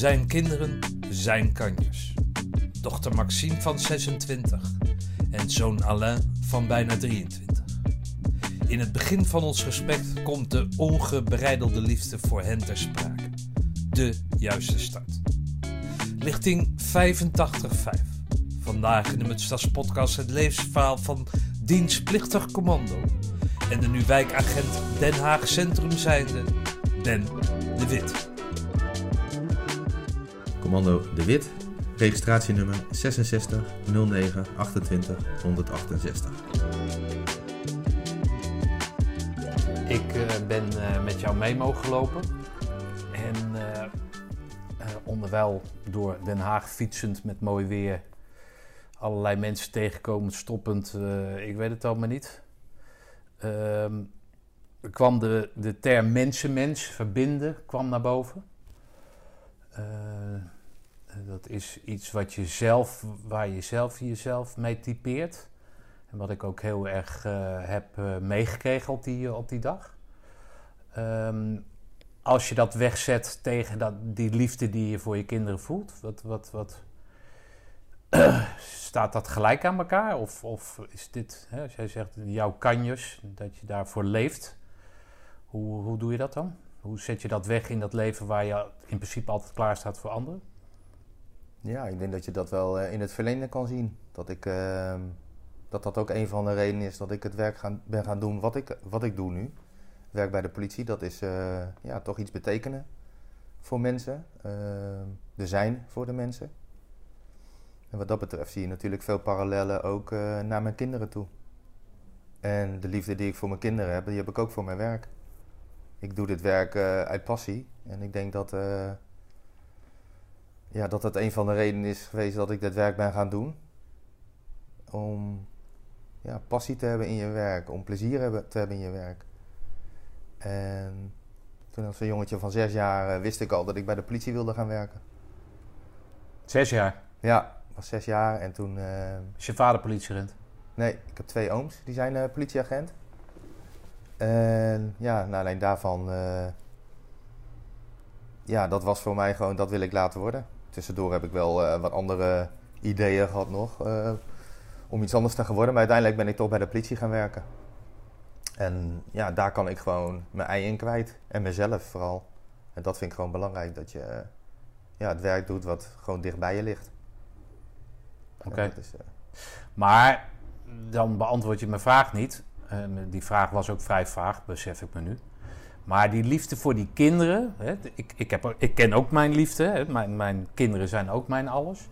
Zijn kinderen, zijn kanjers. Dochter Maxime van 26 en zoon Alain van bijna 23. In het begin van ons gesprek komt de ongebreidelde liefde voor hen ter sprake. De juiste start. Lichting 85.5. Vandaag in de Mutstas podcast het levensverhaal van dienstplichtig commando en de nu wijkagent Den Haag Centrum zijnde Den de Wit. Commando De Wit, registratienummer 66 09 28 168. Ik eh, ben eh, met jou mee mogen lopen. En eh, onderwijl door Den Haag fietsend met mooi weer. Allerlei mensen tegenkomen, stoppend. ik weet het allemaal niet. Ehm, kwam de, de term mensenmens, verbinden, kwam naar boven. Dat is iets wat je zelf, waar je zelf jezelf mee typeert. En wat ik ook heel erg eh, heb eh, meegekregen op die, op die dag. Ehm, als je dat wegzet tegen dat, die liefde die je voor je kinderen voelt, wat, wat, wat, staat dat gelijk aan elkaar? Of, of is dit, hè, als jij zegt jouw kanjes, dat je daarvoor leeft, hoe, hoe doe je dat dan? Hoe zet je dat weg in dat leven waar je in principe altijd klaar staat voor anderen? Ja, ik denk dat je dat wel eh, in het verlengde kan zien. Dat, ik, ehm, dat dat ook een van de redenen is dat ik het werk ben gaan doen wat ik, wat ik doe nu. Werk bij de politie, dat is eh, ja, toch iets betekenen voor mensen. Ehm, er zijn voor de mensen. En wat dat betreft zie je natuurlijk veel parallellen ook eh, naar mijn kinderen toe. En de liefde die ik voor mijn kinderen heb, die heb ik ook voor mijn werk. Ik doe dit werk uit passie. En ik denk dat, ja, dat dat een van de redenen is geweest dat ik dit werk ben gaan doen. Om ja, passie te hebben in je werk, om plezier te hebben in je werk. En toen als een jongetje van zes jaar eh, wist ik al dat ik bij de politie wilde gaan werken. Zes jaar. Ja, was zes jaar en toen... eh, Is je vader politieagent? Nee, ik heb twee ooms, die zijn eh, politieagent. En ja, naar alleen daarvan... ja, dat was voor mij gewoon, dat wil ik laten worden. Tussendoor heb ik wel eh, wat andere ideeën gehad nog. eh, om iets anders te gaan worden. Maar uiteindelijk ben ik toch bij de politie gaan werken. En ja, daar kan ik gewoon mijn ei in kwijt. En mezelf vooral. En dat vind ik gewoon belangrijk. Dat je eh, ja, het werk doet wat gewoon dicht bij je ligt. Oké. Maar dan beantwoord je mijn vraag niet. Die vraag was ook vrij vaag, besef ik me nu. Maar die liefde voor die kinderen, hè, ik, ik, heb, ik ken ook mijn liefde, hè, mijn, mijn kinderen zijn ook mijn alles.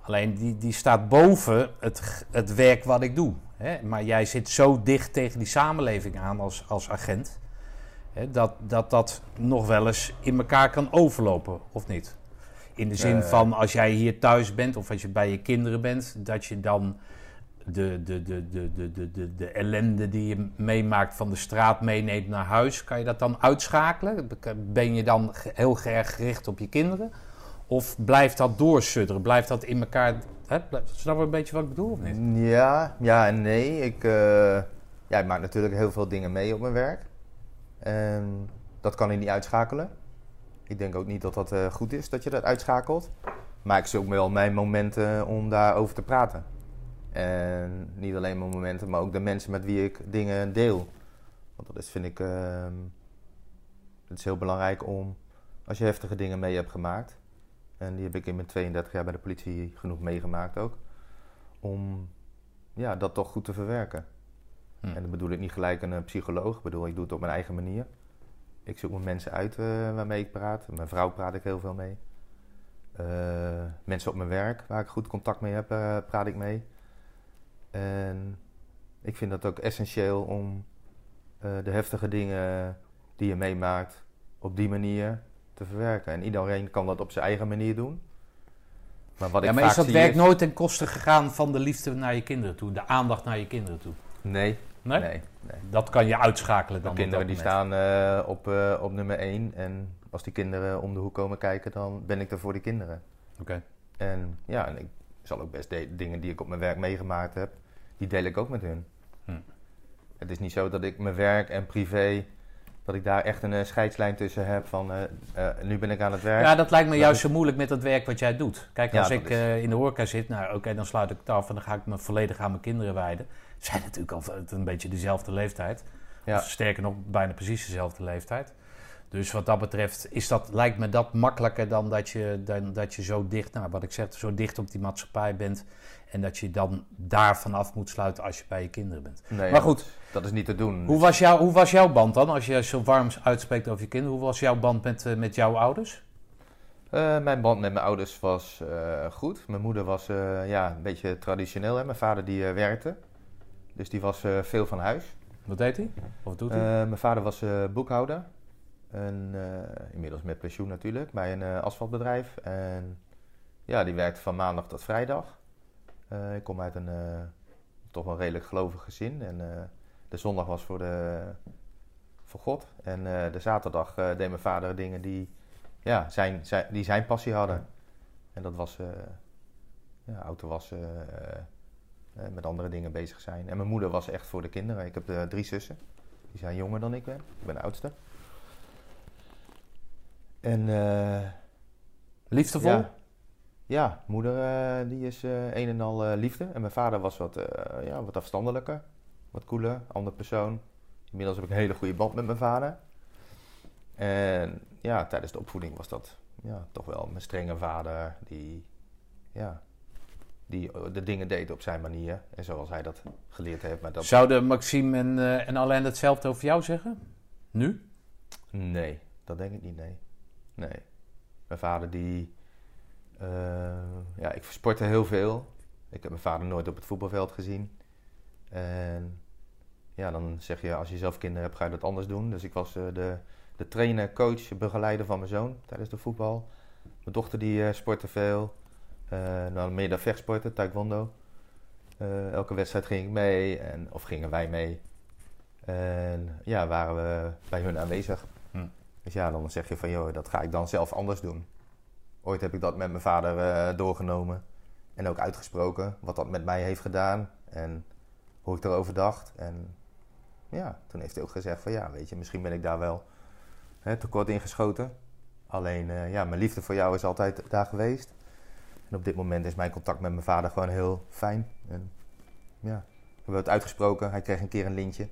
Alleen die, die staat boven het, het werk wat ik doe. Hè. Maar jij zit zo dicht tegen die samenleving aan als, als agent, hè, dat, dat dat nog wel eens in elkaar kan overlopen, of niet? In de zin Eh. van als jij hier thuis bent of als je bij je kinderen bent, dat je dan de, de, de, de, de, de, de, de ellende die je meemaakt van de straat meeneemt naar huis, kan je dat dan uitschakelen? Ben je dan heel erg gericht op je kinderen? Of blijft dat doorsudderen? Blijft dat in elkaar... Hè? Snap je een beetje wat ik bedoel of niet? Ja, ja en nee. Ik, ik maak natuurlijk heel veel dingen mee op mijn werk. En dat kan ik niet uitschakelen. Ik denk ook niet dat dat eh, goed is dat je dat uitschakelt. Maar ik zoek wel mijn momenten om daarover te praten. En niet alleen mijn momenten, maar ook de mensen met wie ik dingen deel. Want dat is, vind ik, ehm, het is heel belangrijk om, als je heftige dingen mee hebt gemaakt. En die heb ik in mijn 32 jaar bij de politie genoeg meegemaakt ook om ja, dat toch goed te verwerken. Hm. En dan bedoel ik niet gelijk een eh, psycholoog. Ik bedoel, ik doe het op mijn eigen manier. Ik zoek mijn mensen uit eh, waarmee ik praat. Mijn vrouw praat ik heel veel mee. Eh, mensen op mijn werk, waar ik goed contact mee heb, praat ik mee. En ik vind dat ook essentieel om eh, de heftige dingen die je meemaakt op die manier te verwerken. En iedereen kan dat op zijn eigen manier doen. Maar wat Ja, ik maar vaak is dat werk nooit ten koste gegaan van de liefde naar je kinderen toe? De aandacht naar je kinderen toe? Nee, Nee? nee, nee. Dat kan je uitschakelen dan De kinderen die staan eh, op, eh, op nummer 1. En als die kinderen om de hoek komen kijken, dan ben ik er voor die kinderen. Oké. En ja, en ik zal ook best dingen die ik op mijn werk meegemaakt heb, die deel ik ook met hun. Hm. Het is niet zo dat ik mijn werk en privé dat ik daar echt een eh, scheidslijn tussen heb van eh, eh, nu ben ik aan het werk. Ja, dat lijkt me juist is- zo moeilijk met dat werk wat jij doet. Kijk, als ik is- in de horeca zit, nou oké, dan sluit ik het af en dan ga ik me volledig aan mijn kinderen wijden. Ze zijn natuurlijk al een beetje dezelfde leeftijd. Ja. Of sterker nog, bijna precies dezelfde leeftijd. Dus wat dat betreft is dat, lijkt me dat makkelijker dan dat je, dan dat je zo dicht, nou wat ik zeg, zo dicht op die maatschappij bent. En dat je dan daarvan af moet sluiten als je bij je kinderen bent. Nee, Maar goed. Dat is niet te doen. Hoe was, jou, hoe was jouw band dan? Als je zo warm uitspreekt over je kinderen, hoe was jouw band met, eh, met jouw ouders? Eh, mijn band met mijn ouders was eh, goed. Mijn moeder was ja, een beetje traditioneel. Hè? Mijn vader die werkte. Dus die was veel van huis. Wat deed hij? Of wat doet hij? mijn vader was boekhouder. En, eh, inmiddels met pensioen natuurlijk. Bij een eh, asfaltbedrijf. En ja, die werkte van maandag tot vrijdag. Eh, ik kom uit een toch wel redelijk gelovig gezin. En de zondag was voor, de, voor God. En de zaterdag deed mijn vader dingen die, ja, zijn, zijn, die zijn passie hadden. En dat was ja, auto wassen, met andere dingen bezig zijn. En mijn moeder was echt voor de kinderen. Ik heb drie zussen. Die zijn jonger dan ik ben. Ik ben de oudste. En eh, Liefdevol? ja, ja, moeder eh, die is eh, een en al liefde. En mijn vader was wat, ja, wat afstandelijker. Wat cooler, andere persoon. Inmiddels heb ik een hele goede band met mijn vader. En ja, tijdens de opvoeding was dat ja, toch wel mijn strenge vader. Die, ja, die de dingen deed op zijn manier. En zoals hij dat geleerd heeft. Maar dat, Zouden Maxime en, eh, en Alain hetzelfde over jou zeggen? Nu? Nee, dat denk ik niet, nee. Nee. Mijn vader die... eh, ja, ik sportte heel veel. Ik heb mijn vader nooit op het voetbalveld gezien. En ja, dan zeg je, als je zelf kinderen hebt, ga je dat anders doen. Dus ik was eh, de, de trainer, coach, begeleider van mijn zoon tijdens de voetbal. Mijn dochter die eh, sportte veel. Dan meer dan vechtsporten, taekwondo. Elke wedstrijd ging ik mee, en, of gingen wij mee. En ja, waren we bij hun aanwezig. Dus ja, dan zeg je van, joh, dat ga ik dan zelf anders doen. Ooit heb ik dat met mijn vader eh, doorgenomen. En ook uitgesproken, wat dat met mij heeft gedaan. En hoe ik erover dacht. En ja, toen heeft hij ook gezegd van, ja, weet je, misschien ben ik daar wel hè, tekort in geschoten. Alleen, eh, ja, mijn liefde voor jou is altijd daar geweest. En op dit moment is mijn contact met mijn vader gewoon heel fijn. En ja, we hebben het uitgesproken. Hij kreeg een keer een lintje.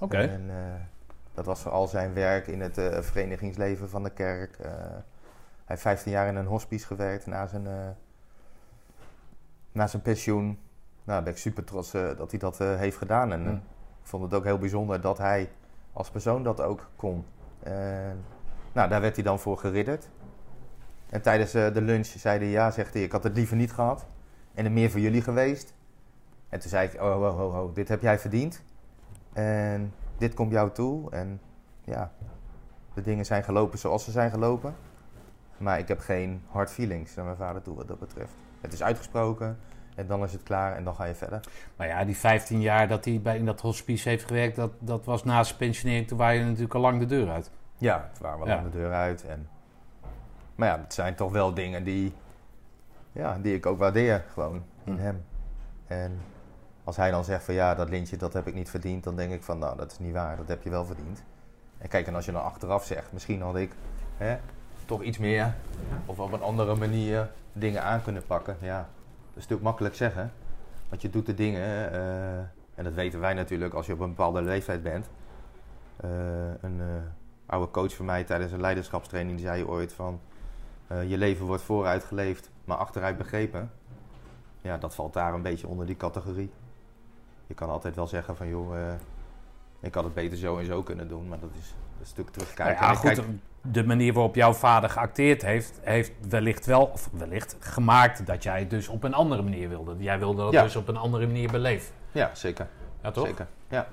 Oké. En eh, dat was vooral zijn werk in het eh, verenigingsleven van de kerk. Eh, hij heeft 15 jaar in een hospice gewerkt na zijn, eh, na zijn pensioen. Nou, daar ben ik super trots dat hij dat heeft gedaan. En Hm. ik vond het ook heel bijzonder dat hij als persoon dat ook kon. Nou, daar werd hij dan voor geridderd. En tijdens de lunch zei hij ja, zegt hij, ik had het liever niet gehad. En er meer voor jullie geweest. En toen zei ik, oh, oh, oh, oh, dit heb jij verdiend. En dit komt jou toe. En ja, de dingen zijn gelopen zoals ze zijn gelopen. Maar ik heb geen hard feelings naar mijn vader toe wat dat betreft. Het is uitgesproken en dan is het klaar en dan ga je verder. Maar ja, die 15 jaar dat hij bij, in dat hospice heeft gewerkt, dat, dat was na zijn pensionering, toen waren je natuurlijk al lang de deur uit. Ja, het waren wel Ja. aan de deur uit. En... Maar ja, het zijn toch wel dingen die, ja, die ik ook waardeer gewoon in Hm. hem. En als hij dan zegt van ja, dat lintje dat heb ik niet verdiend, dan denk ik van nou, dat is niet waar, dat heb je wel verdiend. En kijk, en als je dan achteraf zegt, misschien had ik hè, toch iets meer of op een andere manier dingen aan kunnen pakken. Ja, dat is natuurlijk makkelijk zeggen. Want je doet de dingen, eh, en dat weten wij natuurlijk als je op een bepaalde leeftijd bent. Eh, een eh, oude coach van mij tijdens een leiderschapstraining die zei ooit van... je leven wordt vooruit geleefd, maar achteruit begrepen. Ja, dat valt daar een beetje onder die categorie. Je kan altijd wel zeggen van joh, eh, ik had het beter zo en zo kunnen doen, maar dat is, is natuurlijk terugkijken. Nou ja, goed, kijk- de manier waarop jouw vader geacteerd heeft, heeft wellicht wel, of wellicht gemaakt dat jij het dus op een andere manier wilde. Jij wilde dat Ja. dus op een andere manier beleven. Ja, zeker. Ja, toch? Zeker, ja.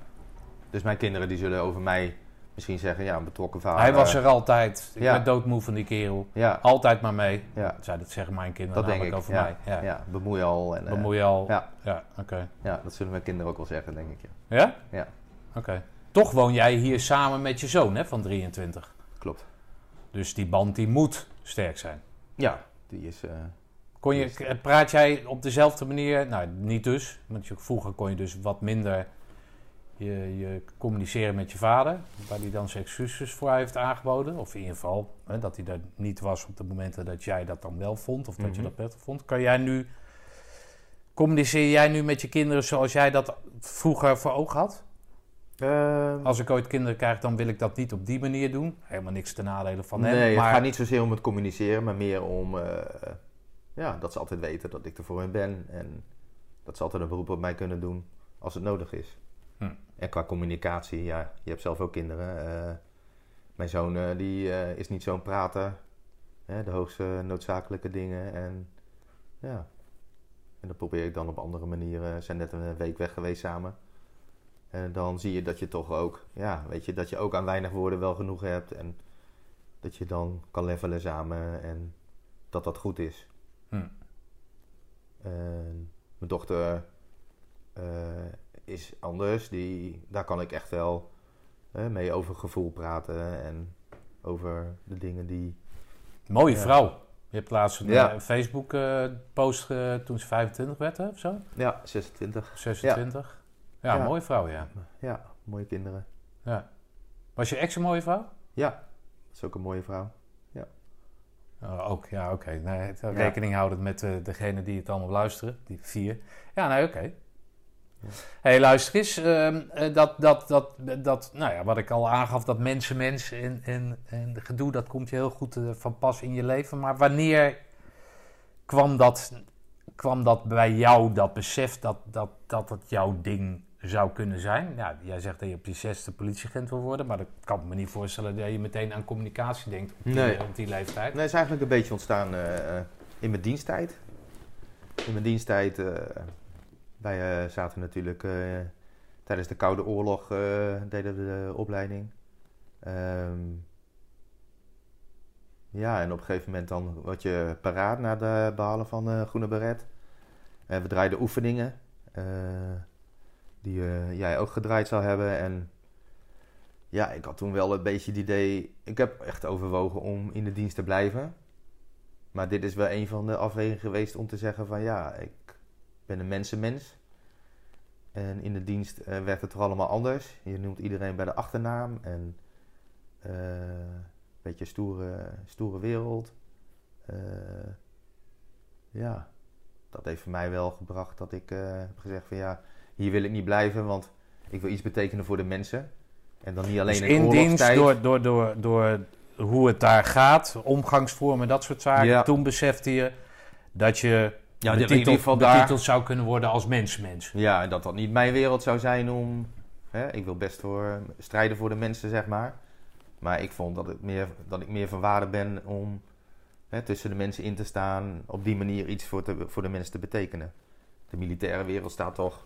Dus mijn kinderen die zullen over mij misschien zeggen, ja, een betrokken vader. Hij was er altijd. Ik Ja. ben doodmoe van die kerel. Ja, Altijd maar mee. ja, Zij dat zeggen mijn kinderen dat denk namelijk ik. over Ja, mij. Ja. ja. bemoei al. En, eh, Bemoei je al. Ja, Ja, oké. ja, dat zullen mijn kinderen ook wel zeggen, denk ik. Ja. Ja? Ja. Oké. Toch woon jij hier samen met je zoon hè, van 23. Klopt. Dus die band die moet sterk zijn. Ja, die is... eh, Kon je, praat jij op dezelfde manier? Nou, niet dus. Want je- vroeger kon je dus wat minder Je, je communiceren met je vader, waar hij dan zijn excuses voor heeft aangeboden. Of in ieder geval hè, dat hij er niet was op de momenten dat jij dat dan wel vond, of dat je Mhm. dat prettig vond. Kan jij nu, communiceer jij nu met je kinderen zoals jij dat vroeger voor ogen had? Ehm, Als ik ooit kinderen krijg, dan wil ik dat niet op die manier doen. Helemaal niks ten nadele van hem. nee, maar het gaat niet zozeer om het communiceren, maar meer om eh, ja, dat ze altijd weten dat ik er voor hen ben. En dat ze altijd een beroep op mij kunnen doen als het nodig is. En qua communicatie, ja, je hebt zelf ook kinderen. eh, mijn zoon eh, die, eh, is niet zo'n prater. Hè, de hoogste noodzakelijke dingen. En ja, en dat probeer ik dan op andere manieren. We zijn net een week weg geweest samen. En dan zie je dat je toch ook, ja, weet je, dat je ook aan weinig woorden wel genoeg hebt. En dat je dan kan levelen samen en dat dat goed is. Hm. Mijn dochter is anders. Die, daar kan ik echt wel eh, mee over gevoel praten en over de dingen die. mooie Ja. vrouw. Je hebt laatst een Ja. eh, Facebook-post toen ze 25 werd, hè, of zo? Ja, 26. 26. Ja, Ja. mooie vrouw, ja. Ja, mooie kinderen. ja. Was je ex een mooie vrouw? Ja, dat is ook een mooie vrouw. Oh, ook, ja, oké. Nee, rekening houden met eh, degene die het allemaal luisteren, die vier. Ja, nee, oké. Ja. Hey, luister eens. ehm, eh, dat, dat, dat, dat, nou ja, wat ik al aangaf, dat mensen, mensen en, en, en gedoe, dat komt je heel goed eh, van pas in je leven. Maar wanneer kwam dat, kwam dat bij jou, dat besef dat, dat, dat het jouw ding zou kunnen zijn? Ja, jij zegt dat je op je zesde politieagent wil worden, maar ik kan me niet voorstellen dat je meteen aan communicatie denkt op die, Nee. op die leeftijd. Nee, het is eigenlijk een beetje ontstaan eh, eh, in mijn diensttijd. In mijn diensttijd, eh, wij eh, zaten natuurlijk eh, tijdens de Koude Oorlog, eh, deden we de opleiding. Ehm, ja, en op een gegeven moment dan word je paraat na de behalen van Groene Beret. En we draaiden oefeningen, die jij ook gedraaid zou hebben. En ja, ik had toen wel een beetje het idee. Ik heb echt overwogen om in de dienst te blijven. Maar dit is wel een van de afwegingen geweest om te zeggen: van ja, ik ben een mensenmens. En in de dienst eh, werkt het toch allemaal anders. Je noemt iedereen bij de achternaam. En eh, een beetje stoere, stoere wereld. Eh, ja, dat heeft voor mij wel gebracht dat ik heb gezegd: van ja, hier wil ik niet blijven, want ik wil iets betekenen voor de mensen. En dan niet alleen Dus in, in dienst, door, door, door, door hoe het daar gaat, omgangsvormen, dat soort zaken. Ja. Toen besefte je dat je Ja, in ieder geval daar- betiteld zou kunnen worden als mensmens. Ja, en dat dat niet mijn wereld zou zijn om... Hè, ik wil best voor, strijden voor de mensen, zeg maar. Maar ik vond dat, het meer, dat ik meer van waarde ben om hè, tussen de mensen in te staan. Op die manier iets voor, te, voor de mensen te betekenen. De militaire wereld staat toch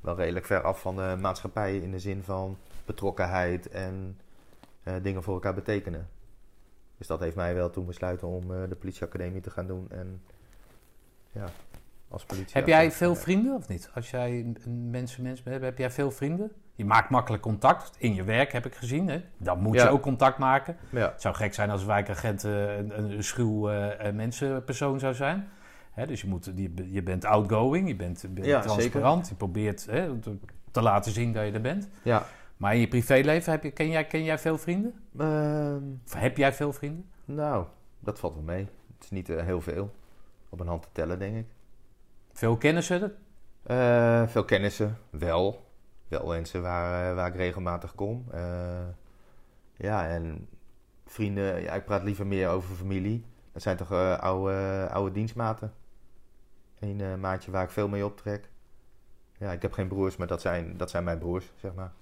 wel redelijk ver af van de maatschappij in de zin van betrokkenheid en eh, dingen voor elkaar betekenen. Dus dat heeft mij wel toen besluiten om eh, de politieacademie te gaan doen. En ja, als politie. Heb jij veel vrienden of niet? Als jij een mensenmens bent, heb jij veel vrienden? Je maakt makkelijk contact. In je werk heb ik gezien. Hè? Dan moet Ja. je ook contact maken. Ja. Het zou gek zijn als een wijkagent eh, een, een, schuw eh, mensenpersoon zou zijn. Hè, dus je, moet, je, je bent outgoing, je bent, bent Ja, transparant. Je probeert hè, te, te laten zien dat je er bent. Ja. Maar in je privéleven, heb je, ken, jij, ken jij veel vrienden? Ehm, Of heb jij veel vrienden? nou, dat valt wel mee. Het is niet eh, heel veel. Op een hand te tellen, denk ik. Veel kennissen? Eh, veel kennissen, wel. Wel mensen waar, eh, waar ik regelmatig kom. Eh, ja, en vrienden, ja, ik praat liever meer over familie. Dat zijn toch oude, oude dienstmaten. Een maatje waar ik veel mee optrek. Ja, ik heb geen broers, maar dat zijn, dat zijn mijn broers, zeg maar.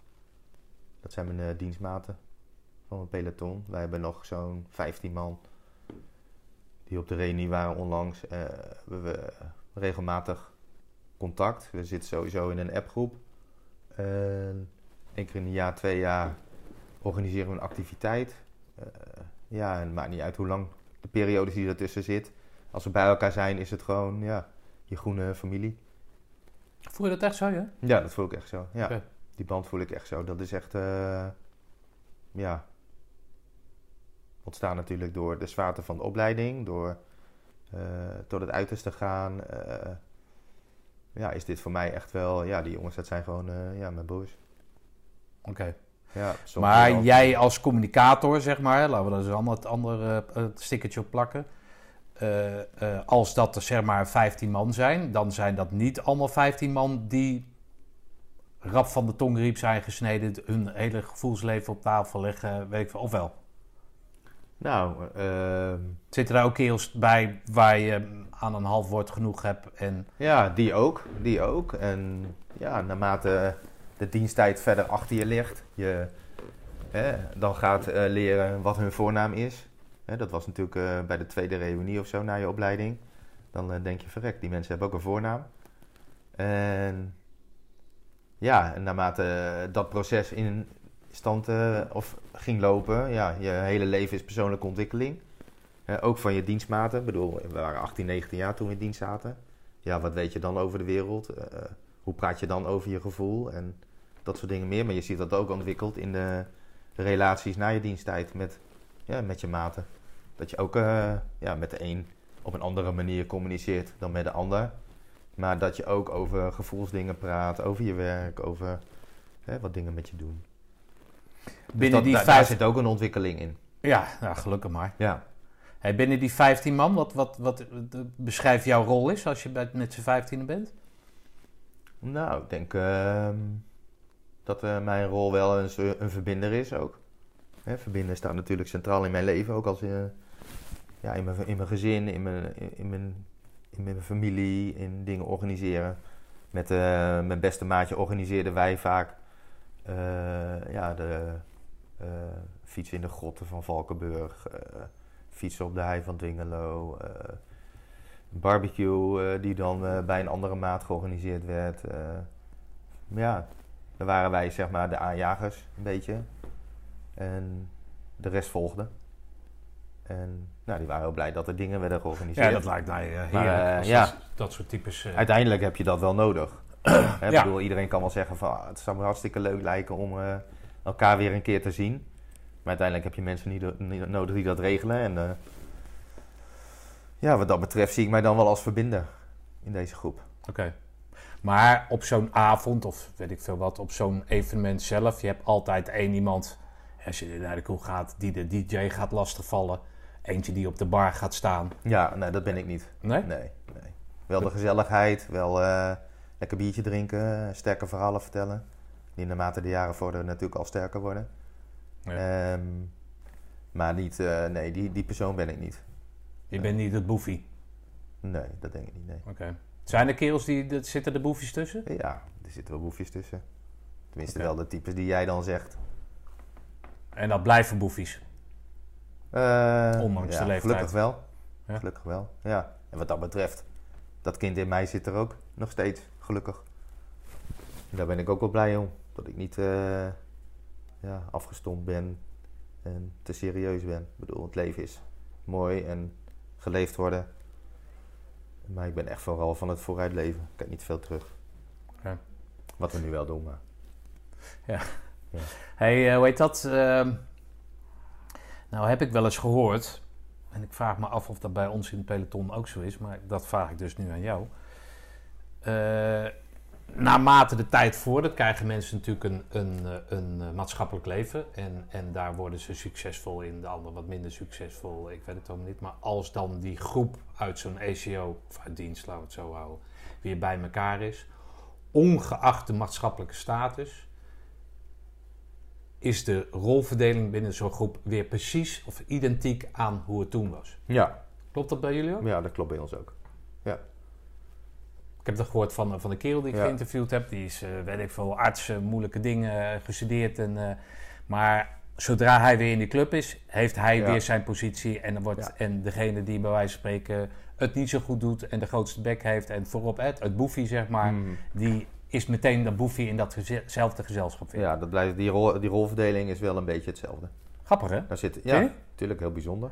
Dat zijn mijn dienstmaten van mijn peloton. Wij hebben nog zo'n 15 man die op de reunie waren onlangs. Eh, we hebben regelmatig contact. We zitten sowieso in een appgroep. En keer in een jaar, twee jaar organiseren we een activiteit. Eh, ja, en het maakt niet uit hoe lang de periode die ertussen zit. Als we bij elkaar zijn, is het gewoon ja, je groene familie. Voel je dat echt zo, ja? Ja, dat voel ik echt zo. Ja, die band voel ik echt zo. Dat is echt, eh, ja, ontstaan natuurlijk door de zwaarte van de opleiding, door eh, tot het uiterste gaan. eh, ja, is dit voor mij echt wel, ja, die jongens, dat zijn gewoon, eh, ja, mijn broers. Oké. Ja, Maar jij als communicator, zeg maar, laten we daar eens allemaal het andere stickertje op plakken. Als dat er zeg maar 15 man zijn, dan zijn dat niet allemaal 15 man die rap van de tongriep zijn gesneden, hun hele gevoelsleven op tafel leggen, weet ik veel. Of wel? Nou, ehm, Zitten daar ook kerels bij waar je aan een half woord genoeg hebt en... ja, die ook. Die ook. En ja, naarmate de diensttijd verder achter je ligt, je dan gaat eh, leren wat hun voornaam is. Dat was natuurlijk eh, bij de tweede reunie of zo na je opleiding. Dan eh, denk je, verrek, die mensen hebben ook een voornaam. En ja, en naarmate dat proces in stand eh, of ging lopen, ja, je hele leven is persoonlijke ontwikkeling. Eh, ook van je dienstmaten. Ik bedoel, we waren 18, 19 jaar toen we in dienst zaten. Ja, wat weet je dan over de wereld? Eh, hoe praat je dan over je gevoel? En dat soort dingen meer. Maar je ziet dat ook ontwikkeld in de relaties na je diensttijd met, ja, met je maten. Dat je ook ja, met de een op een andere manier communiceert dan met de ander. Maar dat je ook over gevoelsdingen praat, over je werk, over hè, wat dingen met je doen. Binnen dat, die daar, daar vijf... zit ook een ontwikkeling in. Ja, nou, gelukkig maar. Ja. Hey, binnen die 15 man, wat, wat, wat beschrijf jouw rol is als je bij, met z'n 15 bent? Nou, ik denk ehm, dat eh, mijn rol wel een, een verbinder is ook. Hè, verbinden staat natuurlijk centraal in mijn leven, ook als eh, ja, in, mijn, in mijn gezin, in mijn, in, mijn, in mijn familie, in dingen organiseren. Met eh, mijn beste maatje organiseerden wij vaak ja, de fietsen in de grotten van Valkenburg, eh, fietsen op de hei van Dwingelo, eh, een barbecue eh, die dan eh, bij een andere maat georganiseerd werd. eh. Ja, dan waren wij zeg maar de aanjagers een beetje. En de rest volgde. En nou, die waren heel blij dat er dingen werden georganiseerd. Ja, dat lijkt mij eh, heerlijk. Maar, eh, ja. dat, dat soort types... eh, Uiteindelijk heb je dat wel nodig. Hè, ik Ja. bedoel, iedereen kan wel zeggen van ah, het zou me hartstikke leuk lijken om eh, elkaar weer een keer te zien. Maar uiteindelijk heb je mensen niet, niet nodig die dat regelen. En eh, ja, wat dat betreft zie ik mij dan wel als verbinder in deze groep. Oké. Maar op zo'n avond, of weet ik veel wat, op zo'n evenement zelf, je hebt altijd één iemand, als je naar de kroeg gaat, die de DJ gaat lastigvallen. Eentje die op de bar gaat staan. Ja, nee, dat ben ik niet. Nee? Nee, nee. Wel de gezelligheid, wel eh, lekker biertje drinken, sterke verhalen vertellen. Die naarmate de jaren vorderen natuurlijk al sterker worden. Ja. Ehm, maar niet, eh, nee, die, die persoon ben ik niet. Je bent niet het boefie. Nee, dat denk ik niet, nee. Oké. Zijn er kerels die, dat- zitten er boefjes tussen? Ja, er zitten wel boefjes tussen. Tenminste wel de types die jij dan zegt. En dat blijven boefies. Eh, Ondanks ja, de leeftijd. Gelukkig wel. Ja. Gelukkig wel, ja. En wat dat betreft, dat kind in mij zit er ook nog steeds, gelukkig. En daar ben ik ook wel blij om. Dat ik niet eh, ja, afgestompt ben en te serieus ben. Ik bedoel, het leven is mooi en geleefd worden. Maar ik ben echt vooral van het vooruitleven. Ik kijk niet veel terug. Ja. Wat we nu wel doen, maar... hey, eh, hoe heet dat? Ehm, nou heb ik wel eens gehoord, en ik vraag me af of dat bij ons in het peloton ook zo is, maar dat vraag ik dus nu aan jou. Eh, naarmate de tijd vordert, krijgen mensen natuurlijk een, een, eh, een eh, maatschappelijk leven. En, en daar worden ze succesvol in, de anderen wat minder succesvol. Ik weet het allemaal niet. Maar als dan die groep uit zo'n ECO, of uit dienst, laten we het zo houden, weer bij elkaar is, ongeacht de maatschappelijke status, is de rolverdeling binnen zo'n groep weer precies of identiek aan hoe het toen was. Ja, Klopt dat bij jullie ook? ja dat klopt bij ons ook. Ik heb dat gehoord van, van de kerel die ik Ja. geïnterviewd heb. Die is, eh, weet ik veel, arts, eh, moeilijke dingen eh, gestudeerd. En, eh, maar zodra hij weer in die club is, heeft hij Ja. weer zijn positie. En, dan wordt, Ja. en degene die bij wijze van spreken het niet zo goed doet en de grootste bek heeft en voorop het, het boefie zeg maar, Mm. die is meteen dat boefie in datzelfde gezelschap. Ja, dat blijft, die, rol, die rolverdeling is wel een beetje hetzelfde. Grappig hè? Daar zit, ja, natuurlijk heel bijzonder.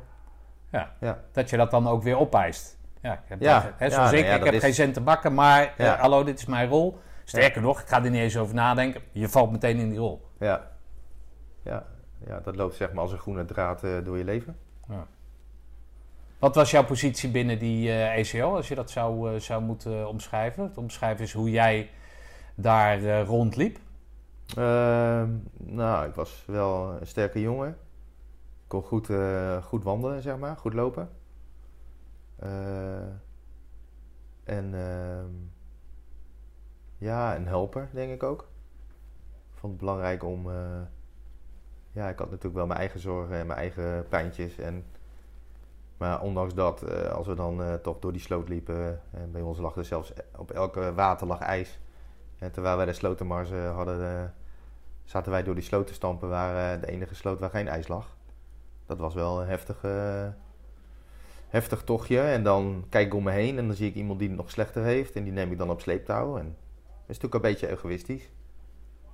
Ja. Ja. Dat je dat dan ook weer opeist. Ja, ik heb Ja, hè, ja, zoals nee, ik, ja, heb is- geen cent te bakken, maar eh, Ja. hallo, dit is mijn rol. Sterker nog, ik ga er niet eens over nadenken. Je valt meteen in die rol. Ja. Ja, ja dat loopt zeg maar als een groene draad eh, door je leven. Wat was jouw positie binnen die ECO, als je dat zou, zou moeten omschrijven? Het omschrijven is hoe jij daar rondliep. Ehm, nou, ik was wel een sterke jongen. Ik kon goed, goed wandelen, zeg maar. Goed lopen. Eh, en ehm, ja, een helper, denk ik ook. Ik vond het belangrijk om... eh, ja, ik had natuurlijk wel mijn eigen zorgen en mijn eigen pijntjes. En, maar ondanks dat, eh, als we dan toch door die sloot liepen... en bij ons lag er zelfs op elke water lag ijs... En terwijl wij de slotenmars hadden, zaten wij door die sloot te stampen waar de enige sloot waar geen ijs lag. Dat was wel een heftig, eh, heftig tochtje. En dan kijk ik om me heen en dan zie ik iemand die het nog slechter heeft. En die neem ik dan op sleeptouw. En dat is natuurlijk een beetje egoïstisch.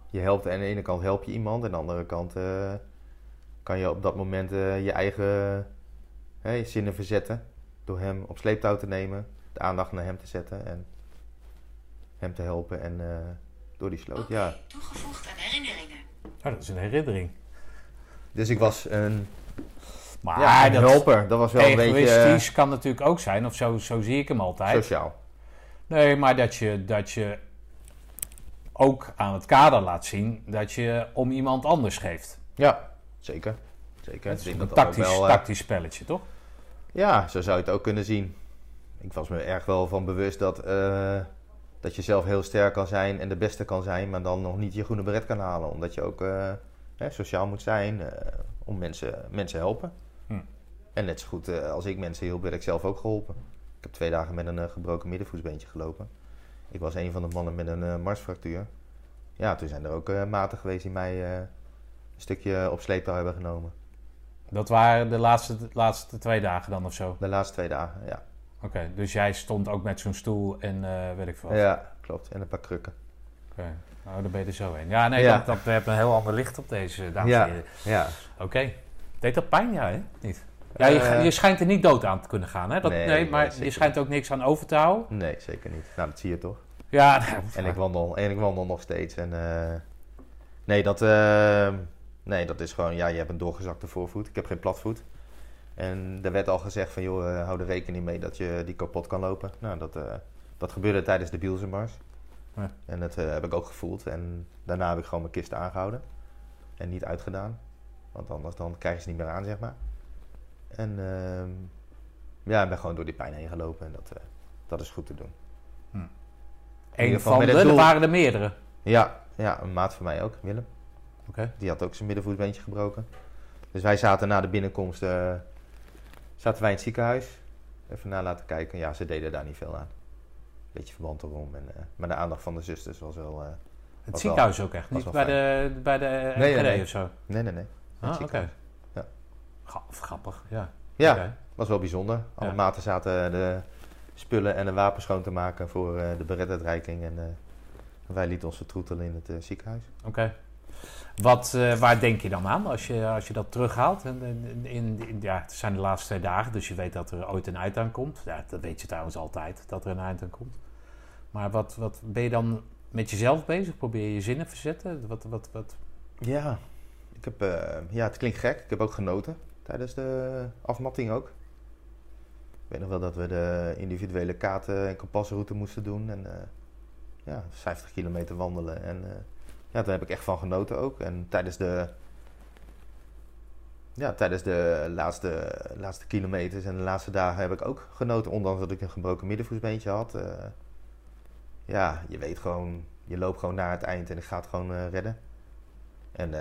Je helpt, aan de ene kant help je iemand. En aan de andere kant eh, kan je op dat moment eh, je eigen hè, zinnen verzetten. Door hem op sleeptouw te nemen. De aandacht naar hem te zetten. En hem te helpen. En eh, door die sloot, ja. Toegevoegd aan herinneringen. Oh, dat is een herinnering. Dus ik was een, Maar ja, een dat helper. Dat was wel een beetje egoïstisch eh, kan natuurlijk ook zijn, of zo, zo zie ik hem altijd. sociaal. Nee, maar dat je, dat je ook aan het kader laat zien dat je om iemand anders geeft. Ja, zeker. Zeker. Het is een dat tactisch, wel, eh, tactisch spelletje, toch? Ja, zo zou je het ook kunnen zien. Ik was me erg wel van bewust dat, eh, dat je zelf heel sterk kan zijn en de beste kan zijn, maar dan nog niet je groene beret kan halen. Omdat je ook hè, sociaal moet zijn, om mensen, mensen helpen. En net zo goed eh, als ik mensen hielp, werd ik zelf ook geholpen. Ik heb twee dagen met een eh, gebroken middenvoetsbeentje gelopen. Ik was een van de mannen met een eh, marsfractuur. Ja, toen zijn er ook maten geweest die mij een stukje op sleeptouw hebben genomen. Dat waren de laatste, laatste twee dagen dan of zo. De laatste twee dagen, ja. Oké, dus jij stond ook met zo'n stoel en weet ik veel. Ja, klopt. En een paar krukken. Oké, nou dan ben je er zo heen. Ja, nee, Ja. Dat, dat heeft een heel ander licht op deze, dames en Ja. heren. Ja. Oké. Deed dat pijn? Ja, hè? Niet? Ja, je, Eh, je schijnt er niet dood aan te kunnen gaan, hè? Dat, nee, Nee, maar nee, je schijnt ook niks aan over te houden. Nee, zeker niet. Nou, dat zie je toch. Ja, nou, En ik wandel, en ik wandel nog steeds. En, eh, nee, dat, eh, nee, dat is gewoon... Ja, je hebt een doorgezakte voorvoet. Ik heb geen platvoet. En er werd al gezegd van... joh, eh, hou er rekening mee dat je die kapot kan lopen. Nou, dat, dat gebeurde tijdens de Bielsenmars. Ja. En dat heb ik ook gevoeld. En daarna heb ik gewoon mijn kist aangehouden. En niet uitgedaan. Want anders dan krijg je ze niet meer aan, zeg maar. En ehm, ja, ik ben gewoon door die pijn heen gelopen. En dat, eh, dat is goed te doen. Eén ieder geval van de, er waren er meerdere. Ja, ja, een maat van mij ook, Willem. Oké. Die had ook zijn middenvoetbeentje gebroken. Dus wij zaten na de binnenkomst eh, zaten wij in het ziekenhuis. Even na laten kijken. Ja, ze deden daar niet veel aan. Beetje verband erom. En, eh, maar de aandacht van de zusters was wel... Het Was ziekenhuis ook echt, niet bij de, bij de Nee, nee, nee. of zo. nee, nee, nee. Ah, oké. ziekenhuis. Grappig, ja. Ja, was wel bijzonder. Alle Ja. maten zaten de spullen en de wapens schoon te maken voor eh, de beretuitreiking. En eh, wij lieten ons vertroetelen in het eh, ziekenhuis. Oké. Wat, eh, waar denk je dan aan als je, als je dat terughaalt? In, in, in- ja, het zijn de laatste twee dagen, dus je weet dat er ooit een eind aan komt. Ja, dat weet je trouwens altijd, dat er een eind aan komt. Maar wat, wat ben je dan met jezelf bezig? Probeer je je zinnen verzetten? Wat, wat, wat? Ja, ik heb, eh, ja, het klinkt gek. Ik heb ook genoten tijdens de afmatting ook. Ik weet nog wel dat we de individuele kaarten en kompasroute moesten doen. En eh, ja, 50 kilometer wandelen. En eh, ja, daar heb ik echt van genoten ook. En tijdens de, ja, tijdens de laatste, laatste kilometers en de laatste dagen heb ik ook genoten. Ondanks dat ik een gebroken middenvoetsbeentje had. eh, ja, je weet gewoon, je loopt gewoon naar het eind en ik ga het gewoon redden. En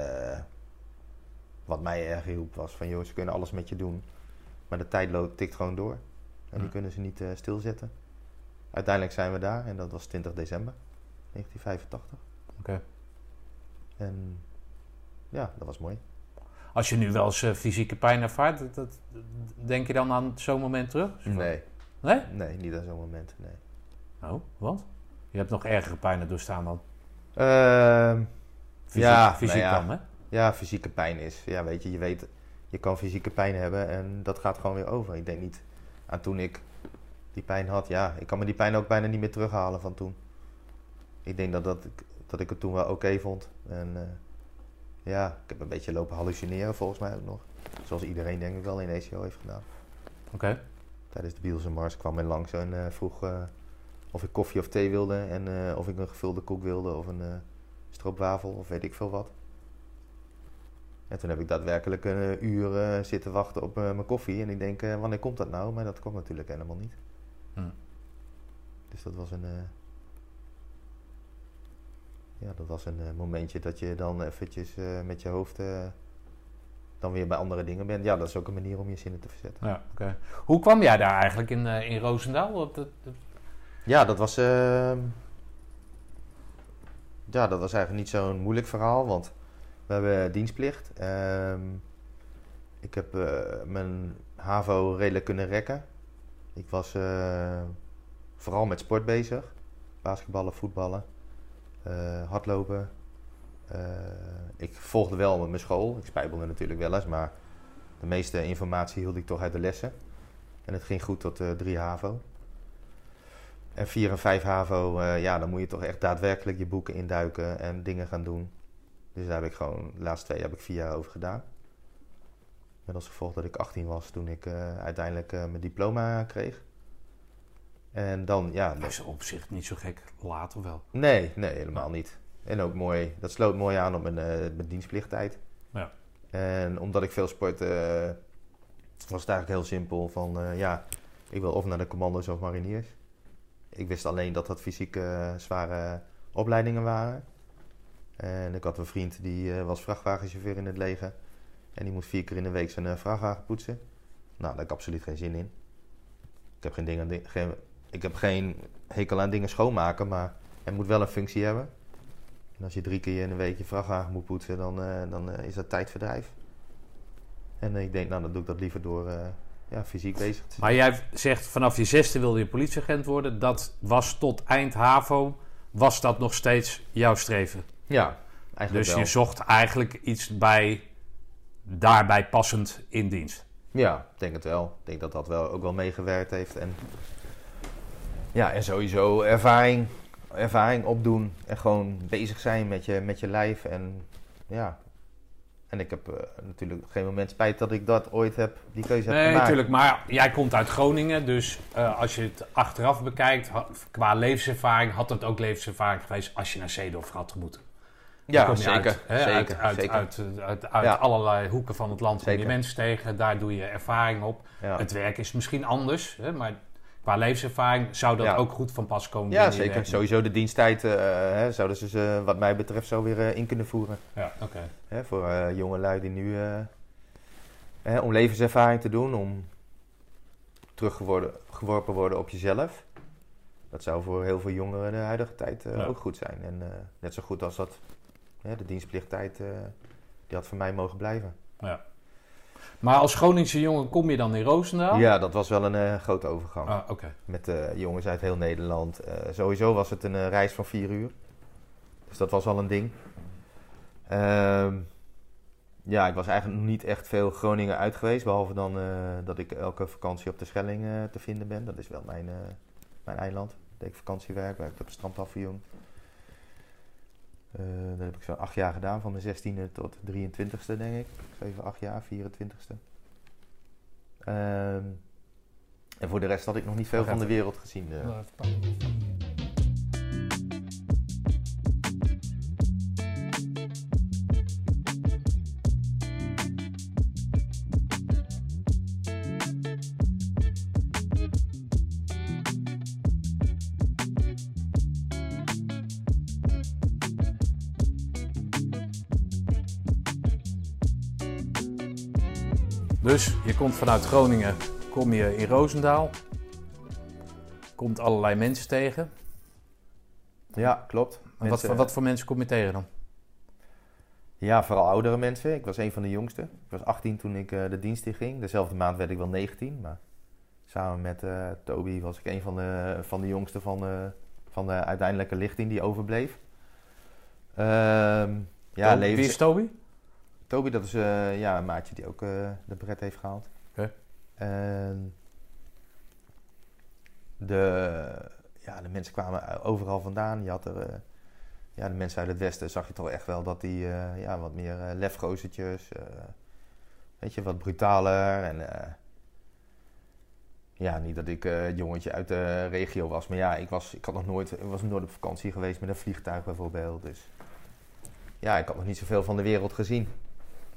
wat mij erg hielp was van, joh, ze kunnen alles met je doen. Maar de tijdloop tikt gewoon door. En die Ja. kunnen ze niet eh, stilzetten. Uiteindelijk zijn we daar en dat was 20 december 1985. Oké. En ja, dat was mooi. Als je nu wel eens eh, fysieke pijn ervaart, dat, dat- denk je dan aan zo'n moment terug? Nee, Nee? nee, niet aan zo'n moment, nee. Oh, wat? Je hebt nog ergere pijnen doorstaan dan? Fysiek, Ja, fysiek nou ja. dan, hè? Ja, fysieke pijn is, ja, weet je, je weet, je kan fysieke pijn hebben en dat gaat gewoon weer over. Ik denk niet aan toen ik die pijn had, ja, ik kan me die pijn ook bijna niet meer terughalen van toen. Ik denk dat, dat, ik, dat ik het toen wel oké vond. En eh, ja, ik heb een beetje lopen hallucineren volgens mij ook nog. Zoals iedereen denk ik wel in ACO heeft gedaan. Oké. Tijdens de Bielse Mars kwam hij langs en eh, vroeg eh, of ik koffie of thee wilde en of ik een gevulde koek wilde of een, stroopwafel of weet ik veel wat. En toen heb ik daadwerkelijk een eh, uur eh, zitten wachten op eh, mijn koffie. En ik denk, wanneer komt dat nou? Maar dat kwam natuurlijk helemaal niet. Hm. Dus dat was een... ja, dat was een momentje dat je dan eventjes met je hoofd dan weer bij andere dingen bent. Ja, dat is ook een manier om je zinnen te verzetten. Ja, oké. Hoe kwam jij daar eigenlijk in, in Roosendaal? Dat, dat, dat- Ja, dat was. ehm, ja, dat was eigenlijk niet zo'n moeilijk verhaal, want we hebben dienstplicht. Ehm, ik heb eh, mijn HAVO redelijk kunnen rekken. Ik was eh, vooral met sport bezig: basketballen, voetballen, eh, hardlopen. Ik volgde wel met mijn school. Ik spijbelde natuurlijk wel eens, maar de meeste informatie hield ik toch uit de lessen. En het ging goed tot eh 3 HAVO. En 4 en 5 HAVO, ja, dan moet je toch echt daadwerkelijk je boeken induiken en dingen gaan doen. Dus daar heb ik gewoon, de laatste twee heb ik vier jaar over gedaan. Met als gevolg dat ik 18 was toen ik eh, uiteindelijk eh, mijn diploma kreeg. En dan, ja, dat is op zich niet zo gek. Later wel. Nee, nee, helemaal niet. En ook mooi, dat sloot mooi aan op mijn, eh, mijn dienstplichttijd. Ja. En omdat ik veel sportte, eh, was het eigenlijk heel simpel van, ja, ik wil of naar de commando's of mariniers. Ik wist alleen dat dat fysiek zware opleidingen waren. En ik had een vriend die eh, was vrachtwagenchauffeur in het leger. En die moest vier keer in de week zijn eh, vrachtwagen poetsen. Nou, daar heb ik absoluut geen zin in. Ik heb geen, dingen, di- geen, ik heb geen hekel aan dingen schoonmaken, maar het moet wel een functie hebben. En als je drie keer in de week je vrachtwagen moet poetsen, dan, eh, dan is dat tijdverdrijf. En ik denk, nou, dan doe ik dat liever door ja, fysiek bezig te zijn. Maar jij zegt vanaf je zesde wilde je politieagent worden. Dat was tot eind HAVO. Was dat nog steeds jouw streven? Ja, eigenlijk Dus wel. je zocht eigenlijk iets bij, daarbij passend in dienst. Ja, ik denk het wel. Ik denk dat dat wel, ook wel meegewerkt heeft. En, ja, en sowieso ervaring, ervaring opdoen. En gewoon bezig zijn met je, met je lijf. En ja. En ik heb eh, natuurlijk op geen moment spijt dat ik dat ooit heb, die keuze heb Nee, gemaakt. natuurlijk. Maar jij komt uit Groningen. Dus eh, als je het achteraf bekijkt, qua levenservaring, had het ook levenservaring geweest als je naar Zeedorf had moeten. Ja, zeker. Uit, allerlei hoeken van het land kom je mensen tegen. Daar doe je ervaring op. ja. Het werk is misschien anders. Hè, maar qua levenservaring zou dat Ja. ook goed van pas komen. ja, zeker. werk. Sowieso de diensttijd eh, hè, zouden ze ze, wat mij betreft, zo weer eh, in kunnen voeren. Ja, oké. Voor eh, jonge lui die nu... hè, om levenservaring te doen, om teruggeworpen worden op jezelf. Dat zou voor heel veel jongeren de huidige tijd Ja. ook goed zijn. En net zo goed als dat hè, de dienstplichttijd, eh, die had voor mij mogen blijven. Maar als Groningse jongen kom je dan in Roosendaal? Ja, dat was wel een eh, grote overgang. Ah, oké. Met eh, jongens uit heel Nederland. Sowieso was het een reis van vier uur. Dus dat was al een ding. Ehm, ja, ik was eigenlijk nog niet echt veel Groningen uit geweest. Behalve dan dat ik elke vakantie op de Schelling te vinden ben. Dat is wel mijn, mijn eiland. Deed ik vakantiewerk, werkte op het strandpaviljoen. Eh dat heb ik zo acht jaar gedaan, van de 16e tot 23e denk ik. Zeven, acht jaar, 24e. Ehm, en voor de rest had ik nog niet veel van de even. wereld gezien. Dus je komt vanuit Groningen, kom je in Roosendaal. Komt allerlei mensen tegen. Ja, klopt. En wat, voor, wat voor mensen kom je tegen dan? Ja, vooral oudere mensen. Ik was een van de jongsten. Ik was 18 toen ik eh, de dienst in ging. Dezelfde maand werd ik wel 19. Maar samen met eh, Toby was ik een van de, van de jongsten van de, van de uiteindelijke lichting die overbleef. Ehm, ja, Toby- levens... Wie is Toby? Toby, dat is eh, ja, een maatje die ook eh, de bret heeft gehaald. En de, ja, de mensen kwamen overal vandaan. Je had er, eh, ja, de mensen uit het westen zag je toch echt wel dat die ja, wat meer lefgozertjes, weet je, wat brutaler. En ja, niet dat ik het jongetje uit de regio was, maar ja, ik, was, ik had nog nooit, was nooit op vakantie geweest met een vliegtuig bijvoorbeeld. Dus ja, ik had nog niet zoveel van de wereld gezien.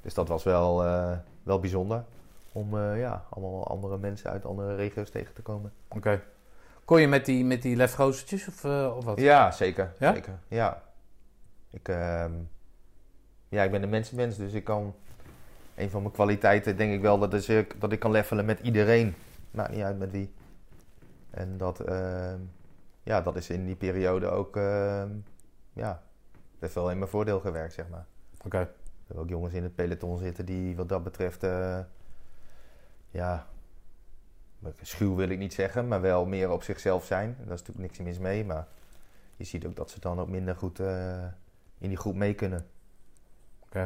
Dus dat was wel, eh, wel bijzonder. Om eh, ja, allemaal andere mensen uit andere regio's tegen te komen. Oké. Kon je met die, met die of, eh, of wat? Ja, zeker. Ja? zeker. Ja. Ik, ehm, ja, ik ben een mensenmens, dus ik kan... Een van mijn kwaliteiten denk ik wel dat, is, ik- dat ik kan levelen met iedereen. Maakt niet uit met wie. En dat, ehm, ja, dat is in die periode ook... ehm, ja, heeft wel in mijn voordeel gewerkt, zeg maar. Oké. We hebben ook jongens in het peloton zitten die wat dat betreft... eh, ja, schuw wil ik niet zeggen, maar wel meer op zichzelf zijn. Daar is natuurlijk niks mis mee, maar je ziet ook dat ze dan ook minder goed eh, in die groep mee kunnen. Oké.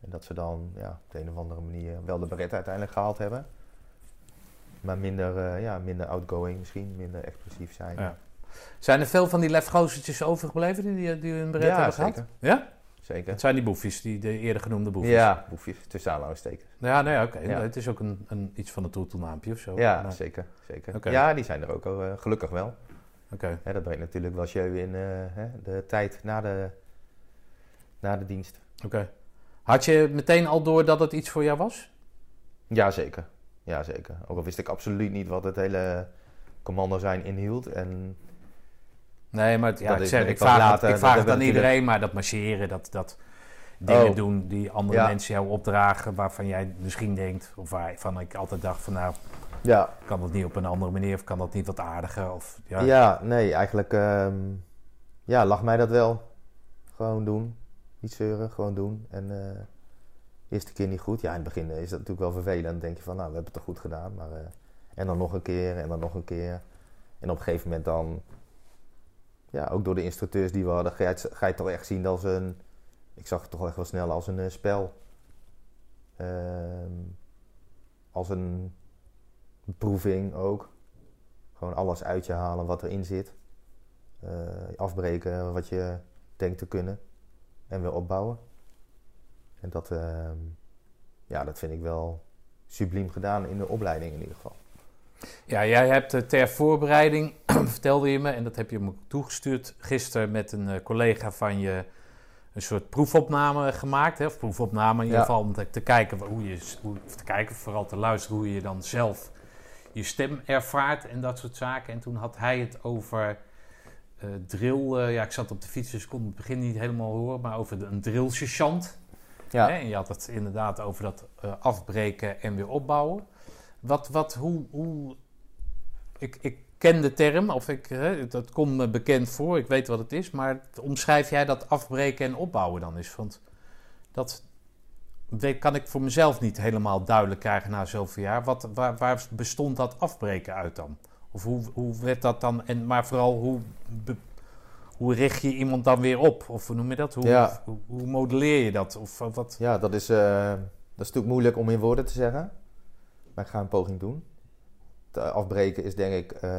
En dat ze dan ja, op de een of andere manier wel de beret uiteindelijk gehaald hebben. Maar minder, eh, ja, minder outgoing misschien, minder explosief zijn. Ja. Zijn er veel van die lefgozertjes overgebleven die, die, die hun beret Ja, hebben zeker. gehad? Ja? Zeker. Het zijn die boefjes, die de eerder genoemde boefjes. Ja, boefjes, tussen aanhalingstekens. Ja, nee, oké. Ja. Het is ook een, een, iets van een troetelnaampje of zo. Ja, Maar- zeker. zeker. Ja, die zijn er ook al, eh, gelukkig wel. Oké. Dat brengt natuurlijk wel jeu in eh, de tijd na de, na de dienst. Oké. Had je meteen al door dat het iets voor jou was? Ja, zeker. Ja, zeker. Ook al wist ik absoluut niet wat het hele commando zijn inhield. En Nee, maar het- ja, Dat ik, zeg, ik vraag, later- het, ik vraag het aan iedereen, maar dat marcheren, dat, dat dingen Oh. doen die andere Ja. mensen jou opdragen, waarvan jij misschien denkt, of waarvan ik altijd dacht van nou, ja, kan dat niet op een andere manier of kan dat niet wat aardiger? Of, ja. ja. nee, eigenlijk ehm, ja, lag mij dat wel. Gewoon doen. Niet zeuren, gewoon doen. En eh eerste keer niet goed. Ja, in het begin is dat natuurlijk wel vervelend. Dan denk je van, nou, we hebben het toch goed gedaan. Maar, eh, en dan nog een keer en dan nog een keer. En op een gegeven moment dan, ja, ook door de instructeurs die we hadden, ga je ga toch echt zien als een, ik zag het toch echt wel snel als een eh, spel. Ehm, als een beproeving ook. Gewoon alles uit je halen wat erin zit. Eh, afbreken wat je denkt te kunnen. En weer opbouwen. En dat, ehm, ja, dat vind ik wel subliem gedaan in de opleiding in ieder geval. Ja, jij hebt eh, ter voorbereiding, vertelde je me, en dat heb je me toegestuurd gisteren met een eh, collega van je, een soort proefopname gemaakt. Hè? Of proefopname in ieder geval, om te, te kijken hoe je, hoe, of te kijken, vooral te luisteren hoe je dan zelf je stem ervaart en dat soort zaken. En toen had hij het over eh, drill, ja ik zat op de fiets dus ik kon het begin niet helemaal horen, maar over de, een drillsergeant. Ja, Hè? En je had het inderdaad over dat afbreken en weer opbouwen. Wat, wat, hoe, hoe... Ik, ik ken de term, of ik, hè, dat komt me bekend voor, ik weet wat het is, maar omschrijf jij dat afbreken en opbouwen dan eens? Want dat kan ik voor mezelf niet helemaal duidelijk krijgen na zoveel jaar. Wat, waar, waar bestond dat afbreken uit dan? Of hoe, hoe werd dat dan, en, maar vooral hoe, be- hoe richt je iemand dan weer op? Of hoe noem je dat? Hoe, Ja. hoe, hoe modelleer je dat? Of eh, wat? ja dat, is, eh, dat is natuurlijk moeilijk om in woorden te zeggen. Maar ik ga een poging doen. Het eh, afbreken is denk ik... eh,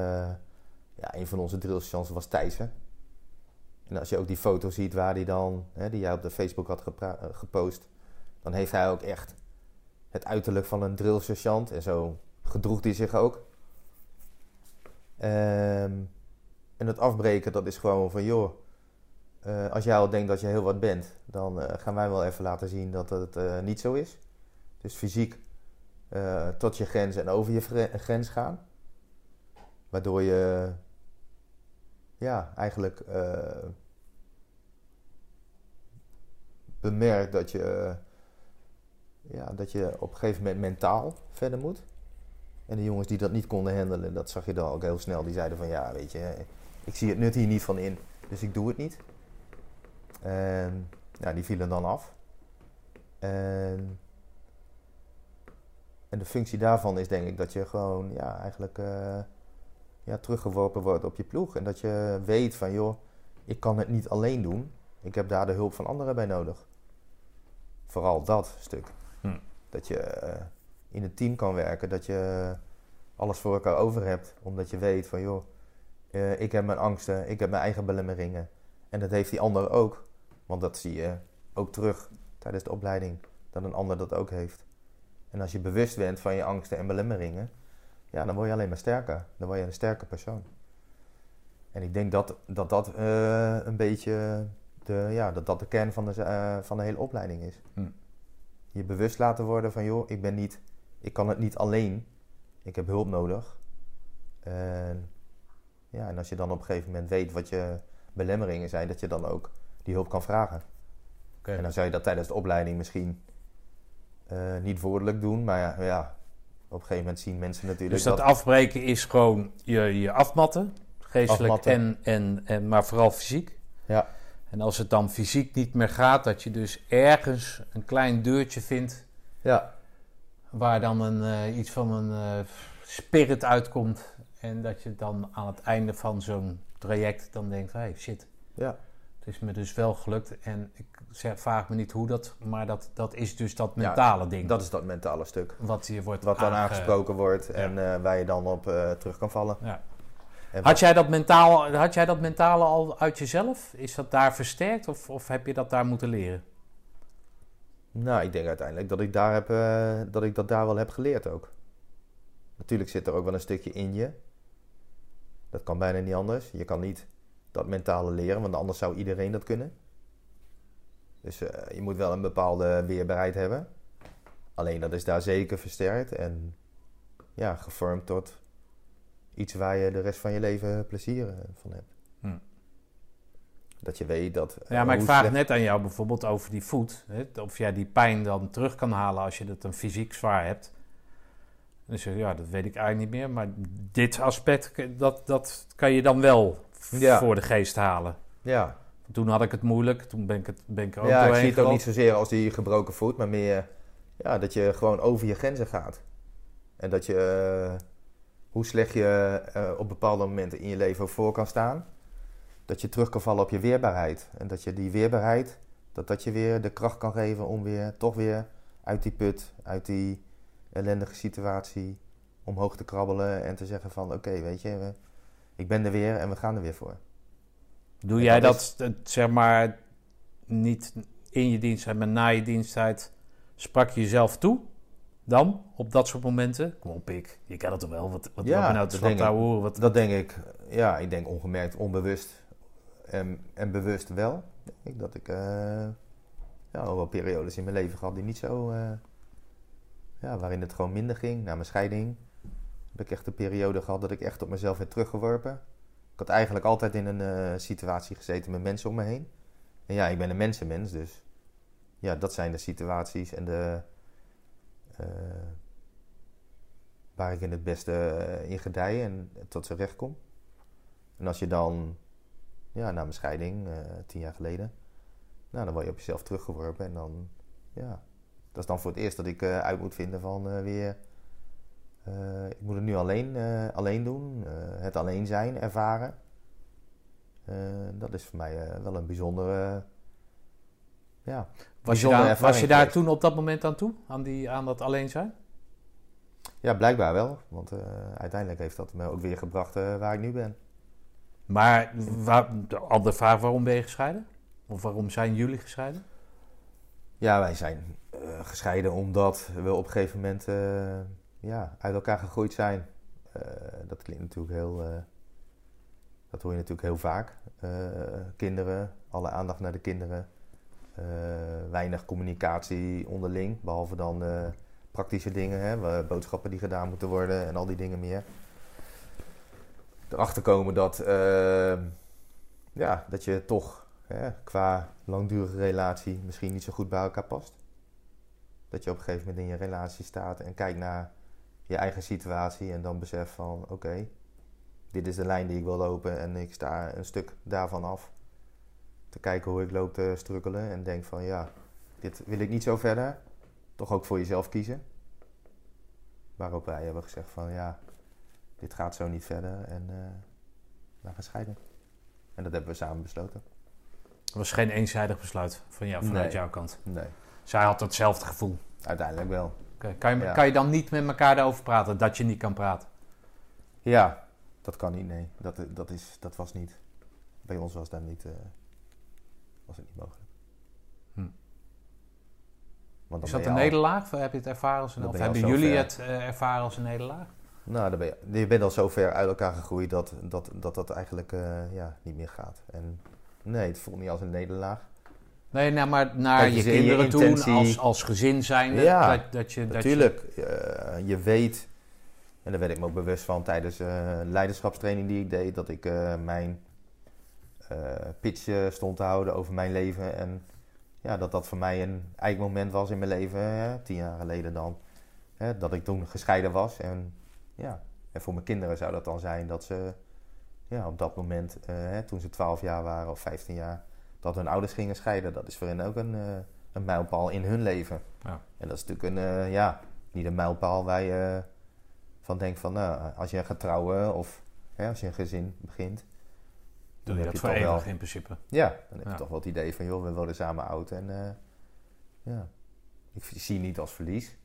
ja, een van onze drillstations was Thijssen. En als je ook die foto ziet waar hij dan... Hè, die jij op de Facebook had eh, gepost... dan heeft hij ook echt het uiterlijk van een drillsergeant. En zo gedroeg hij zich ook. Ehm, en het afbreken, dat is gewoon van... joh, als jij al denkt dat je heel wat bent... dan gaan wij wel even laten zien dat het niet zo is. Dus fysiek eh, tot je grens en over je grens gaan. Waardoor je ja, eigenlijk eh, bemerkt dat je, ja, dat je op een gegeven moment mentaal verder moet. En de jongens die dat niet konden handelen, dat zag je dan ook heel snel. Die zeiden van ja, weet je, ik zie het nut hier niet van in, dus ik doe het niet. En ja, die vielen dan af. En, en de functie daarvan is denk ik dat je gewoon ja, eigenlijk eh, ja, teruggeworpen wordt op je ploeg. En dat je weet van joh, ik kan het niet alleen doen. Ik heb daar de hulp van anderen bij nodig. Vooral dat stuk. Hm. Dat je eh, in een team kan werken. Dat je alles voor elkaar over hebt. Omdat je weet van joh, eh, ik heb mijn angsten, ik heb mijn eigen belemmeringen. En dat heeft die ander ook. Want dat zie je ook terug tijdens de opleiding. Dat een ander dat ook heeft. En als je bewust bent van je angsten en belemmeringen, ja, dan word je alleen maar sterker. Dan word je een sterke persoon. En ik denk dat dat, dat eh, een beetje de, ja, dat dat de kern van de, eh, van de hele opleiding is. Hm. Je bewust laten worden van, joh, ik ben niet, ik kan het niet alleen. Ik heb hulp nodig. En, ja, en als je dan op een gegeven moment weet wat je belemmeringen zijn, dat je dan ook die hulp kan vragen. En dan zou je dat tijdens de opleiding misschien niet woordelijk doen, maar ja, ja, op een gegeven moment zien mensen natuurlijk Dus dat afbreken is gewoon je, je afmatten, geestelijk Afmatten. En, en, en, maar vooral fysiek. Ja. En als het dan fysiek niet meer gaat, dat je dus ergens een klein deurtje vindt Ja, waar dan een, eh, iets van een eh, spirit uitkomt. En dat je dan aan het einde van zo'n traject dan denkt, hey shit, ja, het is me dus wel gelukt. En ik zeg, vraag me niet hoe dat, maar dat, dat is dus dat Ja, mentale ding. dat is dat mentale stuk. wat je wordt Wat dan aange- aangesproken wordt en eh, waar je dan op eh, terug kan vallen. Ja. En Had jij, dat mentaal, had jij dat mentale al uit jezelf? Is dat daar versterkt of, of heb je dat daar moeten leren? Nou, ik denk uiteindelijk dat ik, daar heb, eh, dat ik dat daar wel heb geleerd ook. Natuurlijk zit er ook wel een stukje in je. Dat kan bijna niet anders. Je kan niet dat mentale leren, want anders zou iedereen dat kunnen. Dus eh, je moet wel een bepaalde weerbaarheid hebben. Alleen dat is daar zeker versterkt en ja, gevormd tot iets waar je de rest van je leven plezier eh, van hebt. Hm. Dat je weet dat. eh, Ja, maar ik vraag slecht- net aan jou bijvoorbeeld over die voet. Hè? Of jij die pijn dan terug kan halen als je het een fysiek zwaar hebt. Dus ja, dat weet ik eigenlijk niet meer. Maar dit aspect, dat, dat kan je dan wel Ja. voor de geest halen. Ja, Toen had ik het moeilijk. Toen ben ik, het, ben ik er ook ja, ik zie het ook niet zozeer als die gebroken voet, maar meer ja, dat je gewoon over je grenzen gaat. En dat je, eh, hoe slecht je eh, op bepaalde momenten in je leven voor kan staan, dat je terug kan vallen op je weerbaarheid. En dat je die weerbaarheid, dat dat je weer de kracht kan geven om weer, toch weer uit die put, uit die ellendige situatie, omhoog te krabbelen en te zeggen van oké, weet je, we- ik ben er weer en we gaan er weer voor. Doe En jij dat dat, zeg maar, niet in je diensttijd, maar na je diensttijd, sprak je jezelf toe? Dan, op dat soort momenten? Kom op, pik. Je kan het toch wel? Wat, wat Ja, ben nou te dat denk ik. horen? Wat, Dat denk ik, ja, ik denk ongemerkt, onbewust en, en bewust wel. Denk ik dat ik eh, ja, al wel periodes in mijn leven gehad die niet zo, eh, ja, waarin het gewoon minder ging. Na mijn scheiding heb ik echt een periode gehad dat ik echt op mezelf werd teruggeworpen. Ik had eigenlijk altijd in een eh, situatie gezeten met mensen om me heen. En ja, ik ben een mensenmens, dus ja, dat zijn de situaties en de, eh, waar ik in het beste eh, in gedij en tot z'n recht kom. En als je dan, ja, na mijn scheiding, tien jaar geleden, nou, dan word je op jezelf teruggeworpen en dan, ja, dat is dan voor het eerst dat ik uit moet vinden van weer, eh, ik moet het nu alleen, eh, alleen doen, eh, het alleen zijn, ervaren. Dat is voor mij wel een bijzondere, ja, was, je daar, ervaring was je daar toen op dat moment aan toe? Aan, die, aan dat alleen zijn? Ja, blijkbaar wel. Want uiteindelijk heeft dat me ook weer gebracht waar ik nu ben. Maar waar, de andere vraag, waarom ben je gescheiden? Of waarom zijn jullie gescheiden? Ja, wij zijn gescheiden omdat we op een gegeven moment ja, uit elkaar gegroeid zijn. Eh, dat klinkt natuurlijk heel. eh, dat hoor je natuurlijk heel vaak. Eh, kinderen, alle aandacht naar de kinderen. Weinig communicatie onderling, behalve dan praktische dingen, hè, boodschappen die gedaan moeten worden en al die dingen meer. Erachter komen dat, ja, dat je toch hè, qua langdurige relatie misschien niet zo goed bij elkaar past. Dat je op een gegeven moment in je relatie staat en kijkt naar je eigen situatie en dan beseft van oké, dit is de lijn die ik wil lopen en ik sta een stuk daarvan af. Te kijken hoe ik loop te strukkelen en denk van ja, dit wil ik niet zo verder. Toch ook voor jezelf kiezen. Waarop wij hebben gezegd van ja, dit gaat zo niet verder en eh we gaan scheiden. En dat hebben we samen besloten. Het was geen eenzijdig besluit van jou, vanuit Nee. jouw kant. Nee, Zij had hetzelfde gevoel. uiteindelijk wel. Kan, je, Ja. kan je dan niet met elkaar daarover praten dat je niet kan praten? Ja, dat kan niet, nee. Dat, dat, is, dat was niet. Bij ons was dat niet, eh, was het niet mogelijk. Hm. Want Is dat een nederlaag? Of heb je het ervaren als een, of hebben jullie ver. het eh, ervaren als een nederlaag? Nou, dan ben je, je bent al zo ver uit elkaar gegroeid dat dat, dat, dat eigenlijk eh, ja, niet meer gaat. En Nee, het voelt niet als een nederlaag. Nee, nou, maar naar Kijk, je je je kinderen toe, intentie. als, als gezin zijn, Ja, dat, dat je... Dat je Natuurlijk, eh, je weet, en daar werd ik me ook bewust van tijdens eh leiderschapstraining die ik deed, dat ik eh, mijn pitch stond te houden over mijn leven. En ja, dat dat voor mij een eigen moment was in mijn leven, hè, tien jaar geleden dan. Hè, dat ik toen gescheiden was. En ja, en voor mijn kinderen zou dat dan zijn dat ze ja, op dat moment, hè, toen ze 12 jaar waren of 15 jaar, dat hun ouders gingen scheiden. Dat is voor hen ook een, eh, een mijlpaal in hun leven. Ja. En dat is natuurlijk een, eh, ja, niet een mijlpaal waar je van denkt van, nou, als je gaat trouwen of hè, als je een gezin begint. Doe je dat je voor toch wel- eeuwig in principe. Ja, dan heb je Ja. toch wel het idee van, joh, we worden samen oud. En eh, ja, ik zie niet als verlies.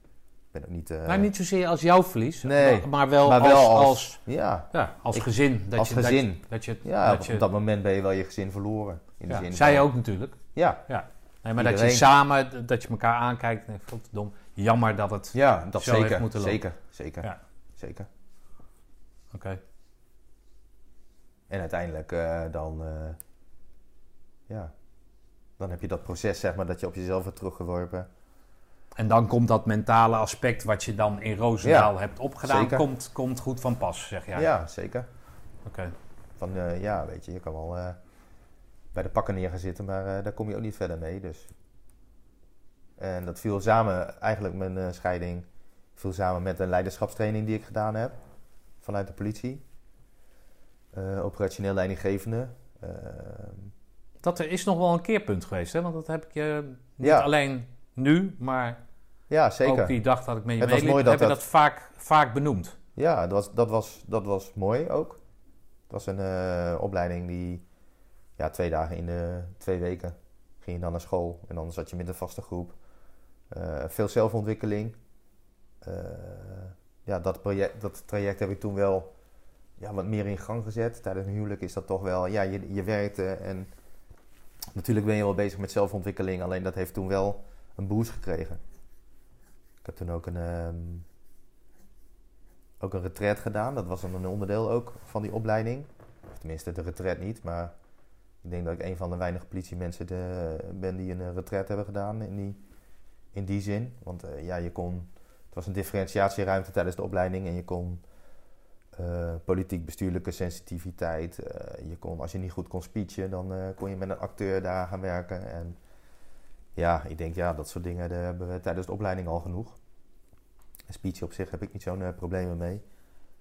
Ben ook niet... eh, nou, niet zozeer als jouw verlies, Nee, maar, maar wel, maar als, wel als, als, ja, ja, als Ik- gezin. Dat als je, gezin. Dat je, dat je, ja dat je- op dat moment ben je wel je gezin verloren. In de ja, zin zij van- ook natuurlijk. Ja, Nee, maar dat je samen, dat je elkaar aankijkt en denkt, dom. Jammer dat het... ja dat Zo heeft zeker. moeten lopen. Zeker, zeker, Ja. zeker. Oké. En uiteindelijk eh, dan, eh, ja, dan heb je dat proces, zeg maar, dat je op jezelf wordt teruggeworpen. En dan komt dat mentale aspect wat je dan in Roosendaal Ja, hebt opgedaan, zeker. komt, komt goed van pas, zeg jij. Ja, zeker. Oké. Van, eh, ja, weet je, je kan wel eh, bij de pakken neer gaan zitten, maar eh, daar kom je ook niet verder mee. Dus. En dat viel samen, eigenlijk mijn scheiding, viel samen met een leiderschapstraining die ik gedaan heb vanuit de politie. Operationeel leidinggevende. Eh, Dat er is nog wel een keerpunt geweest, hè? Want dat heb ik je niet Ja. alleen nu, maar ja, zeker. ook die dag dat ik met je Het meeliep, dat heb je dat- dat vaak, vaak benoemd. Ja, dat was, dat was, dat was mooi ook. Het was een eh, opleiding die ja, twee dagen in de twee weken ging je dan naar school. En dan zat je met een vaste groep. Eh, veel zelfontwikkeling. Eh, ja, dat, project, dat traject heb ik toen wel ja, wat meer in gang gezet. Tijdens een huwelijk is dat toch wel, ja, je, je werkte en natuurlijk ben je wel bezig met zelfontwikkeling. Alleen dat heeft toen wel een boost gekregen. Heb toen ook een... ehm, ook een retreat gedaan. Dat was een onderdeel ook van die opleiding. Of tenminste, de retreat niet, maar ik denk dat ik een van de weinige politiemensen de, ben die een eh, retreat hebben gedaan in die, in die zin. Want eh, ja, je kon, het was een differentiatieruimte tijdens de opleiding en je kon eh, politiek-bestuurlijke sensitiviteit. je kon, als je niet goed kon speechen, dan kon je met een acteur daar gaan werken. En ja, ik denk ja, dat soort dingen hebben we tijdens de opleiding al genoeg. Een speech op zich heb ik niet zo'n eh, problemen mee.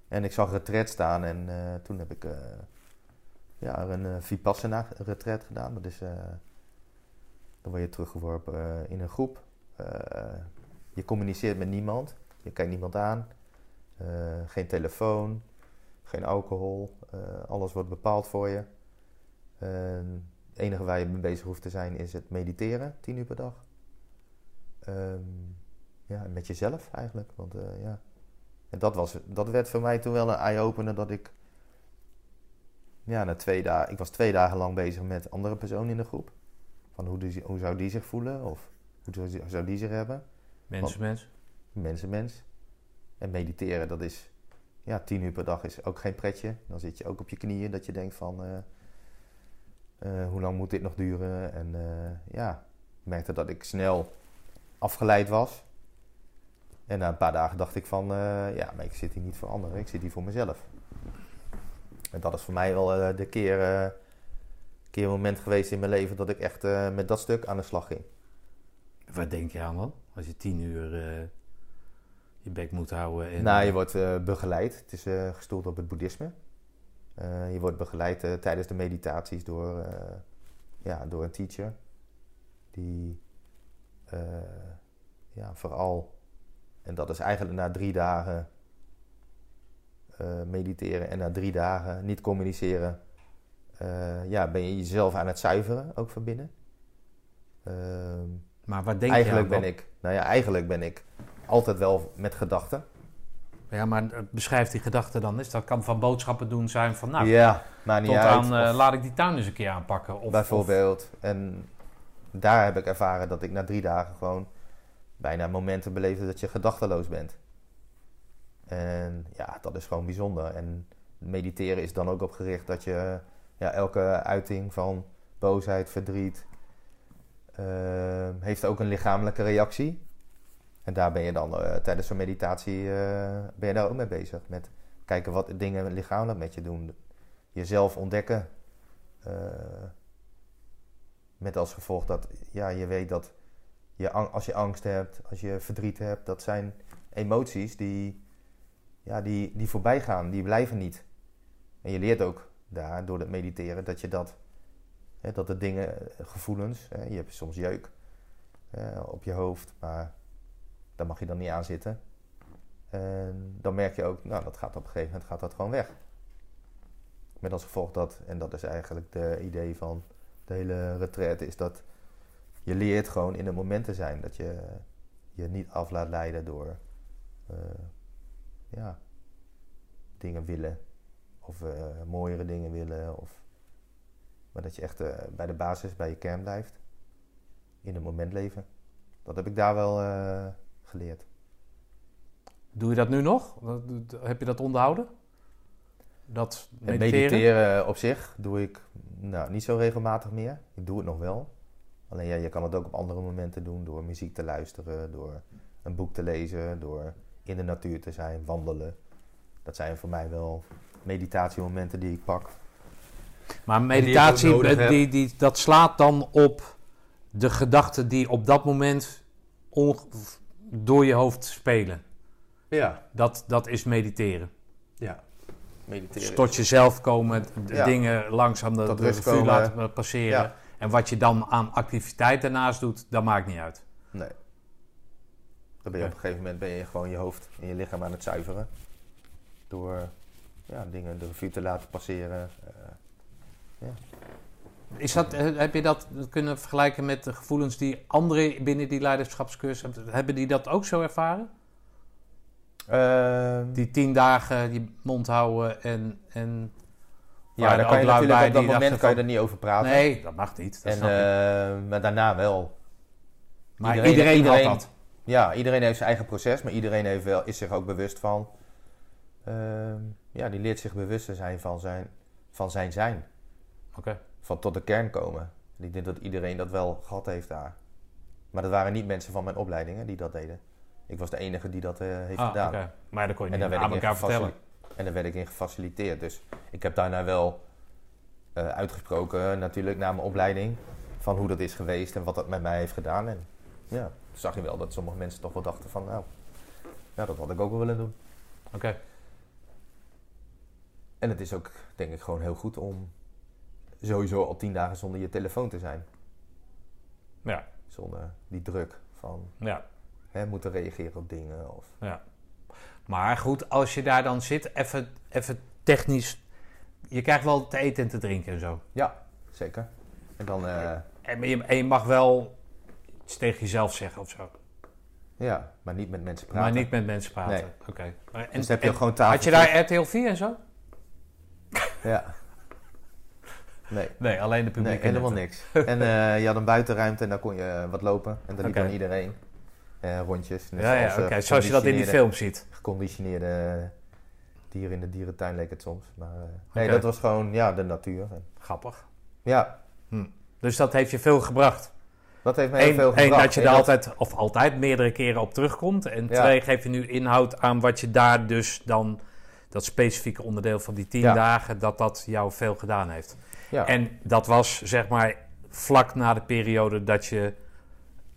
En ik zag retreat staan en eh, toen heb ik eh, ja, een Vipassana retreat gedaan. Dat is, dan word je teruggeworpen in een groep. Je communiceert met niemand. Je kijkt niemand aan. Geen telefoon, geen alcohol. alles wordt bepaald voor je. Het enige waar je mee bezig hoeft te zijn is het mediteren, tien uur per dag. Ehm, ja, met jezelf eigenlijk. Want eh, ja, en dat, was, dat werd voor mij toen wel een eye-opener dat ik... Ja, na twee dagen... Ik was twee dagen lang bezig met andere personen in de groep. Van hoe, die, hoe zou die zich voelen? Of hoe zou die- zou die zich hebben? Mensen, mensen. Mensen, mens. En mediteren, dat is... Ja, tien uur per dag is ook geen pretje. Dan zit je ook op je knieën dat je denkt van... eh, eh, hoe lang moet dit nog duren? En eh, ja, ik merkte dat ik snel afgeleid was. En na een paar dagen dacht ik van... eh, ja, maar ik zit hier niet voor anderen. Ik zit hier voor mezelf. En dat is voor mij wel de keer... keer moment geweest in mijn leven dat ik echt met dat stuk aan de slag ging. Wat denk je aan dan? Als je tien uur je bek moet houden. En, nou, je wordt begeleid. Het is eh, gestoeld op het boeddhisme. Eh, je wordt begeleid eh, tijdens de meditaties door, eh, ja, door een teacher. Die ja, vooral, en dat is eigenlijk na drie dagen mediteren en na drie dagen niet communiceren, ja, ben je jezelf aan het zuiveren, ook van binnen. Ehm, Maar wat denk eigenlijk je aan ben ik, nou ja, eigenlijk ben ik altijd wel met gedachten. Ja, maar eh, beschrijf die gedachte dan eens. Dat kan van boodschappen doen zijn van, nou, ja, maar niet tot uit. aan eh, laat ik die tuin eens een keer aanpakken. Of, bijvoorbeeld. En daar heb ik ervaren dat ik na drie dagen gewoon bijna momenten beleefde dat je gedachteloos bent. En ja, dat is gewoon bijzonder. En mediteren is dan ook op gericht dat je ja, elke uiting van boosheid, verdriet. Ehm, heeft ook een lichamelijke reactie. En daar ben je dan eh, tijdens zo'n meditatie eh, ben je daar ook mee bezig. Met kijken wat dingen lichamelijk met je doen. Jezelf ontdekken. Eh, met als gevolg dat ja, je weet dat je, als je angst hebt, als je verdriet hebt, dat zijn emoties die, ja, die, die voorbij gaan, die blijven niet. En je leert ook daar door het mediteren dat je dat, hè, dat de dingen, gevoelens, hè, je hebt soms jeuk op je hoofd, maar daar mag je dan niet aan zitten. En dan merk je ook, nou dat gaat op een gegeven moment gaat dat gewoon weg. Met als gevolg dat, en dat is eigenlijk de idee van de hele retraite, is dat je leert gewoon in het moment te zijn. Dat je je niet af laat leiden door eh, ja, dingen willen. Of eh, mooiere dingen willen. Of, maar dat je echt eh, bij de basis, bij je kern blijft. In het moment leven. Dat heb ik daar wel geleerd. Doe je dat nu nog? Heb je dat onderhouden? Dat mediteren? mediteren op zich doe ik nou, niet zo regelmatig meer. Ik doe het nog wel. Alleen ja, je kan het ook op andere momenten doen. Door muziek te luisteren, door een boek te lezen, door in de natuur te zijn, wandelen. Dat zijn voor mij wel meditatiemomenten die ik pak. Maar meditatie, eh, die, die, dat slaat dan op de gedachten die op dat moment door je hoofd spelen. Ja, Dat, dat is mediteren. ja. Mediteren. Dus tot jezelf komen, de Ja. dingen langzaam de, de revue laten passeren. Ja. En wat je dan aan activiteit daarnaast doet, dat maakt niet uit. Nee. Dan ben je op een gegeven moment ben je gewoon je hoofd en je lichaam aan het zuiveren. Door ja, dingen de revue te laten passeren. Eh, Is dat, eh, heb je dat kunnen vergelijken met de gevoelens die anderen binnen die leiderschapscursus hebben? Hebben die dat ook zo ervaren? Ehm, Die tien dagen je mond houden en... en ja, daar kan je natuurlijk bij op dat die moment kan je er niet over praten. Nee, dat mag niet. Dat en, snap ik. eh, maar daarna wel. Maar iedereen- iedereen, iedereen- had dat. Ja, iedereen heeft zijn eigen proces, maar iedereen heeft wel, is zich ook bewust van. ehm, ja, die leert zich bewust te zijn van zijn, van zijn zijn. Oké. Van tot de kern komen. En ik denk dat iedereen dat wel gehad heeft daar. Maar dat waren niet mensen van mijn opleidingen die dat deden. Ik was de enige die dat eh, heeft Ah, gedaan. Maar dat kon je En niet aan elkaar vertellen. en daar werd ik in gefaciliteerd. Dus ik heb daarna wel eh, uitgesproken, natuurlijk, na mijn opleiding. Van hoe dat is geweest en wat dat met mij heeft gedaan. En ja, zag je wel dat sommige mensen toch wel dachten van... Nou, ja, dat had ik ook wel willen doen. Oké. En het is ook, denk ik, gewoon heel goed om sowieso al tien dagen zonder je telefoon te zijn. Ja, Zonder die druk van ja, hè, moeten reageren op dingen. Of, ja. Maar goed, als je daar dan zit, even, even technisch... Je krijgt wel te eten en te drinken en zo. ja, zeker. En dan, eh, En je, en je mag wel iets tegen jezelf zeggen of zo. ja, maar niet met mensen praten. Maar niet met mensen praten. Nee. Oké. En, Dus heb je en gewoon tafel. had je daar RTL 4 en zo? Ja. Nee. Nee, alleen de Nee, publieke helemaal netten. niks. En eh, je had een buitenruimte en daar kon je wat lopen. En daar liep dan iedereen. Eh, rondjes. Net Ja, ja, oké. eh, Zoals je dat in die film ziet. Geconditioneerde dieren in de dierentuin leek het soms. Maar nee, dat was gewoon ja, de natuur. Grappig. ja, Dus dat heeft je veel gebracht. dat heeft me heel Eén, veel gebracht. dat je daar altijd, of altijd, meerdere keren op terugkomt. En Ja. twee, geef je nu inhoud aan wat je daar dus dan, dat specifieke onderdeel van die tien Ja. dagen, dat dat jou veel gedaan heeft. Ja. En dat was zeg maar vlak na de periode dat je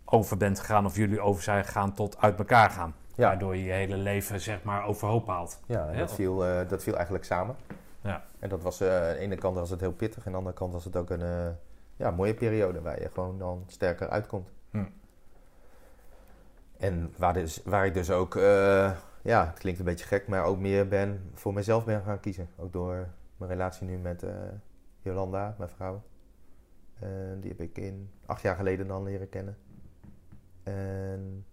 over bent gegaan, of jullie over zijn gegaan tot uit elkaar gaan. Ja. Waardoor je je hele leven zeg maar overhoop haalt. Ja, en dat, viel, eh, dat viel eigenlijk samen. Ja. En dat was eh, aan de ene kant was het heel pittig, en aan de andere kant was het ook een eh, ja, mooie periode waar je gewoon dan sterker uitkomt. Hm. En waar, dus, waar ik dus ook, ja, het klinkt een beetje gek, maar ook meer ben voor mezelf ben gaan kiezen. Ook door mijn relatie nu met Jolanda, mijn vrouw. En die heb ik in acht jaar geleden dan leren kennen. En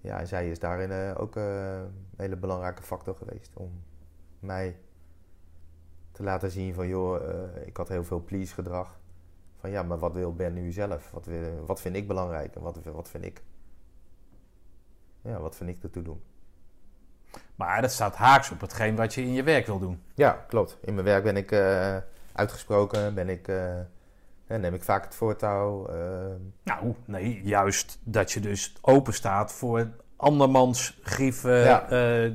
ja, zij is daarin eh, ook eh, een hele belangrijke factor geweest om mij te laten zien van joh, eh, ik had heel veel please gedrag. Van ja, maar wat wil Ben nu zelf? Wat, wil, wat vind ik belangrijk en wat, wat vind ik? Ja, wat vind ik ertoe doen? Maar dat staat haaks op hetgeen wat je in je werk wil doen. Ja, klopt. In mijn werk ben ik eh, uitgesproken, ben ik Hè, neem ik vaak het voortouw. eh, Nou, nee, juist dat je dus open staat voor andermans grieven. Ja.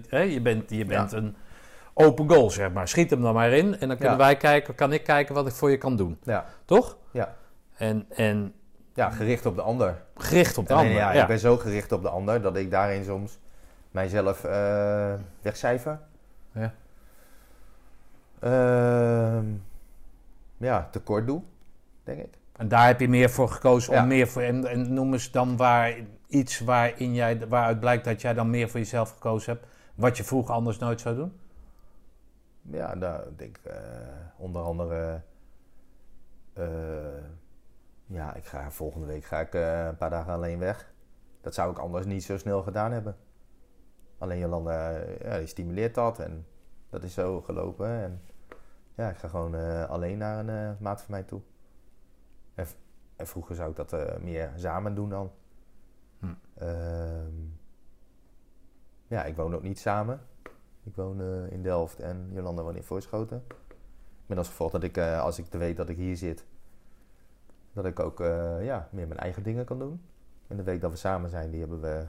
eh, je bent, je bent een open goal, zeg maar. Schiet hem dan maar in en dan kunnen Ja. wij kijken, kan ik kijken wat ik voor je kan doen. ja. Toch? Ja. En, en ja, gericht op de ander. gericht op de ander. ja. Ik ben zo gericht op de ander dat ik daarin soms mijzelf eh wegcijfer. Ja. Ehm, ja, tekort doe, denk ik. En daar heb je meer voor gekozen om Ja. meer voor. En, en noem eens dan waar iets waarin jij, waaruit blijkt dat jij dan meer voor jezelf gekozen hebt. Wat je vroeger anders nooit zou doen. Ja, nou, ik denk eh, onder andere. eh, ja, ik ga volgende week ga ik eh, een paar dagen alleen weg. Dat zou ik anders niet zo snel gedaan hebben. Alleen Jolanda, ja, die stimuleert dat en dat is zo gelopen. En ja, ik ga gewoon eh, alleen naar een eh, maat van mij toe. En, vroeger zou ik dat eh, meer samen doen dan. Hm. Ehm, ja, ik woon ook niet samen. Ik woon in Delft en Jolanda woont in Voorschoten. Met als gevolg dat ik, als ik weet dat ik hier zit, dat ik ook ja, meer mijn eigen dingen kan doen. En de week dat we samen zijn, die hebben we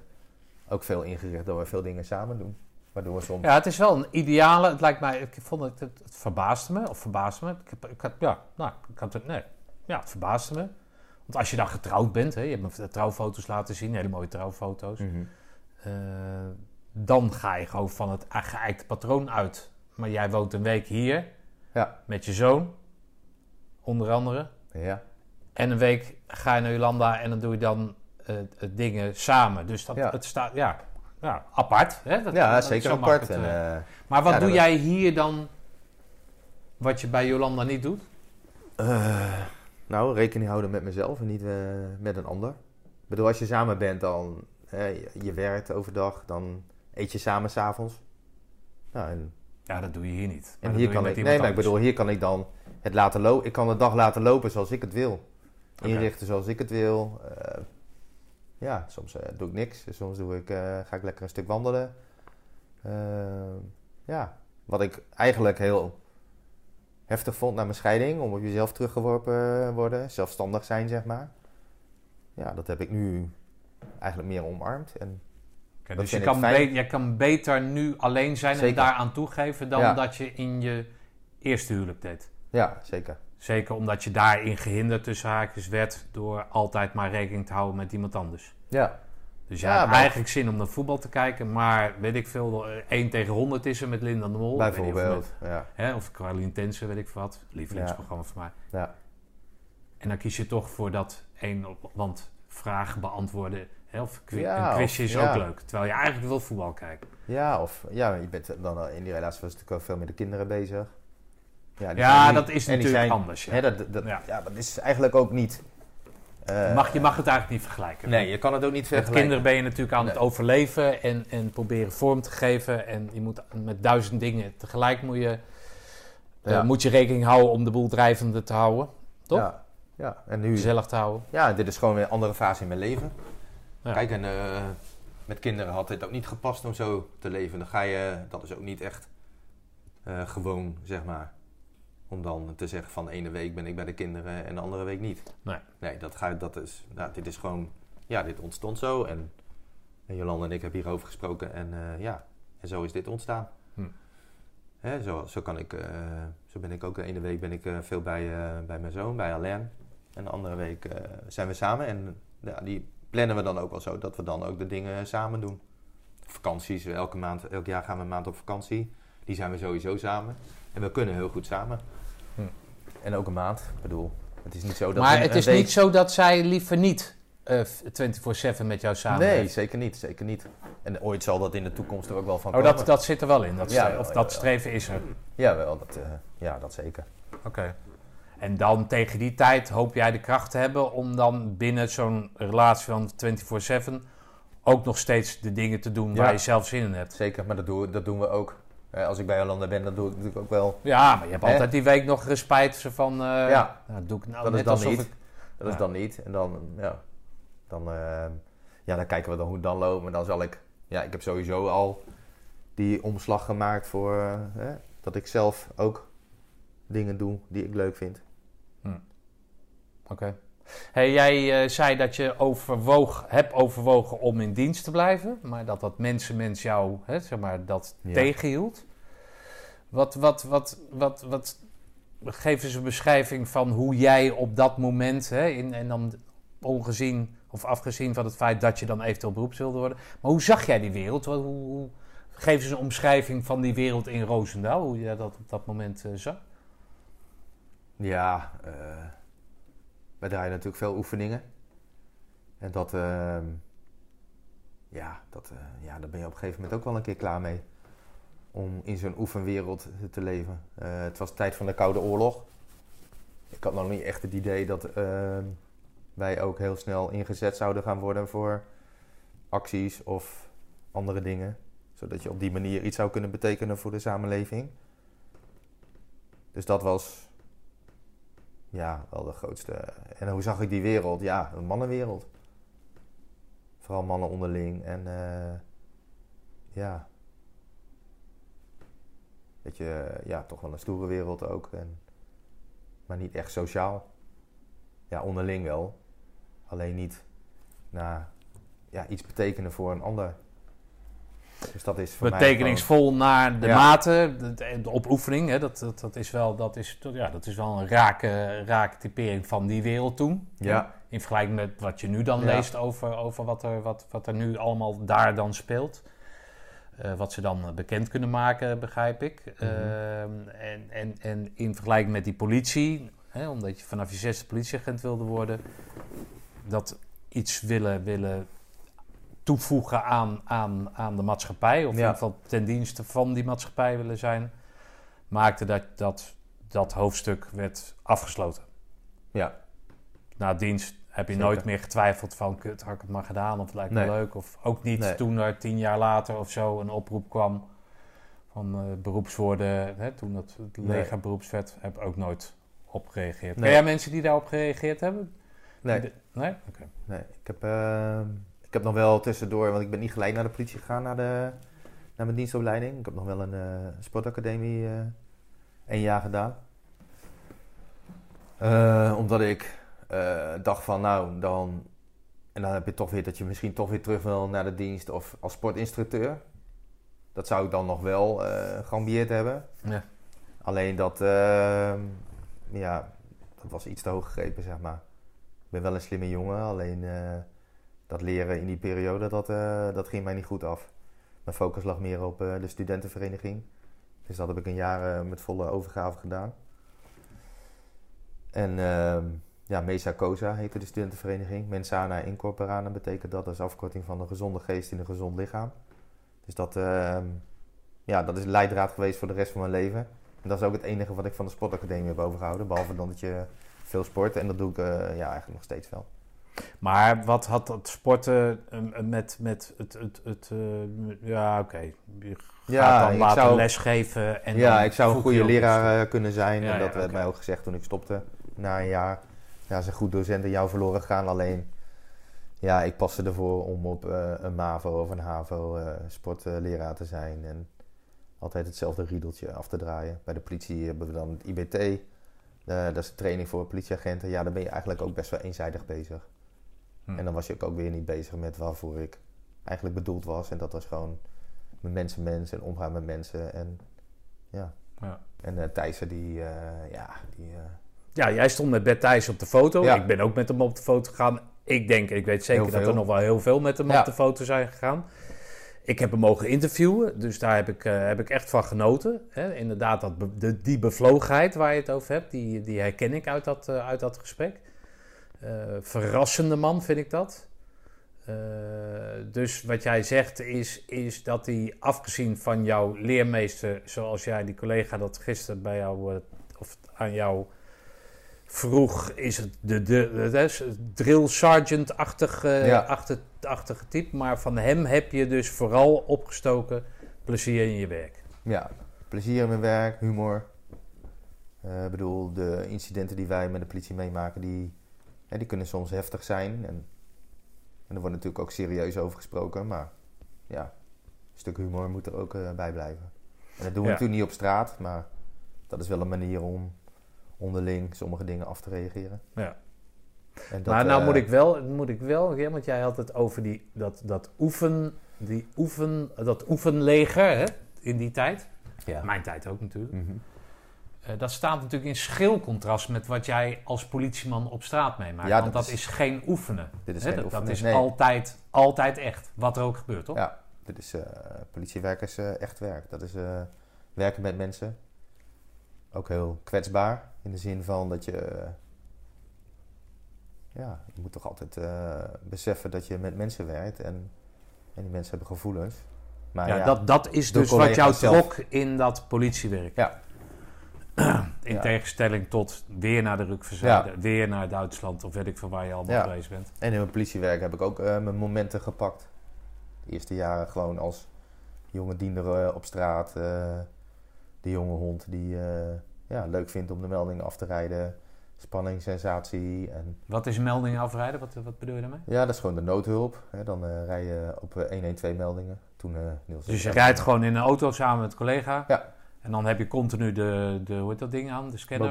ook veel ingericht dat we veel dingen samen doen. Waardoor we soms... Ja, het is wel een ideale. Het lijkt mij. Ik vond het. Het, het verbaasde me. Of verbaasde me. Ik, heb, ik had. Ja, nou, ik had het. Nee. Ja, het verbaasde me. Want als je dan getrouwd bent. Hè, je hebt me trouwfoto's laten zien. Hele mooie trouwfoto's. Mhm. eh, dan ga je gewoon van het geëikte patroon uit. Maar jij woont een week hier. Ja. Met je zoon. Onder andere. Ja, En een week ga je naar Jolanda en dan doe je dan eh, dingen samen. Dus dat, Ja. het staat, ja, ja apart. Hè? Dat, ja dat- zeker apart. het, En, eh. eh, maar wat ja, doe jij hier dan wat je bij Jolanda niet doet? eh, nou, rekening houden met mezelf en niet met een ander. Ik bedoel, als je samen bent, dan je- je werkt overdag, dan eet je samen s'avonds. Nou, en Ja, dat doe je hier niet. En hier kan ik, nee, maar ik bedoel, hier kan ik dan het laten lopen. Ik kan de dag laten lopen zoals ik het wil. Inrichten zoals ik het wil. Eh, ja, soms eh, doe ik niks. Soms doe ik, eh, ga ik lekker een stuk wandelen. Eh, ja, wat ik eigenlijk heel heftig vond na mijn scheiding, om op jezelf teruggeworpen worden, zelfstandig zijn, zeg maar. Ja, dat heb ik nu eigenlijk meer omarmd. En dus je kan, fijn. be- je kan beter nu alleen zijn en Zeker. daaraan toegeven dan Ja. dat je in je eerste huwelijk deed. ja, zeker. Zeker omdat je daarin gehinderd tussen haakjes werd door altijd maar rekening te houden met iemand anders. Ja, Dus je Ja, hebt eigenlijk zin om naar voetbal te kijken, maar weet ik veel, eh, 1 tegen 100 is er met Linda de Mol. Niet of bijvoorbeeld. met- Ja, Hè, of Caroline Tensen, weet ik wat. Lievelingsprogramma voor mij. ja. En dan kies je toch voor dat één, op, want vragen beantwoorden, hè, of qui- Ja, een quizje is ook leuk. Terwijl je eigenlijk wil voetbal kijken. Ja, of ja, je bent dan in die relatie was natuurlijk ook veel met de kinderen bezig. Ja, dat is natuurlijk zijn- anders. Ja. Hè, dat, dat, Ja. ja. dat is eigenlijk ook niet. eh, mag, je mag het eigenlijk niet vergelijken. Nee, je kan het ook niet Met vergelijken. kinderen ben je natuurlijk aan het overleven en, en proberen vorm te geven. En je moet met duizend dingen tegelijk moet je, eh, moet je rekening houden om de boel drijvende te houden. Toch? Ja, ja, en nu. Gezellig te houden. Ja, dit is gewoon weer een andere fase in mijn leven. Kijk, en eh, met kinderen had het ook niet gepast om zo te leven. Dan ga je, dat is ook niet echt gewoon, zeg maar. Om dan te zeggen van de ene week ben ik bij de kinderen en de andere week niet. Nee. Nee, dat, ga, dat is, nou, dit is gewoon, ja, dit ontstond zo. En, en Jolanda en ik hebben hierover gesproken en eh, ja, en zo is dit ontstaan. Hm. Hè, zo, zo, kan ik, eh, zo ben ik ook de ene week ben ik eh, veel bij, bij mijn zoon, bij Alain. En de andere week zijn we samen en ja, die plannen we dan ook wel zo dat we dan ook de dingen samen doen. Vakanties, elke maand, elk jaar gaan we een maand op vakantie. Die zijn we sowieso samen. En we kunnen heel goed samen. Hm. En ook een maand. Ik bedoel, het is niet zo dat maar een- het is week- niet zo dat zij liever niet eh 24-7 met jou samen Nee, zeker niet. Zeker niet. En ooit zal dat in de toekomst er ook wel van Oh, komen. dat, dat zit er wel in. Dat Ja, wel, of ja, dat wel. streven is er. Ja, wel, dat, eh, ja, dat zeker. Oké. En dan tegen die tijd hoop jij de kracht te hebben om dan binnen zo'n relatie van 24-7 ook nog steeds de dingen te doen Ja. waar je zelf zin in hebt. Zeker, maar dat doen, we, dat doen we ook. Als ik bij Jolanda ben, dan doe ik natuurlijk ook wel. Ja, maar je hebt Hè? altijd die week nog respijt van, eh, Ja. nou, doe ik nou dat net is dan alsof niet. ik... Dat Ja. is dan niet. En dan, ja, dan, eh, ja, dan kijken we dan hoe het dan loopt. Maar dan zal ik, ja, ik heb sowieso al die omslag gemaakt voor eh, hè, dat ik zelf ook dingen doe die ik leuk vind. Oké. Hey, jij eh, zei dat je overwoog, hebt overwogen om in dienst te blijven, maar dat dat mensenmens jou, hè, zeg maar, dat Ja. tegenhield. Wat, wat, wat, wat, wat, geef eens een beschrijving van hoe jij op dat moment, hè, in, en dan ongezien of afgezien van het feit dat je dan eventueel beroeps wilde worden, maar hoe zag jij die wereld? Hoe, hoe, geef eens een omschrijving van die wereld in Roosendaal, hoe jij dat op dat moment eh, zag. Ja, eh wij draaien natuurlijk veel oefeningen. En dat, ehm, ja, dat, eh, ja, daar ben je op een gegeven moment ook wel een keer klaar mee. Om in zo'n oefenwereld te leven. Eh, het was tijd van de Koude Oorlog. Ik had nog niet echt het idee dat ehm, wij ook heel snel ingezet zouden gaan worden voor acties of andere dingen. Zodat je op die manier iets zou kunnen betekenen voor de samenleving. Dus dat was ja, wel de grootste. En hoe zag ik die wereld? Ja, een mannenwereld. Vooral mannen onderling. En eh, ja. Weet je, ja, toch wel een stoere wereld ook. En, maar niet echt sociaal. Ja, onderling wel. Alleen niet na ja, iets betekenen voor een ander. Dus dat is voor mij betekenisvol naar de Ja. mate, de, de opoefening. Hè, dat, dat, dat, is wel, dat, is, ja, dat is wel een rake, rake typering van die wereld toen. Ja, In vergelijking met wat je nu dan Ja. leest over, over wat, er, wat, wat er nu allemaal daar dan speelt. Eh, wat ze dan bekend kunnen maken, begrijp ik. Mhm. Ehm, en, en, en in vergelijking met die politie, hè, omdat je vanaf je zesde politieagent wilde worden, dat iets willen, willen toevoegen aan, aan, aan de maatschappij, of in ieder geval ten dienste van die maatschappij willen zijn, maakte dat dat, dat hoofdstuk werd afgesloten. ja, Na dienst heb je Zeker. nooit meer getwijfeld van, kut, had ik het maar gedaan of het lijkt me Nee. leuk. Of ook niet Nee. toen er tien jaar later of zo een oproep kwam van eh, beroepsworden. Hè, toen het, het leger beroeps werd, heb ook nooit op gereageerd. Ken jij mensen die daarop gereageerd hebben? nee. De- nee? Oké. Nee, ik heb, eh, ik heb nog wel tussendoor, want ik ben niet gelijk naar de politie gegaan, naar, de, naar mijn dienstopleiding. Ik heb nog wel een eh, sportacademie eh één jaar gedaan. Eh, omdat ik eh, dacht van, nou, dan... En dan heb je toch weer dat je misschien toch weer terug wil naar de dienst of als sportinstructeur. Dat zou ik dan nog wel eh geambieerd hebben. Ja. Alleen dat, eh, ja, dat was iets te hoog gegrepen, zeg maar. Ik ben wel een slimme jongen, alleen eh, dat leren in die periode, dat, eh, dat ging mij niet goed af. Mijn focus lag meer op eh, de studentenvereniging. Dus dat heb ik een jaar eh, met volle overgave gedaan. En ehm, ja, Mesa Cosa heette de studentenvereniging. Mensana Incorporana betekent dat. Is afkorting van een gezonde geest in een gezond lichaam. Dus dat, ehm, ja, dat is leidraad geweest voor de rest van mijn leven. En dat is ook het enige wat ik van de sportacademie heb overgehouden. Behalve dan dat je veel sport. En dat doe ik ja, eigenlijk nog steeds wel. Maar wat had dat sporten eh, met, met het... het, het eh, ja, oké. Je gaat Ja, dan later zou- lesgeven. En ja, ik zou een goede leraar eh, kunnen zijn. Ja, en dat ja, werd mij ook gezegd toen ik stopte. Na een jaar. Ja, een goed docent in jou verloren gegaan. Alleen, ja, ik paste ervoor om op eh, een MAVO of een HAVO eh, sportleraar te zijn. En altijd hetzelfde riedeltje af te draaien. Bij de politie hebben we dan het IBT. Eh, dat is de training voor politieagenten. Ja, dan ben je eigenlijk ook best wel eenzijdig bezig. Hm. En dan was je ook weer niet bezig met waarvoor ik eigenlijk bedoeld was. En dat was gewoon met mensen, mensen en omgaan met mensen. En ja. Ja. En eh Thijssen, die, eh, ja, die... eh, Ja, jij stond met Bert Thijs op de foto. Ja. Ik ben ook met hem op de foto gegaan. Ik denk, ik weet zeker dat er nog wel heel veel met hem Ja. op de foto zijn gegaan. Ik heb hem mogen interviewen, dus daar heb ik, heb ik echt van genoten. Hè? Inderdaad, dat be- de, die bevlogenheid waar je het over hebt, die, die herken ik uit dat, uit dat gesprek. Eh, verrassende man vind ik dat. Eh, dus wat jij zegt is, is dat hij, afgezien van jouw leermeester, zoals jij die collega dat gisteren bij jou, eh, of aan jou vroeg, is het de, de, de, drill sergeant-achtig eh, Ja. achtig- achtige type. Maar van hem heb je dus vooral opgestoken plezier in je werk. ja, plezier in mijn werk, humor. Ik bedoel, de incidenten die wij met de politie meemaken, die, die kunnen soms heftig zijn. En, en er wordt natuurlijk ook serieus over gesproken. Maar ja, een stuk humor moet er ook eh, bij blijven. En dat doen we Ja. natuurlijk niet op straat, maar dat is wel een manier om onderling sommige dingen af te reageren. Ja. En dat, maar nou eh, moet ik wel, moet ik wel, ja, want jij had het over die, dat, dat, oefen, die oefen, dat oefenleger hè, in die tijd. Ja. Mijn tijd ook natuurlijk. Eh, dat staat natuurlijk in schil contrast met wat jij als politieman op straat meemaakt. Ja, want dat dat is- is, geen oefenen. Dit is geen dat, oefenen, dat is nee. altijd, altijd echt, wat er ook gebeurt, toch? Ja, dit is eh politiewerk is eh, echt werk. Dat is eh, werken met mensen. Ook heel kwetsbaar in de zin van dat je. eh, ja, je moet toch altijd eh, beseffen dat je met mensen werkt en, en die mensen hebben gevoelens. Maar Ja, ja, Dat, dat is dus wat jou trok in dat politiewerk. Ja. In Ja. tegenstelling tot weer naar de Rukverzijde, weer naar Duitsland of weet ik veel waar je allemaal Ja. geweest bent. En in mijn politiewerk heb ik ook eh, mijn momenten gepakt. De eerste jaren gewoon als jonge diender eh, op straat. eh, de jonge hond die ja, leuk vindt om de melding af te rijden. Spanning, sensatie. En Wat is melding afrijden? Wat, wat bedoel je daarmee? ja, dat is gewoon de noodhulp. Hè. Dan rij je op eh, 112 meldingen. Toen, Dus je rijdt gewoon in een auto samen met een collega. Ja. En dan heb je continu de, de hoe heet dat ding aan? De scanner?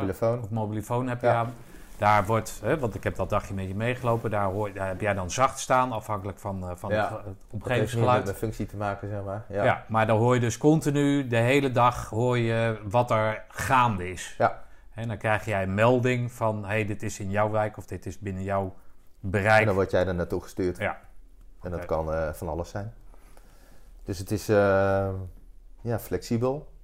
Mobielefoon. Of heb je Ja. aan. Daar wordt, hè, want ik heb dat dagje met je meegelopen, daar, hoor, daar heb jij dan zacht staan, afhankelijk van, eh, van Ja. het, met omgevingsgeluid. mijn functie te maken, zeg maar. Ja. Ja. maar dan hoor je dus continu, de hele dag hoor je wat er gaande is. Ja. En dan krijg jij een melding van, hey, dit is in jouw wijk of dit is binnen jouw En bereik. dan word jij er naartoe gestuurd. Ja. En dat kan eh, van alles zijn. Dus het is eh, ja, flexibel.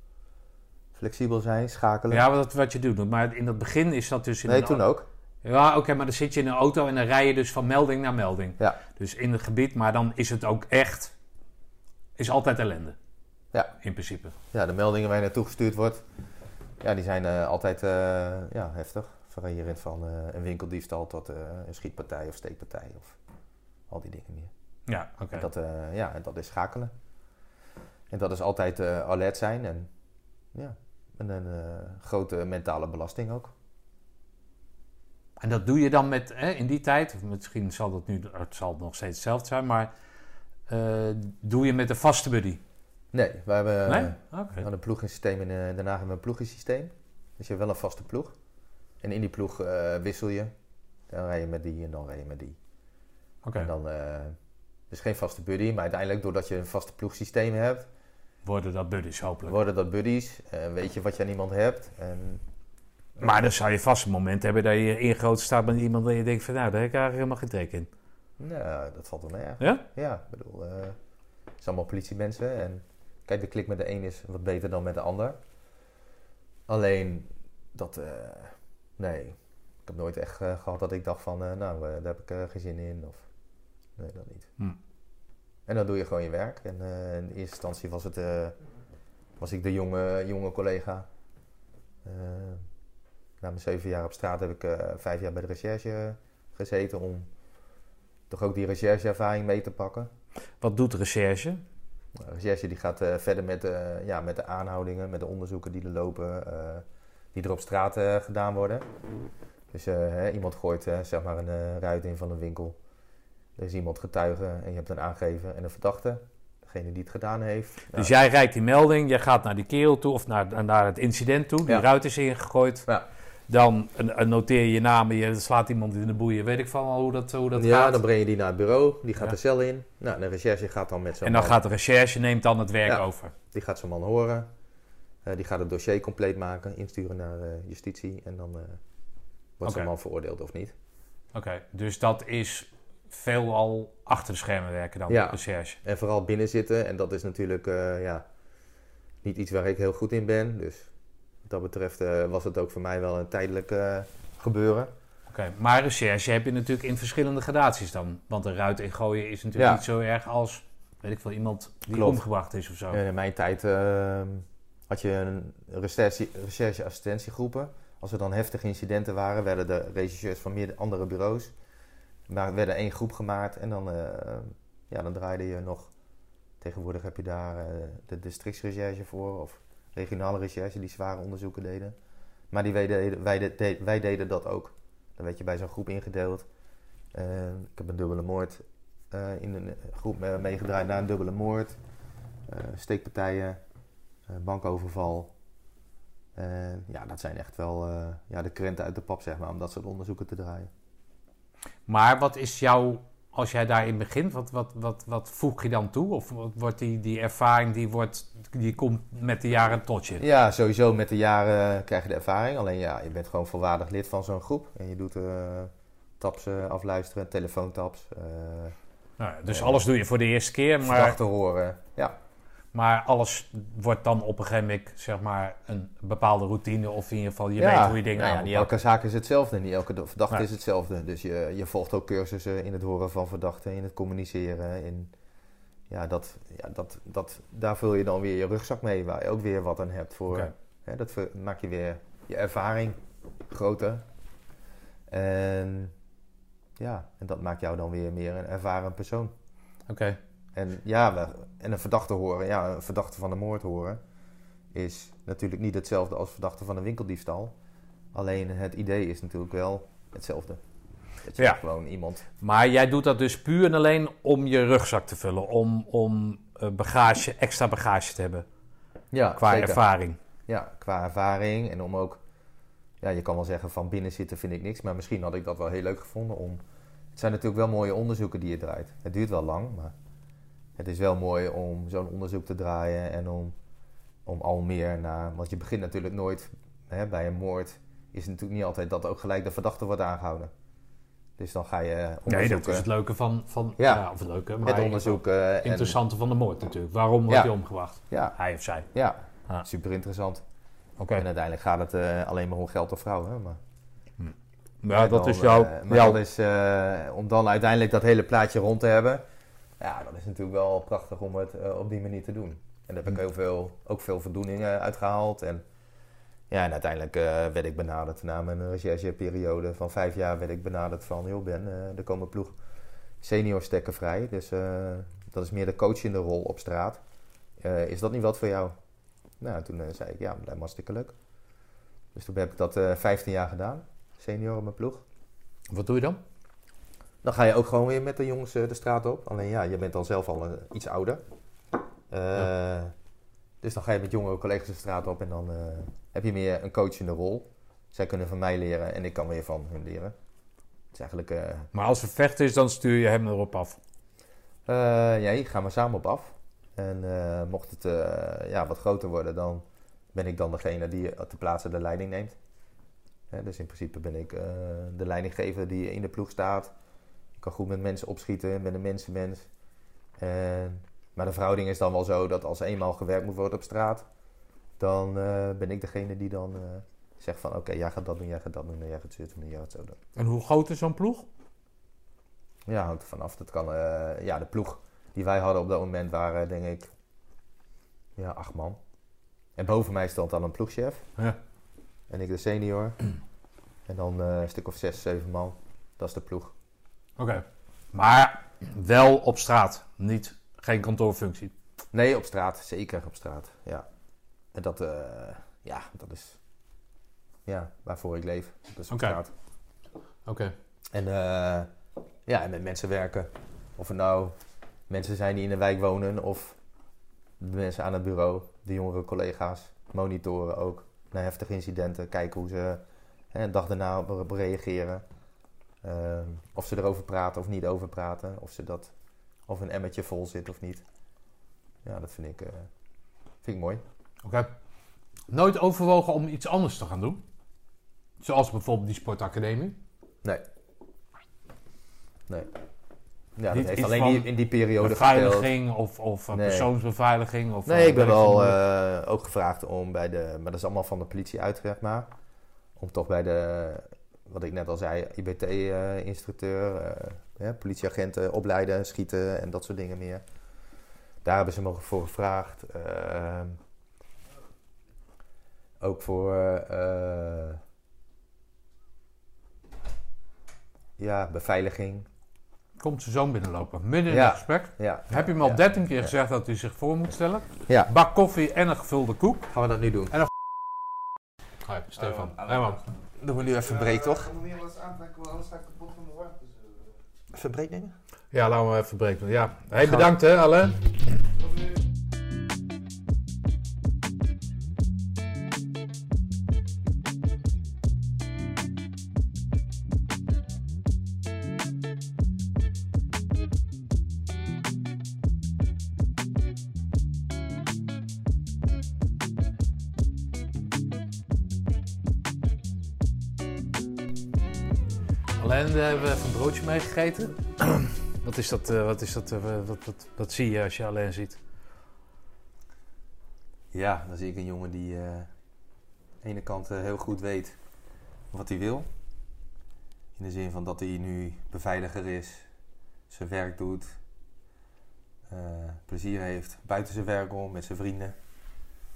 Flexibel zijn, schakelen. Ja, wat, wat je doet. Maar in het begin is dat dus in nee, toen ook. Ja, oké, maar dan zit je in een auto en dan rij je dus van melding naar melding. Ja. Dus in het gebied, maar dan is het ook echt, is altijd ellende. Ja. In principe. Ja, de meldingen waar je naartoe gestuurd wordt, ja, die zijn eh, altijd eh, ja, heftig. Variërend van eh, een winkeldiefstal tot een schietpartij of steekpartij of al die dingen meer. Ja, oké. Dat, ja, en dat is schakelen. En dat is altijd alert zijn en ja, en een eh, grote mentale belasting ook. En dat doe je dan met, hè, in die tijd, of misschien zal dat nu, het zal nog steeds hetzelfde zijn, maar eh, doe je met een vaste buddy? Nee, we hebben nee? eh, een ploegensysteem in Den Haag hebben we een ploegensysteem. Dus je hebt wel een vaste ploeg. En in die ploeg wissel je. Dan rij je met die en dan rij je met die. Oké. En dan, eh dus geen vaste buddy, maar uiteindelijk doordat je een vaste ploegsysteem hebt, Worden dat buddies hopelijk. worden dat buddies. eh, weet je wat je aan iemand hebt. En, Maar dan zou je vast een moment hebben dat je ingegoten staat met iemand en je denkt van nou, daar heb ik eigenlijk helemaal geen trek in. nou, dat valt wel mee. Ja, Ja? ja ik bedoel, eh, het zijn allemaal politiemensen. En kijk, de klik met de een is wat beter dan met de ander. Alleen, dat, eh, nee, ik heb nooit echt eh, gehad dat ik dacht van, nou, daar heb ik geen zin in. Of, nee, dat niet. Hm. En dan doe je gewoon je werk. En eh, in eerste instantie was, het, eh, was ik de jonge, jonge collega. Eh, na mijn zeven jaar op straat heb ik vijf jaar bij de recherche gezeten om toch ook die rechercheervaring mee te pakken. Wat doet de recherche? De recherche die gaat verder met, ja, met de aanhoudingen, met de onderzoeken die er lopen, die er op straat gedaan worden. Dus hè, iemand gooit zeg maar een ruit in van een winkel. Er is iemand getuige en je hebt een aangever en een verdachte. Degene die het gedaan heeft. Nou, Dus jij rijdt die melding, jij gaat naar die kerel toe of naar, naar het incident toe, die Ja. ruit is ingegooid. Ja. Dan noteer je je naam, en je slaat iemand in de boeien, weet ik van wel hoe dat, hoe dat ja, gaat. dan breng je die naar het bureau, die gaat Ja. de cel in. Nou, de recherche gaat dan met zo'n en dan man, gaat de recherche, neemt dan het werk Ja. over. die gaat zo'n man horen. Eh, die gaat het dossier compleet maken, insturen naar eh, justitie en dan eh, wordt zo'n man veroordeeld of niet. Oké, dus dat is veelal achter de schermen werken dan, Ja. recherche. En vooral binnen zitten. En dat is natuurlijk eh, ja, niet iets waar ik heel goed in ben. Dus wat dat betreft eh, was het ook voor mij wel een tijdelijk eh, gebeuren. Oké, maar recherche heb je natuurlijk in verschillende gradaties dan. Want een ruit ingooien is natuurlijk Ja. niet zo erg als, weet ik veel, iemand die Klopt. omgebracht is of zo. In mijn tijd eh, had je een recherche- recherche-assistentiegroepen. Als er dan heftige incidenten waren, werden de rechercheurs van meerdere andere bureaus. Maar werden één groep gemaakt en dan, eh, ja, dan draaide je nog. Tegenwoordig heb je daar eh, de districtsrecherche voor of regionale recherche die zware onderzoeken deden. Maar die wij, deden, wij, wij deden dat ook. Dan werd je bij zo'n groep ingedeeld. Eh, ik heb een dubbele moord in een groep meegedraaid naar een dubbele moord. Steekpartijen, bankoverval. Ja, dat zijn echt wel ja, de krenten uit de pap, zeg maar, om dat soort onderzoeken te draaien. Maar wat is jouw, als jij daarin begint, wat, wat, wat, wat voeg je dan toe? Of wordt die, die ervaring, die, wordt, die komt met de jaren tot je? Ja, sowieso met de jaren krijg je de ervaring. Alleen ja, je bent gewoon volwaardig lid van zo'n groep. En je doet eh taps eh, afluisteren, telefoontaps, eh Nou, dus alles doe je voor de eerste keer, maar, verdachten horen. Ja, maar alles wordt dan op een gegeven moment zeg maar een bepaalde routine. Of in ieder geval, je Ja, weet hoe je dingen nou ja, aan niet elke zaak is hetzelfde. Niet elke verdachte Nee. is hetzelfde. Dus je, je volgt ook cursussen in het horen van verdachten, in het communiceren. In, ja, dat, ja dat, dat, daar vul je dan weer je rugzak mee, waar je ook weer wat aan hebt. Voor, hè, dat maak je weer je ervaring groter. En ja, en dat maakt jou dan weer meer een ervaren persoon. Oké, En ja, we- en een verdachte horen, ja, een verdachte van de moord horen, is natuurlijk niet hetzelfde als verdachte van een winkeldiefstal. Alleen het idee is natuurlijk wel hetzelfde. Het is Ja. gewoon iemand. maar jij doet dat dus puur en alleen om je rugzak te vullen. Om, om eh, bagage, extra bagage te hebben Ja, qua zeker. ervaring. Ja, qua ervaring en om ook, ja, je kan wel zeggen van binnen zitten vind ik niks, maar misschien had ik dat wel heel leuk gevonden om. Het zijn natuurlijk wel mooie onderzoeken die je draait. Het duurt wel lang, maar het is wel mooi om zo'n onderzoek te draaien en om, om al meer naar. Want je begint natuurlijk nooit hè, bij een moord. Is het natuurlijk niet altijd dat ook gelijk de verdachte wordt aangehouden. Dus dan ga je onderzoeken. Nee, dat is het leuke van, van ja. Ja. of het leuke, maar het het onderzoeken. en- interessante van de moord natuurlijk. Waarom wordt Ja. hij omgebracht? Ja, Hij of zij. ja. Ah. super interessant. Oké, En uiteindelijk gaat het eh, alleen maar om geld of vrouwen. Maar ja, En dat dan, is jouw... maar jouw- is, eh, om dan uiteindelijk dat hele plaatje rond te hebben. Ja, dat is natuurlijk wel prachtig om het eh, op die manier te doen. En daar heb ik heel veel, ook veel voldoeningen uitgehaald. En, ja, en uiteindelijk eh, werd ik benaderd na mijn rechercheperiode van vijf jaar. werd ik benaderd van, joh Ben, eh, er komen ploeg senior stekken vrij. Dus dat is meer de coachende rol op straat. Is dat niet wat voor jou? Nou, toen zei ik, ja, lijkt me hartstikke leuk. Dus toen heb ik dat eh 15 jaar gedaan, senior op mijn ploeg. Wat doe je dan? Dan ga je ook gewoon weer met de jongens eh, de straat op. Alleen ja, je bent dan zelf al eh, iets ouder. Eh, Dus dan ga je met jongere collega's de straat op en dan heb je meer een coachende rol. Zij kunnen van mij leren en ik kan weer van hun leren. Het is eigenlijk, Maar als er vecht is, dan stuur je hem erop af. ja, hier gaan we samen op af. En mocht het ja, wat groter worden, dan ben ik dan degene die te plaatsen de leiding neemt. Hè, dus in principe ben ik de leidinggever die in de ploeg staat. Ik kan goed met mensen opschieten, ben een mensenmens. En, maar de verhouding is dan wel zo dat als eenmaal gewerkt moet worden op straat, dan eh, ben ik degene die dan eh, zegt van oké, jij gaat dat doen, jij gaat dat doen, en jij gaat zo doen, en jij gaat zo doen. En hoe groot is zo'n ploeg? Ja, hangt er vanaf. Dat kan, eh, ja, de ploeg die wij hadden op dat moment waren, denk ik, ja, acht man. En boven mij stond dan een ploegchef. Ja. En ik de senior. en dan een stuk of zes, zeven man. Dat is de ploeg. Oké. Maar wel op straat, niet, geen kantoorfunctie. Nee, op straat. Zeker op straat. Ja. En dat, eh, ja, dat is ja, waarvoor ik leef. Op Oké. straat. Oké. En eh, ja, en met mensen werken. Of het nou mensen zijn die in de wijk wonen of de mensen aan het bureau, de jongere collega's, monitoren ook naar heftige incidenten, kijken hoe ze hè, een dag daarna op reageren. Ehm, of ze erover praten of niet over praten, of, ze dat, of een emmertje vol zit of niet. Ja, dat vind ik, eh, vind ik mooi. Oké. Nooit overwogen om iets anders te gaan doen? Zoals bijvoorbeeld die sportacademie? Nee. Nee. Ja, dat heeft alleen die, in die periode. Beveiliging of, of Nee. persoonsbeveiliging? Of, Nee, eh, ik ben wel eh, ook gevraagd om bij de, maar dat is allemaal van de politie uit, zeg maar. Om toch bij de, wat ik net al zei, IBT-instructeur, eh, politieagenten opleiden, schieten en dat soort dingen meer. Daar hebben ze me voor gevraagd. Ehm, ook voor, eh, ja, beveiliging. Komt zijn zoon binnenlopen, midden in Ja. het gesprek. Ja. Heb je hem al Ja. 13 keer Ja. gezegd dat hij zich voor moet stellen? Ja. Bak koffie en een gevulde koek. Gaan we dat nu doen? Hoi, Stefan. Oh, Hey, man. Doen we nu even een break, toch? Ik moet niet alles aantrekken, want anders ga ik kapot van mijn warmte. Eh, break nemen? Ja, laten we even breken. Ja. Hey, bedankt hè, Alain. Meegegeten. wat is dat, eh, wat, is dat eh, wat, wat, zie je als je alleen ziet? Ja, dan zie ik een jongen die eh, aan de ene kant heel goed weet wat hij wil. In de zin van dat hij nu beveiliger is, zijn werk doet, plezier heeft buiten zijn werk om, met zijn vrienden.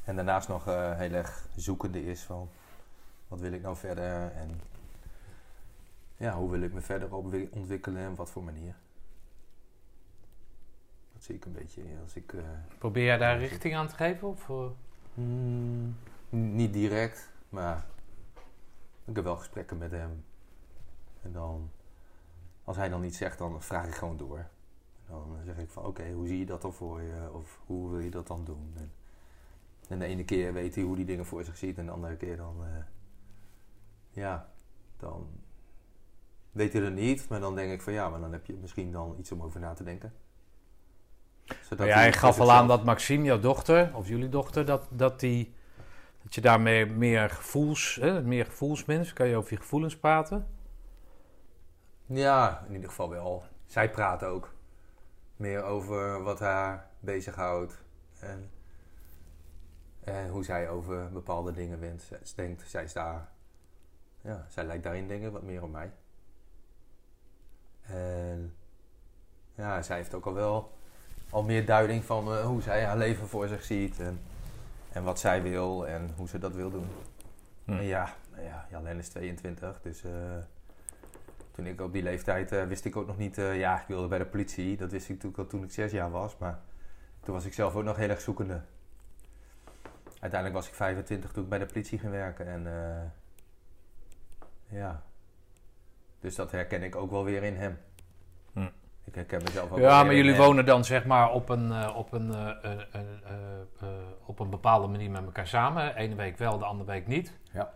En daarnaast nog heel erg zoekende is van wat wil ik nou verder en ja, hoe wil ik me verder ontwikkelen en wat voor manier. Dat zie ik een beetje als ik... eh, Probeer jij daar richting aan te geven? Of, eh? Mm, niet direct, maar ik heb wel gesprekken met hem. En dan, als hij dan iets zegt, dan vraag ik gewoon door. Dan zeg ik van, oké, hoe zie je dat dan voor je? Of hoe wil je dat dan doen? En, en de ene keer weet hij hoe die dingen voor zich ziet. En de andere keer dan, eh, ja, dan weet hij er niet. Maar dan denk ik van, ja, maar dan heb je misschien dan iets om over na te denken. Zodat ja, hij gaf al aan dat Maxime, jouw dochter, of jullie dochter, dat, dat, die, dat je daarmee meer gevoels, hè, meer gevoelsmens, kan je over je gevoelens praten? Ja, in ieder geval wel. Zij praat ook meer over wat haar bezighoudt en, en hoe zij over bepaalde dingen wenst, denkt. Zij is daar, ja, zij lijkt daarin ik wat meer op mij. En ja, zij heeft ook al wel al meer duiding van eh, hoe zij haar leven voor zich ziet en, en wat zij wil en hoe ze dat wil doen. Hm. En ja, nou ja, Jan is 22, dus eh, toen ik op die leeftijd eh, wist ik ook nog niet, ja, ik wilde bij de politie. Dat wist ik natuurlijk al toen ik zes jaar was, maar toen was ik zelf ook nog heel erg zoekende. Uiteindelijk was ik 25 toen ik bij de politie ging werken en ja, dus dat herken ik ook wel weer in hem. Hm. Ik herken mezelf ook wel Ja, weer maar in jullie hem. wonen dan zeg maar op een, eh, op een, eh, eh, op een bepaalde manier met elkaar samen. Ene week wel, de andere week niet. Ja.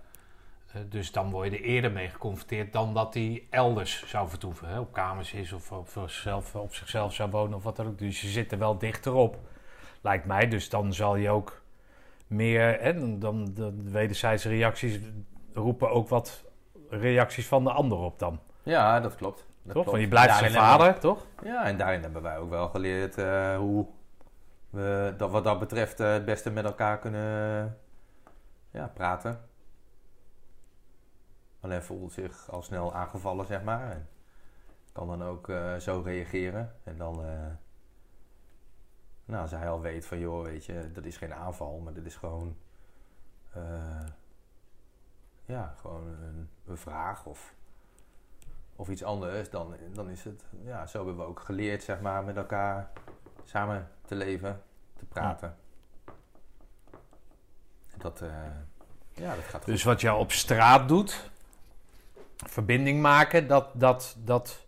Dus dan word je er eerder mee geconfronteerd dan dat hij elders zou vertoeven. Hè? Op kamers is of op zichzelf, op zichzelf zou wonen of wat dan ook. Dus je zit er wel dichter op, lijkt mij. Dus dan zal je ook meer... Hè, dan, dan de wederzijdse reacties roepen ook wat reacties van de ander op dan. Ja, dat klopt. Dat toch? klopt. Want je blijft zijn hebben vader, toch? Ja, en daarin hebben wij ook wel geleerd eh, hoe we dat, wat dat betreft eh, het beste met elkaar kunnen ja, praten. Alleen voelt zich al snel aangevallen, zeg maar. En kan dan ook eh, zo reageren. En dan, eh, nou, als hij al weet van, joh, weet je, dat is geen aanval, maar dit is gewoon, eh, ja, gewoon een, een vraag of of iets anders, dan, dan is het, ja, zo hebben we ook geleerd, zeg maar, met elkaar samen te leven, te praten. Dat, eh, ja, dat gaat goed. Dus wat jou op straat doet, verbinding maken, dat, dat, dat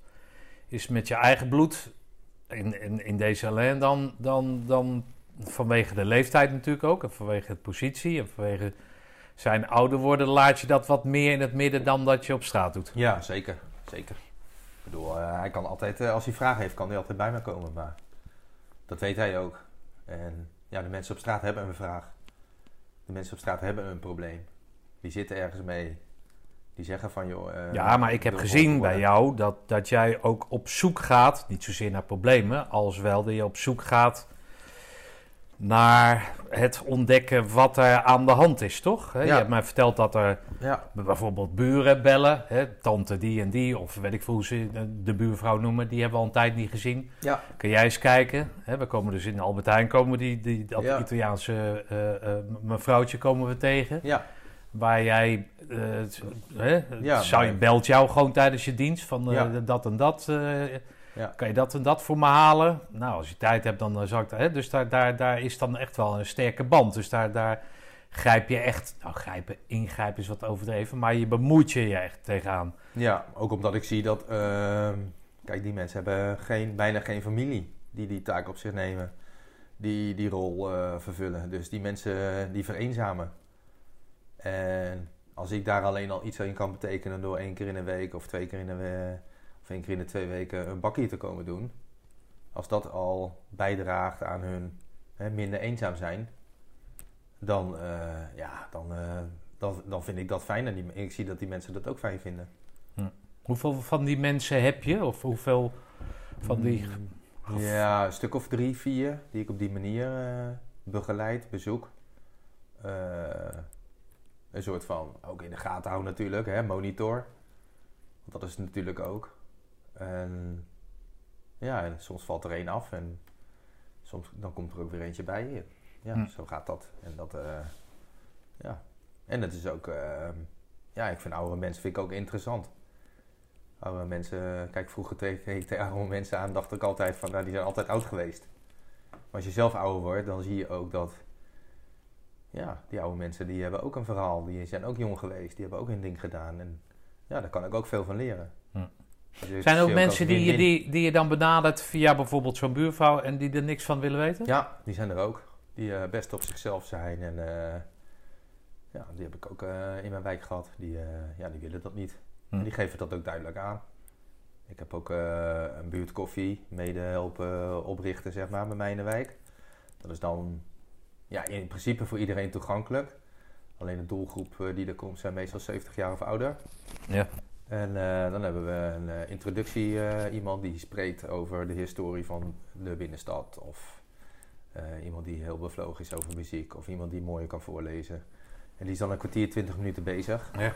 is met je eigen bloed. In, in, in deze alleen dan, dan, dan vanwege de leeftijd natuurlijk ook. En vanwege de positie. En vanwege zijn ouder worden, laat je dat wat meer in het midden dan dat je op straat doet. Ja, zeker. Zeker. Ik bedoel, eh, hij kan altijd, eh, als hij vragen heeft, kan hij altijd bij me komen. Maar dat weet hij ook. En ja, de mensen op straat hebben een vraag. De mensen op straat hebben een probleem. Die zitten ergens mee. Die zeggen van, joh... eh, Ja, maar ik heb gezien bij jou dat, dat jij ook op zoek gaat, niet zozeer naar problemen, als wel dat je op zoek gaat naar het ontdekken wat er aan de hand is, toch? Je hebt mij verteld dat er Ja, bijvoorbeeld buren bellen, tante die en die, of weet ik veel hoe ze de buurvrouw noemen, die hebben we al een tijd niet gezien. ja, Kun jij eens kijken? We komen dus in Albert Heijn, komen die, die, dat. Italiaanse eh, eh, mevrouwtje komen we tegen. ja. Waar jij, Ja, zou je belt jou gewoon tijdens je dienst van dat en dat. Ja. Kan je dat en dat voor me halen? Nou, als je tijd hebt, dan eh, zou ik dat. Hè? Dus daar, daar, daar is dan echt wel een sterke band. Dus daar, daar grijp je echt. Nou, grijpen, ingrijpen is wat overdreven, maar je bemoeit je je echt tegenaan. Ja, ook omdat ik zie dat... ehm, kijk, die mensen hebben geen, bijna geen familie die die taak op zich nemen. Die die rol eh, vervullen. Dus die mensen eh, die vereenzamen. En als ik daar alleen al iets in kan betekenen door één keer in een week of twee keer in een week... of één keer in de twee weken een bakkie te komen doen. Als dat al bijdraagt aan hun hè, minder eenzaam zijn... Dan, eh, ja, dan, eh, dan, dan vind ik dat fijn. En die, ik zie dat die mensen dat ook fijn vinden. Hoeveel van die mensen heb je? Of hoeveel van die... Mm, Ja, een stuk of drie, vier die ik op die manier eh, begeleid, bezoek. Een soort van, ook in de gaten houden natuurlijk, hè, monitor. Want dat is natuurlijk ook. En ja, en soms valt er één af en soms dan komt er ook weer eentje bij. Ja, Hm. zo gaat dat. En dat, eh, ja. En het is ook, eh, ja, ik vind oudere mensen vind ik ook interessant. Oude mensen, kijk, vroeger keek ik tegen oude mensen aan, dacht ik altijd van, nou, die zijn altijd oud geweest. Maar als je zelf ouder wordt, dan zie je ook dat, ja, die oude mensen, die hebben ook een verhaal. Die zijn ook jong geweest, die hebben ook hun ding gedaan. En ja, daar kan ik ook veel van leren. Zijn er ook mensen die, je- die, die je dan benadert via bijvoorbeeld zo'n buurvrouw en die er niks van willen weten? Ja, die zijn er ook. Die eh, best op zichzelf zijn. En eh, ja, die heb ik ook eh, in mijn wijk gehad. Die, ja, die willen dat niet. Hm. En die geven dat ook duidelijk aan. Ik heb ook een buurtkoffie mede helpen oprichten, zeg maar, bij mij in de wijk. Dat is dan ja, in principe voor iedereen toegankelijk. Alleen de doelgroep die er komt zijn meestal 70 jaar of ouder. Ja. En eh, dan hebben we een eh, introductie, eh, iemand die spreekt over de historie van de binnenstad. Of iemand die heel bevlogen is over muziek. Of iemand die mooi kan voorlezen. En die is dan een kwartier, 20 minuten bezig. Ja.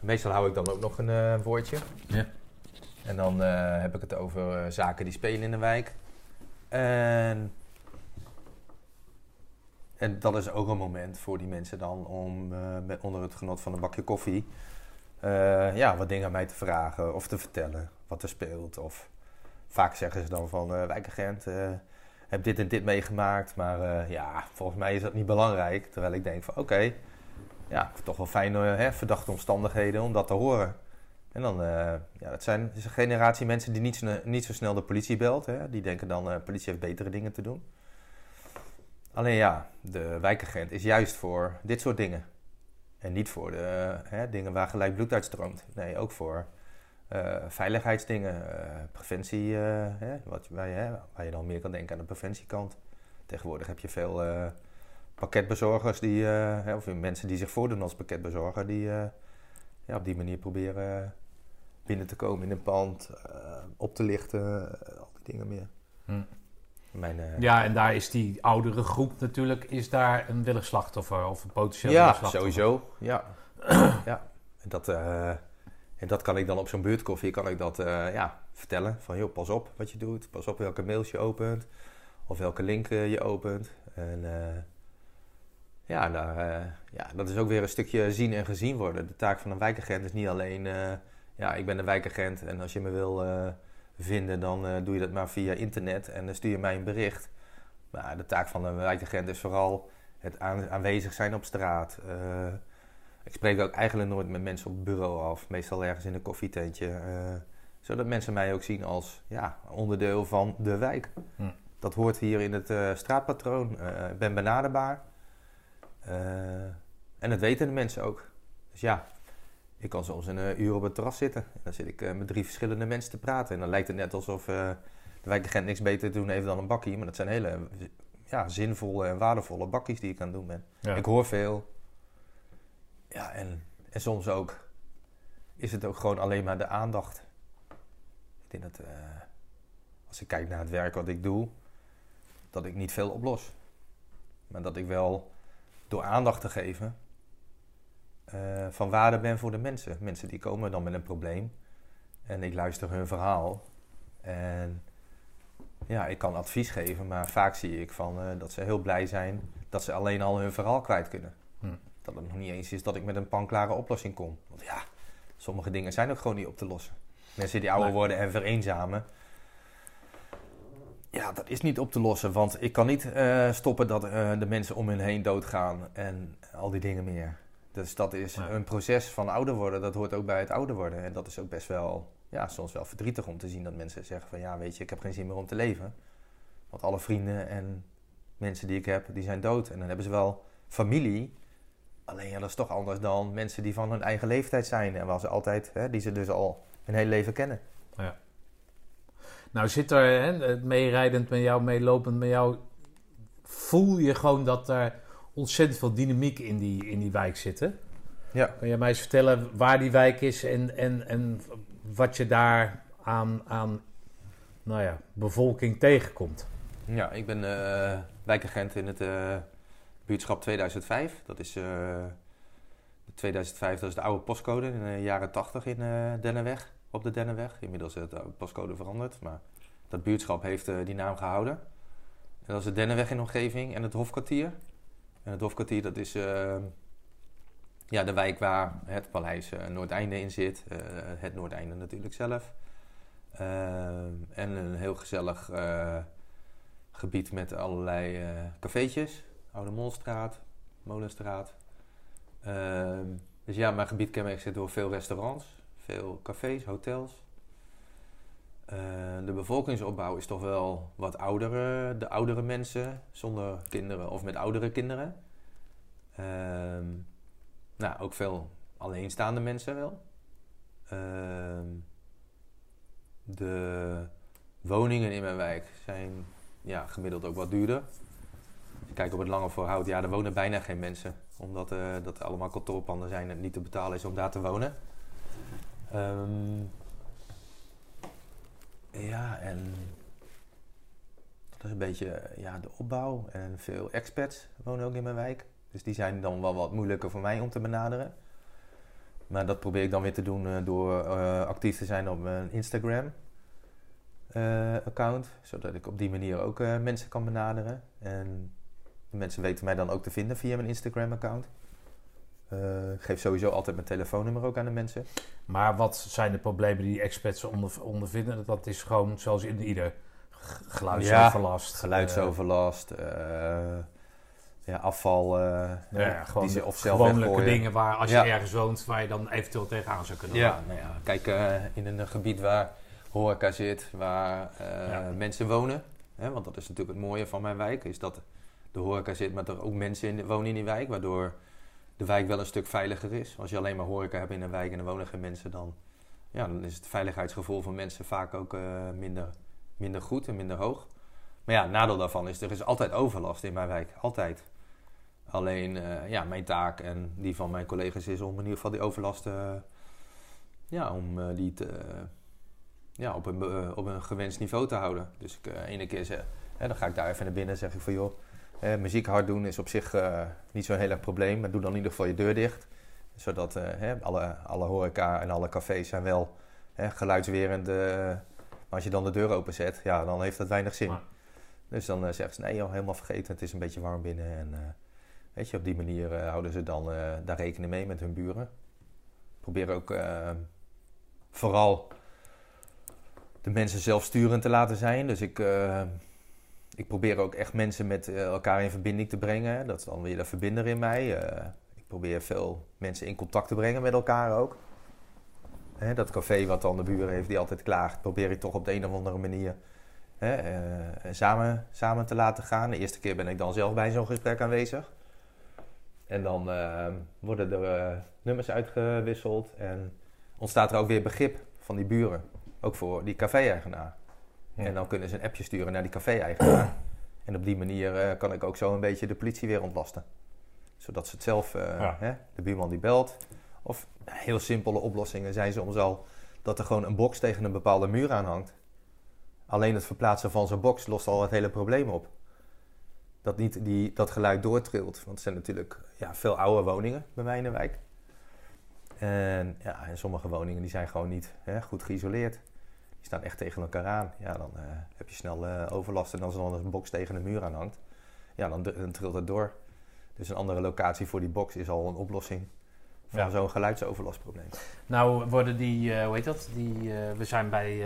Meestal hou ik dan ook nog een woordje. Ja. En dan heb ik het over zaken die spelen in de wijk. En, en dat is ook een moment voor die mensen dan om met, onder het genot van een bakje koffie... eh, ja, wat dingen aan mij te vragen of te vertellen wat er speelt. Of vaak zeggen ze dan van eh wijkagent, eh, heb dit en dit meegemaakt. Maar ja, volgens mij is dat niet belangrijk. Terwijl ik denk van oké, ja, toch wel fijn eh, hè, verdachte omstandigheden om dat te horen. En dan, ja, dat zijn is een generatie mensen die niet, sne- niet zo snel de politie belt. Hè. Die denken dan, de politie heeft betere dingen te doen. Alleen ja, de wijkagent is juist voor dit soort dingen. En niet voor de hè, dingen waar gelijk bloed uitstroomt. Nee, ook voor eh, veiligheidsdingen, eh, preventie, eh, hè, wat, waar, je, waar je dan meer kan denken aan de preventiekant. Tegenwoordig heb je veel pakketbezorgers, die, hè, of mensen die zich voordoen als pakketbezorger, die ja, op die manier proberen binnen te komen in een pand, op te lichten, al die dingen meer. Hm. Mijn, eh, Ja, en daar is die oudere groep natuurlijk, is daar een willig slachtoffer of een potentieel ja, slachtoffer. sowieso. Ja. ja. En, dat, eh, en dat kan ik dan op zo'n buurtkoffie kan ik dat, eh, ja, vertellen. Van joh, pas op wat je doet. Pas op welke mails je opent. Of welke link je opent. En ja, daar, ja, dat is ook weer een stukje zien en gezien worden. De taak van een wijkagent is niet alleen... ja, ik ben een wijkagent en als je me wil vinden... dan eh, doe je dat maar via internet en dan stuur je mij een bericht. Maar de taak van een wijkagent is vooral het aan- aanwezig zijn op straat. Eh, ik spreek ook eigenlijk nooit met mensen op het bureau af. Meestal ergens in een koffietentje. eh, zodat mensen mij ook zien als ja, onderdeel van de wijk. Hm. Dat hoort hier in het straatpatroon. Ik ben benaderbaar. En dat weten de mensen ook. Dus ja, ik kan soms een eh, uur op het terras zitten. En dan zit ik eh, met drie verschillende mensen te praten. En dan lijkt het net alsof eh, de wijkagent niks beter te doen heeft dan een bakkie. Maar dat zijn hele ja, zinvolle en waardevolle bakkies die ik aan het doen ben. Ja. Ik hoor veel. Ja, en, en soms ook is het ook gewoon alleen maar de aandacht. Ik denk dat als ik kijk naar het werk wat ik doe, dat ik niet veel oplos. Maar dat ik wel door aandacht te geven eh, van waarde ben voor de mensen. Mensen die komen dan met een probleem en ik luister hun verhaal. En ja, ik kan advies geven, maar vaak zie ik van, eh, dat ze heel blij zijn dat ze alleen al hun verhaal kwijt kunnen. Hm. Dat het nog niet eens is dat ik met een panklare oplossing kom. Want ja, sommige dingen zijn ook gewoon niet op te lossen. Mensen die ouder Nee. worden en vereenzamen. Ja, dat is niet op te lossen. Want ik kan niet eh, stoppen dat de mensen om hen heen doodgaan en al die dingen meer. Dus dat is een proces van ouder worden. Dat hoort ook bij het ouder worden. En dat is ook best wel, ja, soms wel verdrietig om te zien dat mensen zeggen van... Ja, weet je, ik heb geen zin meer om te leven. Want alle vrienden en mensen die ik heb, die zijn dood. En dan hebben ze wel familie. Alleen ja, dat is toch anders dan mensen die van hun eigen leeftijd zijn. En waar ze altijd, hè, die ze dus al hun hele leven kennen. Nou zit er, hè, meerijdend met jou, meelopend met jou, voel je gewoon dat er ontzettend veel dynamiek in die, in die wijk zit. hè? Ja. Kan jij mij eens vertellen waar die wijk is en, en, en wat je daar aan, aan nou ja, bevolking tegenkomt. Ja, ik ben eh, wijkagent in het eh, buurtschap 2005. Dat is eh, 2005, dat is de oude postcode in de jaren 80 in eh Dennenweg, op de Dennenweg. Inmiddels is de postcode veranderd, maar dat buurtschap heeft eh, die naam gehouden. En dat is de Dennenweg in de omgeving en het Hofkwartier. En het Hofkwartier, dat is eh, ja, de wijk waar het paleis eh, Noordeinde in zit. Eh, het Noordeinde natuurlijk zelf. Eh, en een heel gezellig eh, gebied met allerlei cafeetjes. Oude Molstraat, Molenstraat. Ehm, dus ja, mijn gebied kenmerkt zich door veel restaurants, veel cafés, hotels. Eh, de bevolkingsopbouw is toch wel wat oudere, de oudere mensen zonder kinderen of met oudere kinderen. Ehm, nou, ook veel alleenstaande mensen wel. Ehm, de woningen in mijn wijk zijn ja, gemiddeld ook wat duurder. Kijkt op het lange voorhoud, ja, er wonen bijna geen mensen. Omdat eh, dat allemaal kantoorpanden zijn en het niet te betalen is om daar te wonen. Ehm, ja, en dat is een beetje ja, de opbouw. En veel expats wonen ook in mijn wijk. Dus die zijn dan wel wat moeilijker voor mij om te benaderen. Maar dat probeer ik dan weer te doen eh, door eh, actief te zijn op mijn Instagram eh, account. Zodat ik op die manier ook mensen kan benaderen. En de mensen weten mij dan ook te vinden via mijn Instagram account. Eh, ik geef sowieso altijd mijn telefoonnummer ook aan de mensen. Maar wat zijn de problemen die experts onder, ondervinden? Dat is gewoon zoals in ieder geluidsoverlast. Geluidsoverlast, eh, ja, afval. eh, eh, ja, gewoon die ze of zelf gewone dingen waar als Ja. je ergens woont, waar je dan eventueel tegenaan zou kunnen Ja, gaan. nou ja, kijk, eh, in een gebied waar horeca zit, waar eh, Ja. mensen wonen. Hè, want dat is natuurlijk het mooie van mijn wijk, is dat de horeca zit, maar er ook mensen in, wonen in die wijk. Waardoor de wijk wel een stuk veiliger is. Als je alleen maar horeca hebt in een wijk en er wonen geen mensen, dan, ja, dan is het veiligheidsgevoel van mensen vaak ook eh, minder, minder goed en minder hoog. Maar ja, nadeel daarvan is, er is altijd overlast in mijn wijk. Altijd. Alleen, eh, ja, mijn taak en die van mijn collega's is om in ieder geval die overlast... eh, ja, om die te, ja, op, een, op een gewenst niveau te houden. Dus ik ene keer zeg, hè, dan ga ik daar even naar binnen en zeg ik van joh, eh, muziek hard doen is op zich eh, niet zo'n heel erg probleem, maar doe dan in ieder geval je deur dicht. Zodat eh, hè, alle, alle horeca en alle cafés zijn wel hè, geluidswerend. maar als je dan de deur openzet, ja, dan heeft dat weinig zin. Maar- Dus dan zeggen ze, nee joh, helemaal vergeten, het is een beetje warm binnen. En weet je, op die manier houden ze dan daar rekening mee met hun buren. Proberen ook vooral de mensen zelfsturend te laten zijn. Dus ik, ik probeer ook echt mensen met eh, elkaar in verbinding te brengen. Dat is dan weer de verbinder in mij. Eh, ik probeer veel mensen in contact te brengen met elkaar ook. Hè, dat café wat dan de buren heeft die altijd klaagt, probeer ik toch op de een of andere manier hè, eh, samen, samen te laten gaan. De eerste keer ben ik dan zelf bij zo'n gesprek aanwezig. En dan worden er nummers uitgewisseld en ontstaat er ook weer begrip van die buren. Ook voor die café-eigenaar. Ja. En dan kunnen ze een appje sturen naar die café-eigenaar. en op die manier eh, kan ik ook zo een beetje de politie weer ontlasten. Zodat ze het zelf, eh, Ja. hè, de buurman die belt. Of heel simpele oplossingen zijn soms al dat er gewoon een box tegen een bepaalde muur aan hangt. Alleen het verplaatsen van zo'n box lost al het hele probleem op. Dat niet die, dat geluid doortrilt. Want het zijn natuurlijk ja, veel oude woningen bij mij in de wijk. En, ja, en sommige woningen die zijn gewoon niet hè, goed geïsoleerd. Die staan echt tegen elkaar aan. Ja, dan eh, heb je snel eh, overlast. En als er dan een box tegen de muur aan hangt, ja, dan, dan trilt het door. Dus een andere locatie voor die box is al een oplossing van Ja. zo'n geluidsoverlastprobleem. Nou worden die, eh, hoe heet dat? Die, we zijn bij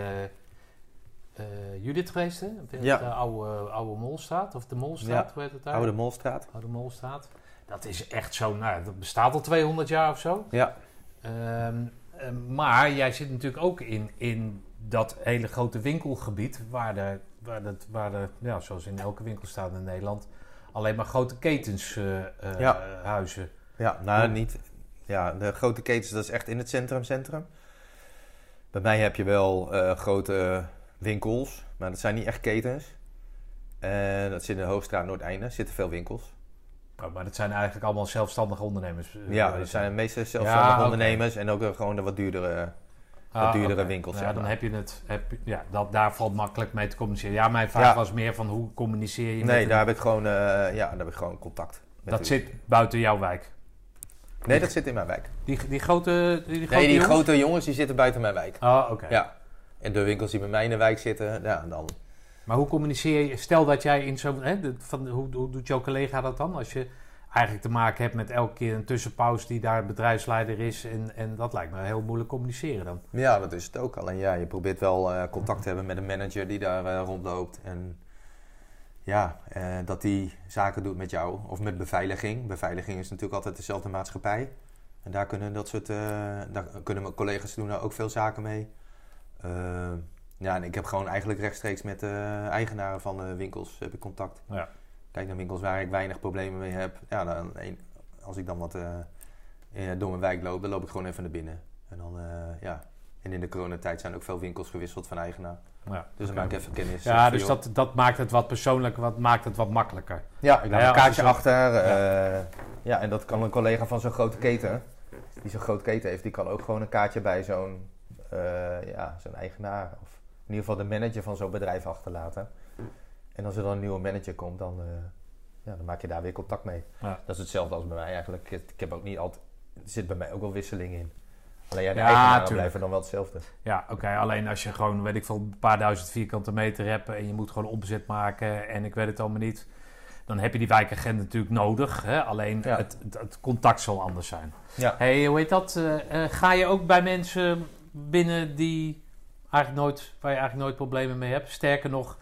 Judith geweest, hè? Op Ja. De oude, oude Molstraat, of de Molstraat, Ja, hoe heet het daar? Oude Molstraat. Oude Molstraat. Dat is echt zo, nou, dat bestaat al 200 jaar of zo. Ja, ehm, maar jij zit natuurlijk ook in, in dat hele grote winkelgebied, waar de, waar de, waar de ja, zoals in elke winkel staat in Nederland, alleen maar grote ketens eh, eh, Ja. huizen. Ja, nou niet. Ja, de grote ketens, dat is echt in het centrum, centrum. Bij mij heb je wel eh, grote winkels, maar dat zijn niet echt ketens. En dat zit in de Hoogstraat Noordeinde, zitten veel winkels. Oh, maar dat zijn eigenlijk allemaal zelfstandige ondernemers. ja, dat zijn de meeste zelfstandige Ja, ondernemers en ook gewoon de wat duurdere Ah, duurdere winkels, Ja, zeg dan maar. heb je het. Heb, ja, dat, daar valt makkelijk mee te communiceren. Ja, mijn vraag Ja. was meer van hoe communiceer je Nee, met daar heb ik gewoon, eh, ja, daar heb ik gewoon contact. met Dat zit buiten jouw wijk. Nee, dat zit in mijn wijk. Die, die grote. Die, die grote Nee, die jongens? grote jongens die zitten buiten mijn wijk. Oh, oké. Ja. En de winkels die bij mij in de wijk zitten, ja, dan... Maar hoe communiceer je? Stel dat jij in zo'n. hè, de- van- Hoe, hoe doet jouw collega dat dan? Als je eigenlijk te maken hebt met elke keer een tussenpauze die daar bedrijfsleider is. En, en dat lijkt me heel moeilijk communiceren dan. Ja, dat is het ook. Alleen ja, je probeert wel eh, contact te hebben met een manager die daar eh, rondloopt. En ja, eh, dat die zaken doet met jou. Of met beveiliging. Beveiliging is natuurlijk altijd dezelfde maatschappij. En daar kunnen dat soort, daar kunnen mijn collega's doen daar ook veel zaken mee. Ja, en ik heb gewoon eigenlijk rechtstreeks met de eigenaren van de winkels heb ik contact. Ja. Kijk naar winkels waar ik weinig problemen mee heb. Ja, dan, als ik dan wat eh, eh, door mijn wijk loop, dan loop ik gewoon even naar binnen. En dan, eh, ja. En in de coronatijd zijn ook veel winkels gewisseld van eigenaar. Ja, Dus dan maak ik even kennis. Ja, dus dat, dat maakt het wat persoonlijk, wat maakt het wat makkelijker. Ja, ik laat Ja, een kaartje zo- achter. eh, ja, en dat kan een collega van zo'n grote keten, die zo'n grote keten heeft, die kan ook gewoon een kaartje bij zo'n eh, ja, zo'n eigenaar, of in ieder geval de manager van zo'n bedrijf achterlaten. En als er dan een nieuwe manager komt, dan, eh, ja, dan maak je daar weer contact mee. Ja. Dat is hetzelfde als bij mij eigenlijk. Ik heb ook niet altijd, er zit bij mij ook wel wisseling in. Alleen ja, de Ja, tuurlijk. blijven dan wel hetzelfde. Ja, oké. alleen als je gewoon, weet ik veel, een paar duizend vierkante meter hebt en je moet gewoon omzet maken en ik weet het allemaal niet. Dan heb je die wijkagent natuurlijk nodig. Hè? Alleen Ja. het, het, het contact zal anders zijn. Ja. Hey, hoe heet dat? Eh, eh, ga je ook bij mensen binnen die eigenlijk nooit, waar je eigenlijk nooit problemen mee hebt? Sterker nog,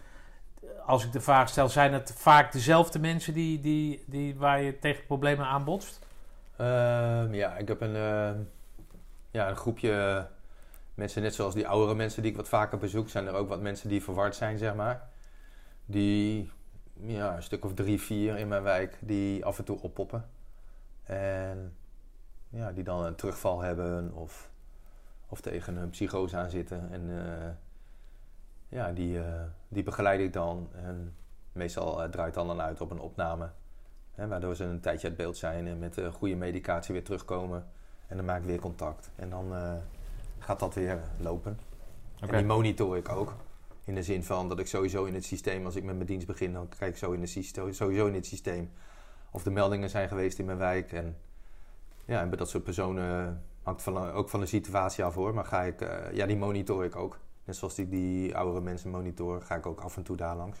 als ik de vraag stel, zijn het vaak dezelfde mensen die, die, die, waar je tegen problemen aanbotst? Ehm, ja, ik heb een, ehm, ja, een groepje mensen, net zoals die oudere mensen die ik wat vaker bezoek, zijn er ook wat mensen die verward zijn, zeg maar. Die, ja, een stuk of drie, vier in mijn wijk, die af en toe oppoppen. En ja, die dan een terugval hebben of, of tegen een psychose aan zitten. En eh, ja, die, eh, die begeleid ik dan. En meestal eh, draait dan dan uit op een opname. Hè, waardoor ze een tijdje uit beeld zijn en met eh, goede medicatie weer terugkomen. En dan maak ik weer contact. En dan gaat dat weer lopen. En die monitor ik ook. In de zin van dat ik sowieso in het systeem, als ik met mijn dienst begin, dan kijk ik zo in het systeem, sowieso in het systeem of de meldingen zijn geweest in mijn wijk. En ja, en bij dat soort personen hangt van, ook van de situatie af hoor. Maar ga ik, ja, die monitor ik ook. Net zoals die, die oudere mensen monitor, ga ik ook af en toe daar langs.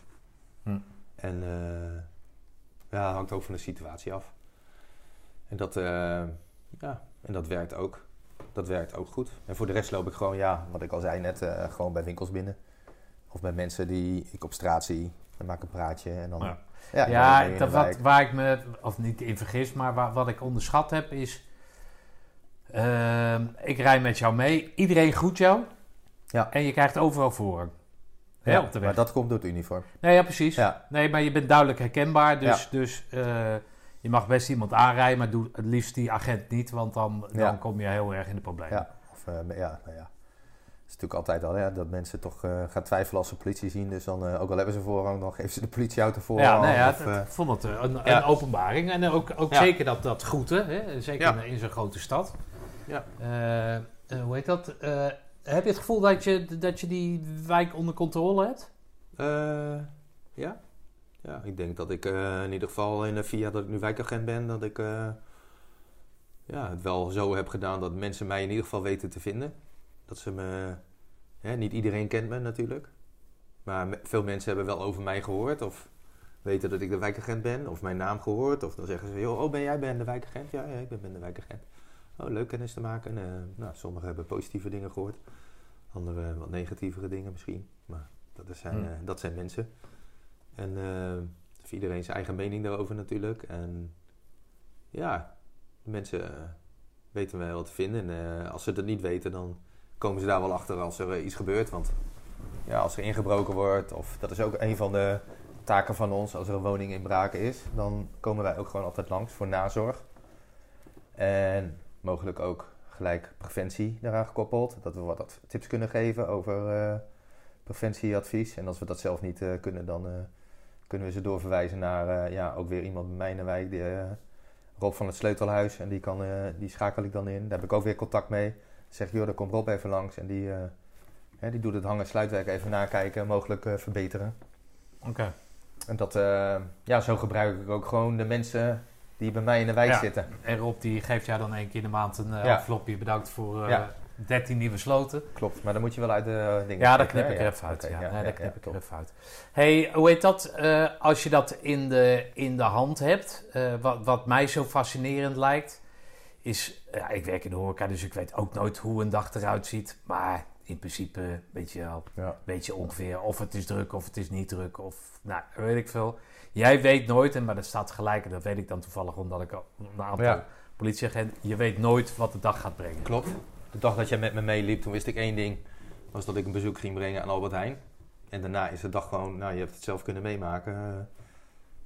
Hm. En eh, ja, hangt ook van de situatie af. En dat, eh, ja, en dat werkt ook. Dat werkt ook goed. En voor de rest loop ik gewoon, ja, wat ik al zei net, eh, gewoon bij winkels binnen. Of bij mensen die ik op straat zie. Dan maak ik een praatje en dan... Ja. Ja, dan dat wat, waar ik me, of niet in vergis, maar waar, wat ik onderschat heb is... ehm, ik rij met jou mee, iedereen groet jou. Ja. En je krijgt overal voorrang. Ja, op de weg. maar dat komt door het uniform. Nee, ja, precies. Ja, Nee, maar je bent duidelijk herkenbaar, dus, Ja. dus eh, je mag best iemand aanrijden, maar doe het liefst die agent niet, want dan, dan kom je heel erg in de problemen. ja. Of, eh, ja, nou ja. Het is natuurlijk altijd al ja, dat mensen toch eh, gaan twijfelen als ze politie zien. Dus dan, ook al hebben ze voorrang, dan geven ze de politieauto voorrang. Ja, nee, ja, of, ik vond het een, openbaring. En ook, ook zeker dat, dat groeten, hè? zeker in, in zo'n grote stad. Ja. Hoe heet dat? Heb je het gevoel dat je, dat je die wijk onder controle hebt? Eh, ja. Ja, ik denk dat ik eh, in ieder geval in de vier dat ik nu wijkagent ben, dat ik eh, ja, het wel zo heb gedaan dat mensen mij in ieder geval weten te vinden. Dat ze me, hè, niet iedereen kent me natuurlijk, maar veel mensen hebben wel over mij gehoord of weten dat ik de wijkagent ben of mijn naam gehoord. Of dan zeggen ze, joh, oh ben jij ben de wijkagent? Ja, ja ik ben de wijkagent. Oh, leuk kennis te maken. Eh, nou, sommigen hebben positieve dingen gehoord, anderen wat negatievere dingen misschien, maar dat zijn, Hmm. eh, dat zijn mensen. En eh heeft iedereen zijn eigen mening daarover natuurlijk. En ja, de mensen eh, weten wel te vinden. En eh, als ze het niet weten, dan komen ze daar wel achter als er eh, iets gebeurt. Want ja, als er ingebroken wordt, of dat is ook een van de taken van ons, als er een woning in braken is, dan komen wij ook gewoon altijd langs voor nazorg. En mogelijk ook gelijk preventie daaraan gekoppeld. Dat we wat tips kunnen geven over eh, preventieadvies. En als we dat zelf niet eh, kunnen, dan eh, kunnen we ze doorverwijzen naar ja, ook weer iemand bij mij in de wijk. Die, Rob van het Sleutelhuis. En die, kan, die schakel ik dan in. Daar heb ik ook weer contact mee. Zeg je, joh, dan komt Rob even langs en die, hè, die doet het hangen sluitwerk even nakijken, mogelijk verbeteren. Oké. En dat, ja, zo gebruik ik ook gewoon de mensen die bij mij in de wijk Ja. zitten. En Rob die geeft jou dan één keer in de maand een uh, Ja. envelopje. Bedankt voor eh, Ja. 13 nieuwe sloten. Klopt, maar dan moet je wel uit de uh, dingen Ja, daar knippen, knip ik er even uit. Ja, daar knip ik er even uit. hey, hoe heet dat? eh, als je dat in de, in de hand hebt, eh, wat, wat mij zo fascinerend lijkt, is, ja, ik werk in de horeca, dus ik weet ook nooit hoe een dag eruit ziet. Maar in principe weet je wel, Ja. weet je ongeveer of het is druk of het is niet druk of, nou, weet ik veel. Jij weet nooit, en maar dat staat gelijk, en dat weet ik dan toevallig omdat ik een aantal Ja. politieagenten, je weet nooit wat de dag gaat brengen. Klopt. De dag dat jij met me meeliep, toen wist ik één ding. Was dat ik een bezoek ging brengen aan Albert Heijn. En daarna is de dag gewoon, nou je hebt het zelf kunnen meemaken. eh,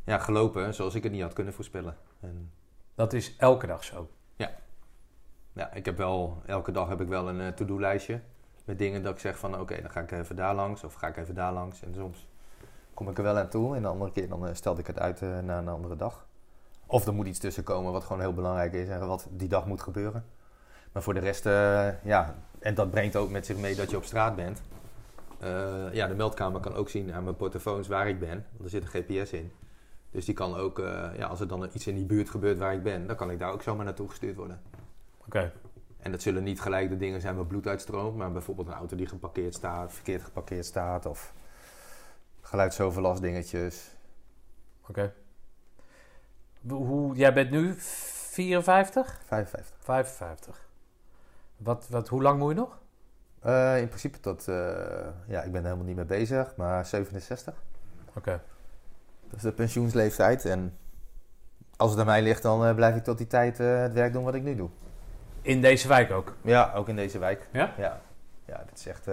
ja, gelopen zoals ik het niet had kunnen voorspellen. En Dat is elke dag zo. ja, ik heb wel, elke dag heb ik wel een eh, to-do-lijstje. Met dingen dat ik zeg van, oké, dan ga ik even daar langs of ga ik even daar langs. En soms kom ik er wel aan toe en de andere keer dan eh, stelde ik het uit eh, naar een andere dag. Of er moet iets tussen komen wat gewoon heel belangrijk is en wat die dag moet gebeuren. Maar voor de rest, eh, ja, en dat brengt ook met zich mee dat je op straat bent. Ja, de meldkamer kan ook zien aan mijn portofoons waar ik ben, want er zit een GPS in. Dus die kan ook, ja, als er dan iets in die buurt gebeurt waar ik ben, dan kan ik daar ook zomaar naartoe gestuurd worden. Oké. En dat zullen niet gelijk de dingen zijn waar bloed uitstroomt, maar bijvoorbeeld een auto die geparkeerd staat, verkeerd geparkeerd staat of geluidsoverlast dingetjes. Oké. Hoe, jij bent nu 54? 55. 55. Wat, wat, hoe lang moet je nog? Eh, in principe tot, eh, ja, ik ben er helemaal niet mee bezig, maar 67. Oké. Dat is de pensioensleeftijd en als het aan mij ligt, dan eh, blijf ik tot die tijd het werk doen wat ik nu doe. In deze wijk ook? Ja, ook in deze wijk. Ja? Ja, ja dit is echt...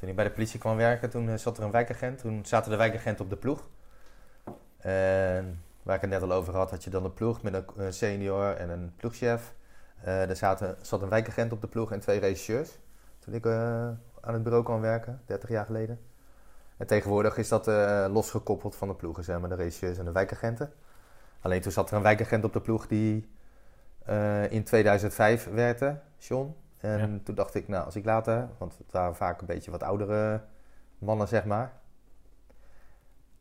toen ik bij de politie kwam werken, toen eh, zat er een wijkagent. Toen zaten de wijkagenten op de ploeg. En waar ik het net al over had, had je dan een ploeg met een senior en een ploegchef. Eh er zaten, zat een wijkagent op de ploeg en twee regisseurs. Toen ik eh, aan het bureau kwam werken, 30 jaar geleden. En tegenwoordig is dat losgekoppeld van de ploegen, zeg maar, de regisseurs en de wijkagenten. Alleen toen zat er een wijkagent op de ploeg die in 2005 werkte, John. En Ja. toen dacht ik, nou, als ik later, want het waren vaak een beetje wat oudere mannen, zeg maar.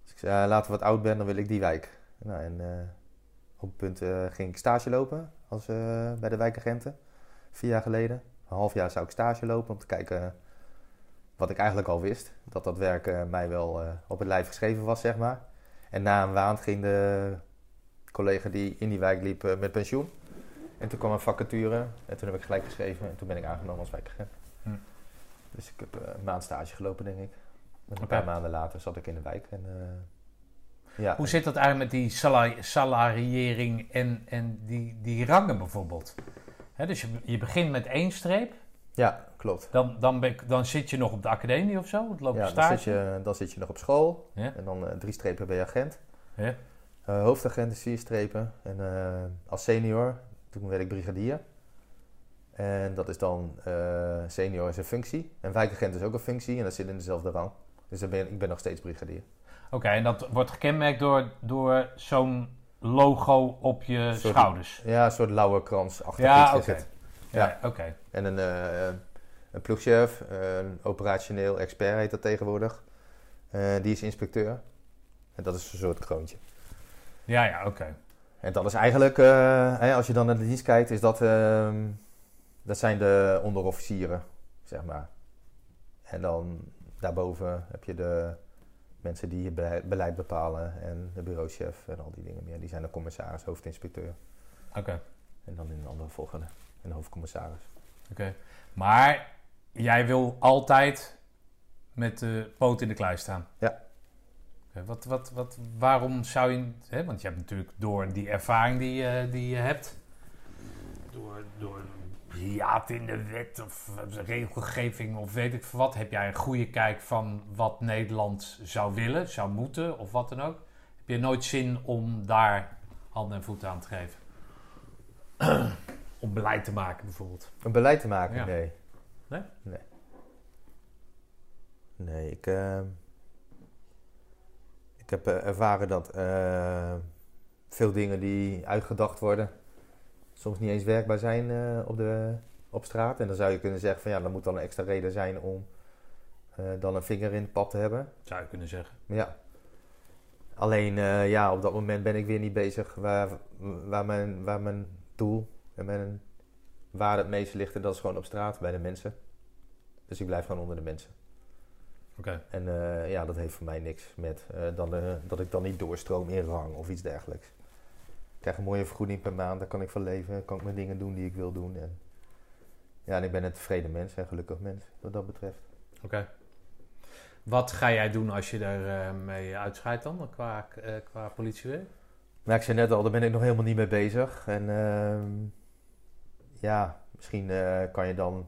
Dus ik zei, eh, later wat oud ben, dan wil ik die wijk. Nou, en eh, op een punt eh, ging ik stage lopen als, bij de wijkagenten, vier jaar geleden. Een half jaar zou ik stage lopen om te kijken wat ik eigenlijk al wist. Dat dat werk mij wel op het lijf geschreven was, zeg maar. En na een maand ging de collega die in die wijk liep met pensioen. En toen kwam een vacature en toen heb ik gelijk geschreven en toen ben ik aangenomen als wijkagent. Hm. Dus ik heb eh, een maand stage gelopen, denk ik. En een paar maanden later zat ik in de wijk. En, eh, ja, Hoe zit dat eigenlijk met die sala- salariering en, en die, die rangen bijvoorbeeld? Hè, dus je, je begint met één streep, ja, klopt. dan, dan, ben ik- dan zit je nog op de academie of zo, het loopt Ja, dan, zit je, dan zit je nog op school Ja. en dan eh, drie strepen ben je agent. Ja. Eh, hoofdagent is vier strepen. En als senior, toen werd ik brigadier. En dat is dan, eh, senior is een functie. En wijkagent is ook een functie en dat zit in dezelfde rang. Dus dan ben, ik ben nog steeds brigadier. Oké, en dat wordt gekenmerkt door, door zo'n logo op je Soort- schouders. Ja, een soort lauwe krans achter Ja, is het. Ja, oké. En een, eh, een ploegchef, een operationeel expert heet dat tegenwoordig. Eh, die is inspecteur. En dat is een soort kroontje. Ja, ja, oké. En dat is eigenlijk, eh, hè, als je dan naar de dienst kijkt, is dat, ehm, dat zijn de onderofficieren, zeg maar. En dan daarboven heb je de mensen die het beleid- bepalen en de bureauchef en al die dingen meer. Die zijn de commissaris, hoofdinspecteur. Oké. En dan in een andere volgende, een hoofdcommissaris. Oké. Maar jij wil altijd met de poot in de klei staan? Ja. Wat, wat, wat, waarom zou je... Hè, want je hebt natuurlijk door die ervaring die, je- die je hebt... Door, door hiaat in de wet of regelgeving of weet ik veel wat... heb jij een goede kijk van wat Nederland zou willen, zou moeten of wat dan ook. Heb je nooit zin om daar handen en voeten aan te geven? om beleid te maken bijvoorbeeld. Een beleid te maken? Ja. Nee. Nee? Nee. Nee, ik, eh, ik heb eh, ervaren dat eh, veel dingen die uitgedacht worden, soms niet eens werkbaar zijn eh, op, de, op straat. En dan zou je kunnen zeggen van ja, dat moet dan een extra reden zijn om dan een vinger in het pap te hebben. Zou je kunnen zeggen. Ja. Alleen ja, op dat moment ben ik weer niet bezig waar, waar, mijn, waar mijn doel en mijn waar het meest ligt. En dat is gewoon op straat bij de mensen. Dus ik blijf gewoon onder de mensen. En eh, ja, dat heeft voor mij niks met eh, dan, eh, dat ik dan niet doorstroom in rang of iets dergelijks. Ik krijg een mooie vergoeding per maand, daar kan ik van leven. Kan ik mijn dingen doen die ik wil doen. En, ja, en ik ben een tevreden mens en gelukkig mens wat dat betreft. Oké. Wat ga jij doen als je eh, mee uitscheidt dan, qua, qua politiewerk? Maar ik zei net al, daar ben ik nog helemaal niet mee bezig. En ehm, ja, misschien kan je dan,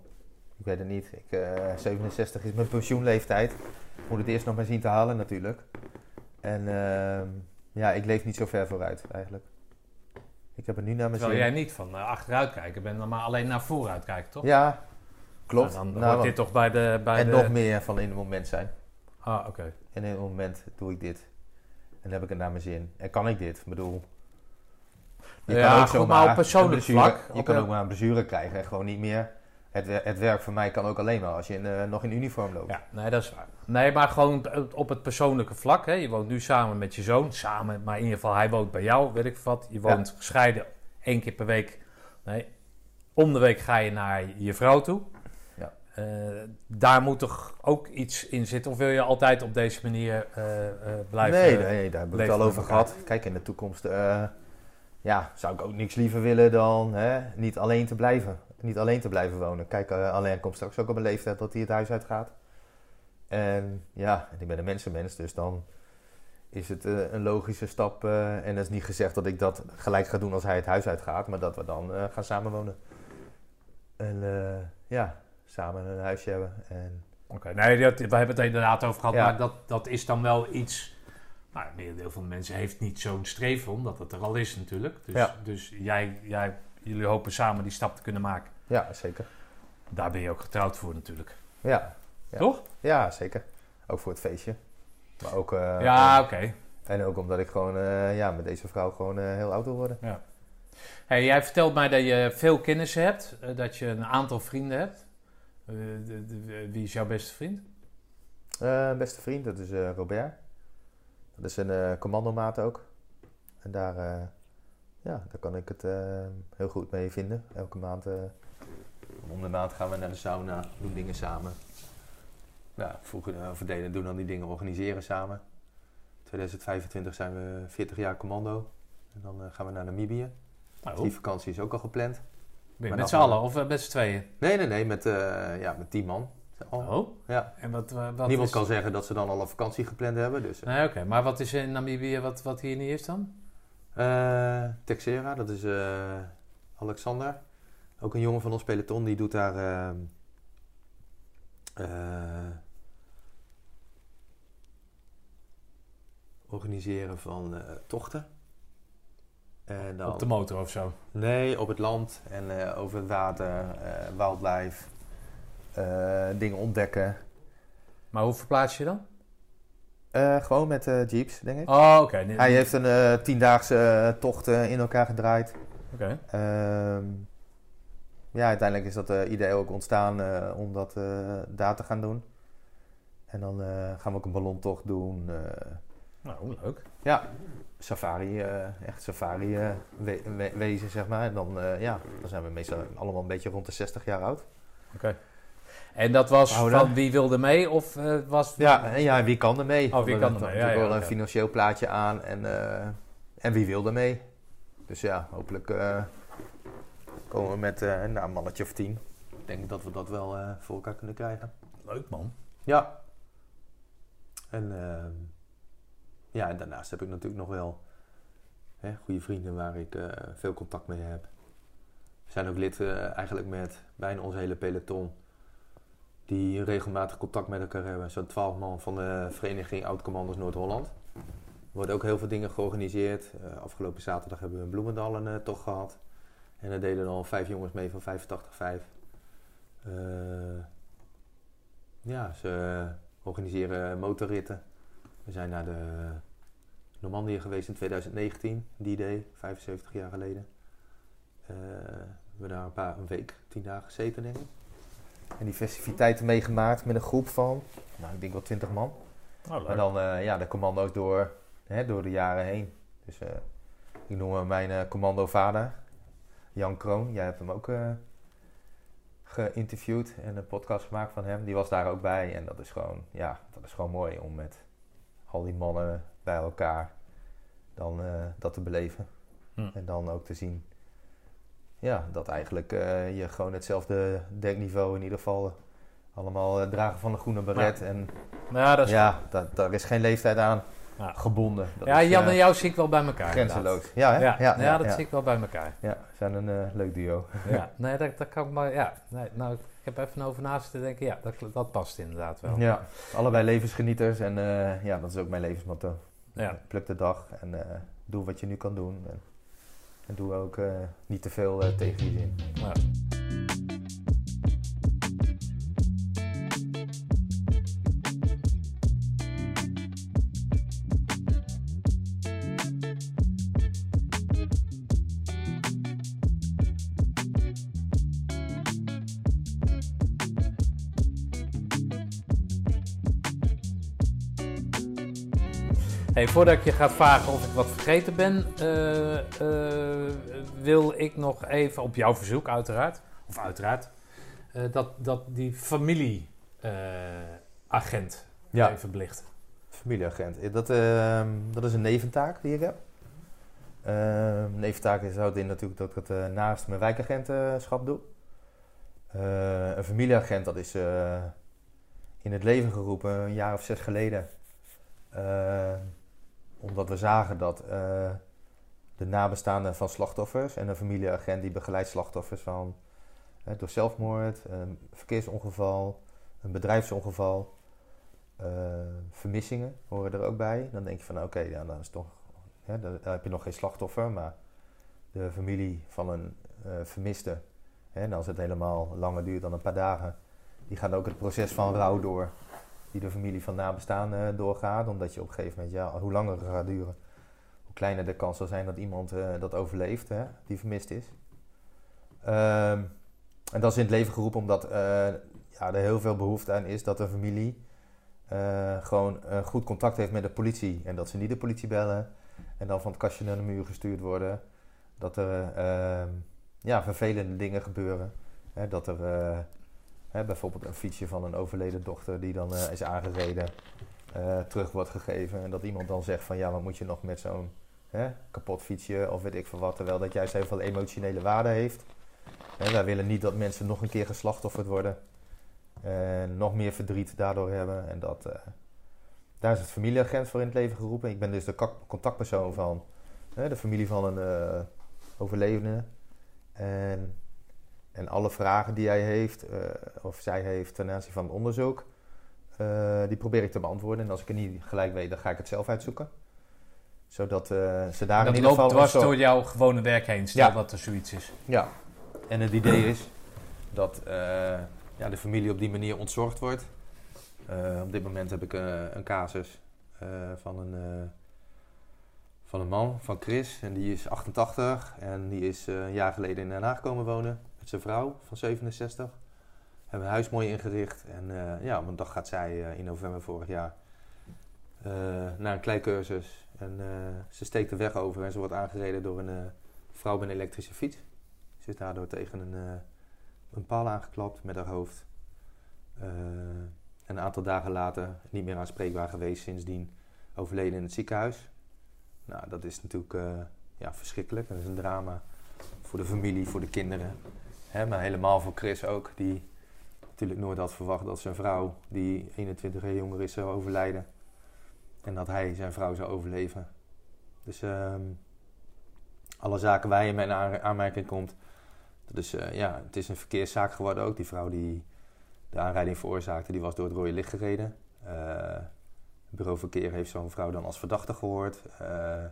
ik weet het niet, ik, eh, 67 is mijn pensioenleeftijd. Ik moet het eerst nog maar zien te halen natuurlijk. En ehm, ja, ik leef niet zo ver vooruit eigenlijk. Ik heb het nu naar mijn Terwijl zin. jij niet van eh, achteruit kijken bent, maar alleen naar vooruit kijken, toch? Ja, klopt. Nou, dan Nou, hoort dit toch bij de... Bij en de... nog meer van in het moment zijn. Ah, oké. En in het moment doe ik dit. En heb ik het naar mijn zin. En kan ik dit? Ik bedoel... Je Ja, goed, zomaar maar op persoonlijk vlak, Je kan ook maar een blessure krijgen en gewoon niet meer... Het, het werk voor mij kan ook alleen maar als je in, eh, nog in uniform loopt. Ja, nee, dat is waar. Nee, maar gewoon op het persoonlijke vlak. Hè. Je woont nu samen met je zoon. Samen, maar in ieder geval, hij woont bij jou, weet ik wat. Je woont gescheiden één keer per week. Nee, om de week ga je naar je vrouw toe. Ja. Eh, daar moet toch ook iets in zitten? Of wil je altijd op deze manier eh, blijven? nee, nee, daar hebben we het al over gehad. Kijk, in de toekomst ja, zou ik ook niks liever willen dan hè, niet alleen te blijven. Niet alleen te blijven wonen. Kijk, eh, alleen komt straks ook op een leeftijd dat hij het huis uitgaat. En ja, ik ben een mensenmens, dus dan is het eh, een logische stap. eh, en dat is niet gezegd dat ik dat gelijk ga doen als hij het huis uitgaat, maar dat we dan gaan samenwonen. En ja, samen een huisje hebben. En Oké, nee, dat, we hebben het er inderdaad over gehad. Ja. Maar dat, dat is dan wel iets... Nou, het merendeel van de mensen heeft niet zo'n streven, omdat het er al is natuurlijk. Dus, Ja. dus jij, jij, jullie hopen samen die stap te kunnen maken. ja, zeker. Daar ben je ook getrouwd voor natuurlijk. Ja, Ja. Toch? ja, zeker. Ook voor het feestje. Maar ook, eh, ja, oké. En ook omdat ik gewoon eh, ja, met deze vrouw gewoon eh, heel oud wil worden. Hey, jij vertelt mij dat je veel kennissen hebt, dat je een aantal vrienden hebt. De- de- wie is jouw beste vriend? Beste vriend, dat is Robert. Dat is een commandomaat ook. En daar, ja, daar kan ik het eh, heel goed mee vinden. Elke maand, eh, om de maand gaan we naar de sauna, doen dingen samen. Ja, vroeger uh, verdelen, doen dan die dingen, organiseren samen. 2025 zijn we 40 jaar commando. En dan eh, gaan we naar Namibië. Nou, Die vakantie is ook al gepland. ben je maar met z'n allen of eh, met z'n tweeën? Nee, nee, nee, met, eh ja, met 10 man. Oh, Ja. en wat, eh, wat Niemand is... kan zeggen dat ze dan al een vakantie gepland hebben. Dus, eh, Nee, oké. Maar wat is in Namibië wat, wat hier niet is dan? Eh, Texera, dat is eh, Alexander. Ook een jongen van ons peloton, die doet daar ehm, eh, organiseren van tochten. En dan, Op de motor of zo? Nee, op het land en over het water, wildlife, dingen ontdekken. Maar hoe verplaats je dan? Eh, gewoon met eh, jeeps, denk ik. Oh, oké. Nee, Hij heeft een eh, tiendaagse tocht in elkaar gedraaid. Oké. Ehm, ja, uiteindelijk is dat idee ook ontstaan om dat daar te gaan doen. En dan gaan we ook een ballontocht doen. Nou, leuk. ja, safari, echt safari we- we- wezen, zeg maar. En dan, ja, dan zijn we meestal allemaal een beetje rond de 60 jaar oud. Oké. En dat was van wie wilde mee of eh, was... Ja, en ja, wie kan er mee? Oh, wie Er kan er mee? natuurlijk Ja, ja, wel een financieel plaatje aan en, eh, en wie wil er mee? Dus ja, hopelijk eh, komen we met eh, nou, een mannetje of tien. Ik denk dat we dat wel eh, voor elkaar kunnen krijgen. Leuk man. Ja. En ehm, ja, en daarnaast heb ik natuurlijk nog wel hè, goede vrienden waar ik eh, veel contact mee heb. We zijn ook lid eigenlijk met bijna ons hele peloton. Die regelmatig contact met elkaar hebben. Zo'n twaalf man van de vereniging Oud-Commanders Noord-Holland. Er worden ook heel veel dingen georganiseerd. Eh, afgelopen zaterdag hebben we in Bloemendaal een eh, tocht gehad. En daar deden al vijf jongens mee van 85-5. Eh, ja, ze organiseren motorritten. We zijn naar de Normandië geweest in 2019, D-Day, 75 jaar geleden. We hebben daar een paar een week, 10 tien dagen gezeten, denk ik. En die festiviteiten meegemaakt met een groep van, nou, ik denk wel twintig man. Oh, En dan eh, ja, de commando's door, hè, door de jaren heen. Dus eh, ik noem hem mijn eh, commando-vader, Jan Kroon. Jij hebt hem ook geïnterviewd en een podcast gemaakt van hem. Die was daar ook bij. En dat is gewoon, ja, dat is gewoon mooi om met al die mannen bij elkaar dan dat te beleven. Hm. En dan ook te zien, ja, dat eigenlijk eh, je gewoon hetzelfde denkniveau in ieder geval allemaal eh, dragen van de groene beret. En Nou ja, dat is ja, da- daar is geen leeftijd aan Ja. gebonden. Dat ja, is, Jan eh, en jou zie ik wel bij elkaar. Grenzeloos. Ja, hè? Ja, ja, ja, dat zie ik wel bij elkaar. Ja, we zijn een eh, leuk duo. Ja, nee, dat, dat kan ik maar. Ja, nee, nou, ik heb even over na zitten denken. Ja, dat, dat past inderdaad wel. Ja, allebei levensgenieters en eh, ja, dat is ook mijn levensmotto. Ja. Pluk de dag en eh, doe wat je nu kan doen. En, en doe ook eh, niet te veel eh, tegen je zin. Hey, voordat ik je ga vragen of ik wat vergeten ben, eh, eh, wil ik nog even op jouw verzoek, uiteraard, of uiteraard, eh, dat, dat die familieagent Ja. even belichten. Familieagent. Dat, ehm, dat is een neventaak die ik heb. Ehm neventaak is houdt in natuurlijk dat ik het naast mijn wijkagentschap doe. Een familieagent, dat is in het leven geroepen een jaar of zes geleden. Eh, omdat we zagen dat eh, de nabestaanden van slachtoffers en een familieagent die begeleidt slachtoffers van door zelfmoord, een verkeersongeval, een bedrijfsongeval, eh, vermissingen horen er ook bij. Dan denk je van oké, ja, dan is toch, heb je nog geen slachtoffer, maar de familie van een eh, vermiste, hè, en als het helemaal langer duurt dan een paar dagen, die gaat ook het proces van rouw door, die de familie van nabestaanden doorgaat, omdat je op een gegeven moment, ja, hoe langer het gaat duren, hoe kleiner de kans zal zijn dat iemand eh, dat overleeft, hè, die vermist is. Ehm, en dat is in het leven geroepen omdat eh, ja, er heel veel behoefte aan is dat de familie eh, gewoon eh, goed contact heeft met de politie. En dat ze niet de politie bellen en dan van het kastje naar de muur gestuurd worden. Dat er ehm, ja, vervelende dingen gebeuren. Hè, dat er eh, bijvoorbeeld een fietsje van een overleden dochter die dan eh, is aangereden, eh, terug wordt gegeven. En dat iemand dan zegt van ja, wat moet je nog met zo'n kapot fietsje of weet ik veel wat. Terwijl dat juist heel veel emotionele waarde heeft. Hè, wij willen niet dat mensen nog een keer geslachtofferd worden. En nog meer verdriet daardoor hebben. En dat, eh, daar is het familieagent voor in het leven geroepen. Ik ben dus de contactpersoon van de familie van een eh, overlevende. En, en alle vragen die hij heeft, eh, of zij heeft ten aanzien van het onderzoek, eh, die probeer ik te beantwoorden. En als ik het niet gelijk weet, dan ga ik het zelf uitzoeken. Zodat eh, ze daar in dat ieder geval... loopt een soort- door jouw gewone werk heen, stel Ja. dat er zoiets is. ja, en het idee is dat ja, de familie op die manier ontzorgd wordt. Op dit moment heb ik een casus van, een, van een man, van Chris. En die is 88 en die is een jaar geleden in Den Haag komen wonen zijn vrouw van 67. Hebben een huis mooi ingericht. En eh, ja, op een dag gaat zij eh, in november vorig jaar eh, naar een kleikursus. En ze steekt de weg over en ze wordt aangereden door een vrouw met een elektrische fiets. Ze is daardoor tegen een, een paal aangeklapt met haar hoofd. Een aantal dagen later niet meer aanspreekbaar geweest, sindsdien overleden in het ziekenhuis. Nou, dat is natuurlijk ja, verschrikkelijk. Dat is een drama voor de familie, voor de kinderen. Hè, maar helemaal voor Chris ook, die natuurlijk nooit had verwacht dat zijn vrouw, die 21 jaar jonger is, zou overlijden. En dat hij zijn vrouw zou overleven. Dus ehm, alle zaken waar je mee in aan- aanmerking komt. Eh, ja, het is een verkeerszaak geworden ook. Die vrouw die de aanrijding veroorzaakte, die was door het rode licht gereden. Eh, het bureau verkeer heeft zo'n vrouw dan als verdachte gehoord. Eh,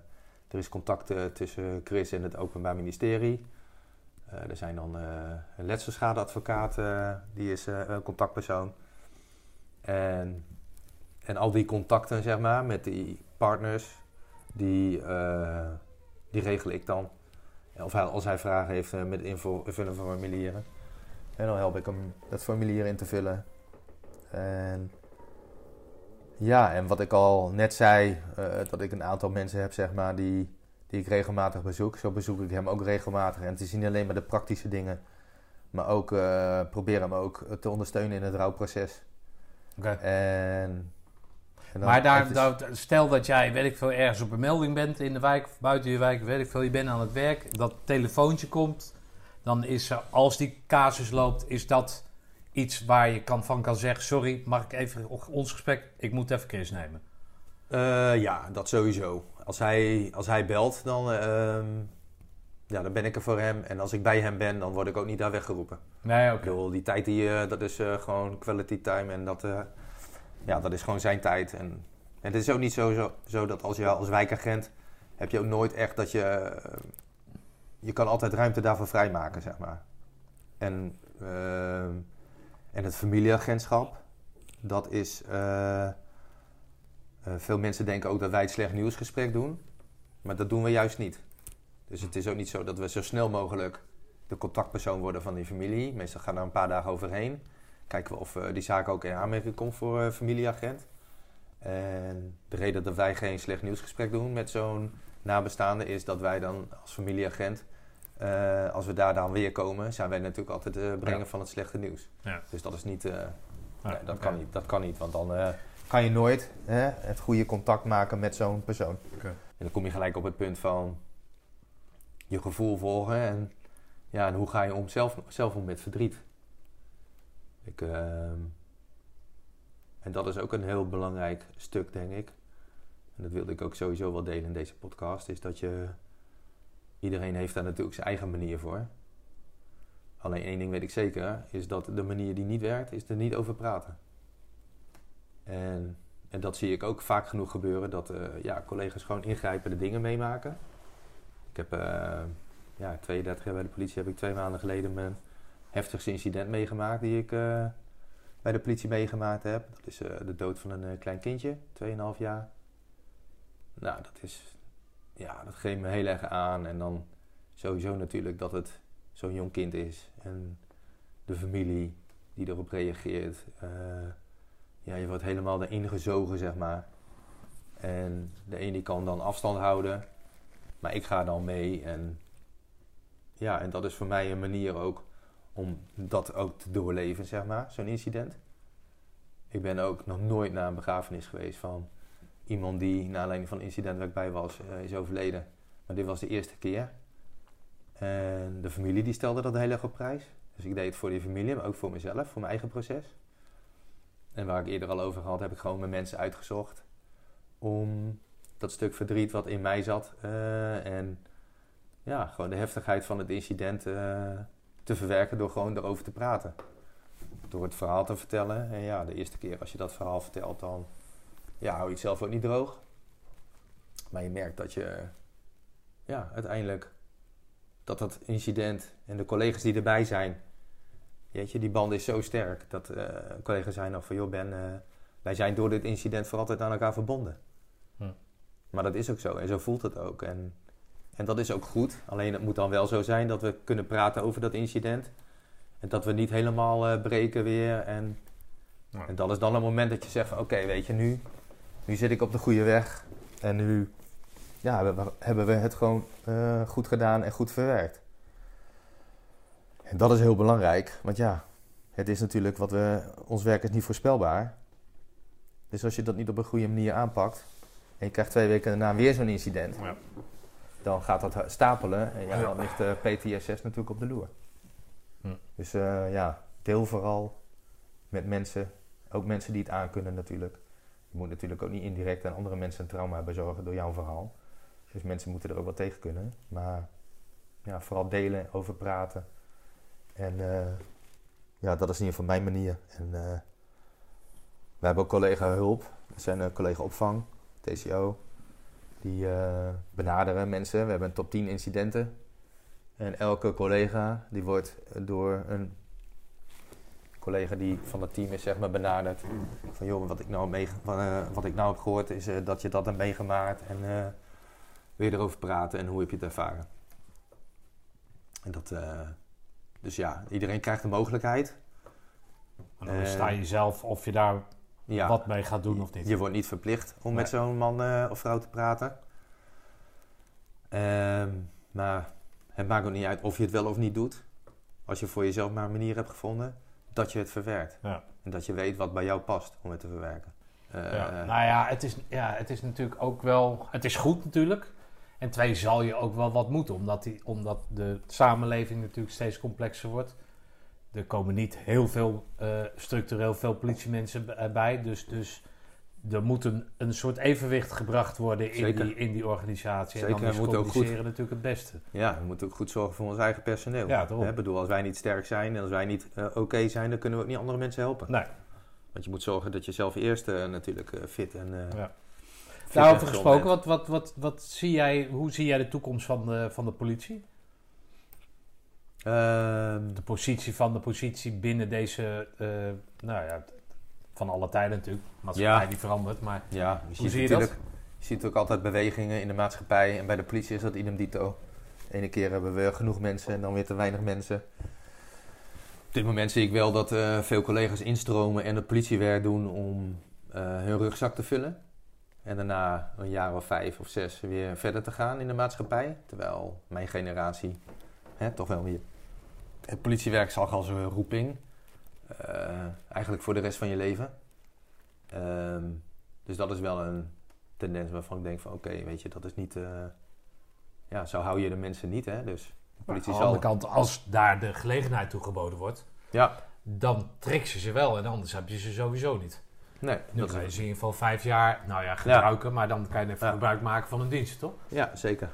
er is contact eh, tussen Chris en het Openbaar Ministerie. Eh, er zijn dan eh, een letselschadeadvocaat, eh, die is een contactpersoon. En, en al die contacten, zeg maar, met die partners, die, die regel ik dan. Of hij, als hij vragen heeft met invullen van formulieren. En dan help ik hem het formulier in te vullen. En ja, en wat ik al net zei, dat ik een aantal mensen heb, zeg maar, die, die ik regelmatig bezoek. Zo bezoek ik hem ook regelmatig. En het is niet alleen maar de praktische dingen, maar ook uh, probeer hem ook te ondersteunen in het rouwproces. Oké. En, Maar daar, stel dat jij, weet ik veel, ergens op een melding bent in de wijk, of buiten je wijk, weet ik veel, je bent aan het werk, dat telefoontje komt, dan is er, als die casus loopt, is dat iets waar je kan, van kan zeggen, sorry, mag ik even ons gesprek, ik moet even kennis nemen. Eh, ja, dat sowieso. Als hij, als hij belt, dan, ehm, ja, dan ben ik er voor hem. En als ik bij hem ben, dan word ik ook niet daar weggeroepen. Nee, Ik oké. bedoel, die tijd, die, eh, dat is eh, gewoon quality time. En dat, eh, ja, dat is gewoon zijn tijd. En, en het is ook niet zo, zo, zo dat als je als wijkagent... heb je ook nooit echt dat je... je kan altijd ruimte daarvoor vrijmaken, zeg maar. En, ehm, en het familieagentschap, dat is... eh, veel mensen denken ook dat wij het slecht nieuwsgesprek doen. Maar dat doen we juist niet. Dus het is ook niet zo dat we zo snel mogelijk de contactpersoon worden van die familie. Meestal gaan er een paar dagen overheen. Kijken we of eh, die zaak ook in aanmerking komt voor eh, familieagent. En de reden dat wij geen slecht nieuwsgesprek doen met zo'n nabestaande is dat wij dan als familieagent, als we daar dan weer komen, zijn wij natuurlijk altijd het brengen Ja. van het slechte nieuws. Ja. Dus dat is niet, Ja, nee, dat, kan niet dat kan niet, want dan kan je nooit hè, het goede contact maken met zo'n persoon. En dan kom je gelijk op het punt van je gevoel volgen en, ja, en hoe ga je om zelf, zelf om met verdriet. Ik, ehm, en dat is ook een heel belangrijk stuk, denk ik. En dat wilde ik ook sowieso wel delen in deze podcast. Is dat je. Iedereen heeft daar natuurlijk zijn eigen manier voor. Alleen één ding weet ik zeker: is dat de manier die niet werkt, is er niet over praten. En en dat zie ik ook vaak genoeg gebeuren, dat eh, ja, collega's gewoon ingrijpende dingen meemaken. Ik heb eh, ja, 32 jaar bij de politie, heb ik twee maanden geleden mijn heftigste incident meegemaakt die ik eh, bij de politie meegemaakt heb. Dat is de dood van een klein kindje, 2,5 jaar. Nou, dat is, ja, dat geeft me heel erg aan. En dan sowieso natuurlijk dat het zo'n jong kind is. En de familie die erop reageert. Ja, je wordt helemaal erin gezogen, zeg maar. En de ene kan dan afstand houden, maar ik ga dan mee. En ja, en dat is voor mij een manier ook om dat ook te doorleven, zeg maar, zo'n incident. Ik ben ook nog nooit naar een begrafenis geweest van iemand die, naar aanleiding van incident waar ik bij was, eh, is overleden. Maar dit was de eerste keer. En de familie die stelde dat heel erg op prijs. Dus ik deed het voor die familie, maar ook voor mezelf, voor mijn eigen proces. En waar ik eerder al over had, heb ik gewoon mijn mensen uitgezocht. Om dat stuk verdriet wat in mij zat. eh, en ja, gewoon de heftigheid van het incident eh, te verwerken door gewoon erover te praten. Door het verhaal te vertellen. En ja, de eerste keer als je dat verhaal vertelt, dan ja, hou je het zelf ook niet droog. Maar je merkt dat je ja, uiteindelijk dat dat incident en de collega's die erbij zijn, Weet je, die band is zo sterk dat eh collega's zijn nog van, joh Ben, eh, wij zijn door dit incident voor altijd aan elkaar verbonden. Hm. Maar dat is ook zo en zo voelt het ook. En, en dat is ook goed. Alleen het moet dan wel zo zijn dat we kunnen praten over dat incident. En dat we niet helemaal eh, breken weer. En, Ja. en dat is dan een moment dat je zegt van, oké, weet je, nu... Nu zit ik op de goede weg en nu ja, hebben, we, hebben we het gewoon goed gedaan en goed verwerkt. En dat is heel belangrijk, want ja, het is natuurlijk wat we, ons werk is niet voorspelbaar. Dus als je dat niet op een goede manier aanpakt en je krijgt twee weken daarna weer zo'n incident, Ja. dan gaat dat stapelen en ja, dan ligt de PTSS natuurlijk op de loer. Hm. Dus eh, ja, deel vooral met mensen, ook mensen die het aankunnen natuurlijk. Je moet natuurlijk ook niet indirect aan andere mensen een trauma bezorgen door jouw verhaal. Dus mensen moeten er ook wel tegen kunnen. Maar ja, vooral delen, over praten. En eh, ja, dat is in ieder geval mijn manier. En eh, we hebben ook collega hulp. Dat zijn een collega opvang, TCO. Die eh, benaderen mensen. We hebben een top 10 incidenten. En elke collega die wordt door een collega die van het team is zeg maar benaderd. Van joh, wat ik nou, mee, wat, eh, ik nou heb gehoord is eh, dat je dat hebt meegemaakt. En eh wil je erover praten en hoe heb je het ervaren? En dat, eh, dus ja, iedereen krijgt de mogelijkheid. En dan Eh, sta je zelf of je daar Ja, wat mee gaat doen of niet. je wordt niet verplicht om met zo'n man eh, of vrouw te praten. Ehm, maar het maakt ook niet uit of je het wel of niet doet. Als je voor jezelf maar een manier hebt gevonden dat je het verwerkt. Ja. En dat je weet wat bij jou past om het te verwerken. Eh, Ja. Nou ja het, is, ja, het is natuurlijk ook wel... Het is goed natuurlijk. En twee, zal je ook wel wat moeten. Omdat, die, omdat de samenleving natuurlijk steeds complexer wordt. Er komen niet heel veel, eh, structureel veel politiemensen eh, bij. Dus, dus er moet een, een soort evenwicht gebracht worden in, Zeker. die, in die organisatie. Zeker, en dan is we moeten ook goed- natuurlijk het beste. Ja, we moeten ook goed zorgen voor ons eigen personeel. Ja. Hè, Ik bedoel, als wij niet sterk zijn en als wij niet eh, oké zijn, dan kunnen we ook niet andere mensen helpen. Nee. Want je moet zorgen dat je zelf eerst natuurlijk fit en. Ja. Daarover gesproken, wat, wat, wat, wat zie jij, hoe zie jij de toekomst van de, van de politie? Ehm, De positie van de positie binnen deze, eh, nou ja, van alle tijden natuurlijk. Maatschappij Ja. die verandert, maar ja, je ziet zie je natuurlijk. Je ziet ook altijd bewegingen in de maatschappij en bij de politie is dat idem dito. De ene keer hebben we genoeg mensen en dan weer te weinig mensen. Op dit moment zie ik wel dat eh, veel collega's instromen en het politiewerk doen om eh, hun rugzak te vullen. En daarna een jaar of vijf of zes weer verder te gaan in de maatschappij. Terwijl mijn generatie hè, toch wel weer het politiewerk zag als een roeping. Eh, eigenlijk voor de rest van je leven. Ehm, dus dat is wel een tendens waarvan ik denk van oké, weet je, dat is niet... eh, ja, zo hou je de mensen niet, hè. Dus de aan de andere kant, als daar de gelegenheid toe geboden wordt, Ja, dan trek je ze wel en anders heb je ze sowieso niet. Nee. Dat kan je ze in ieder geval vijf jaar, nou ja, gebruiken, maar dan kan je even Ja. gebruik maken van een dienst, toch? ja, zeker.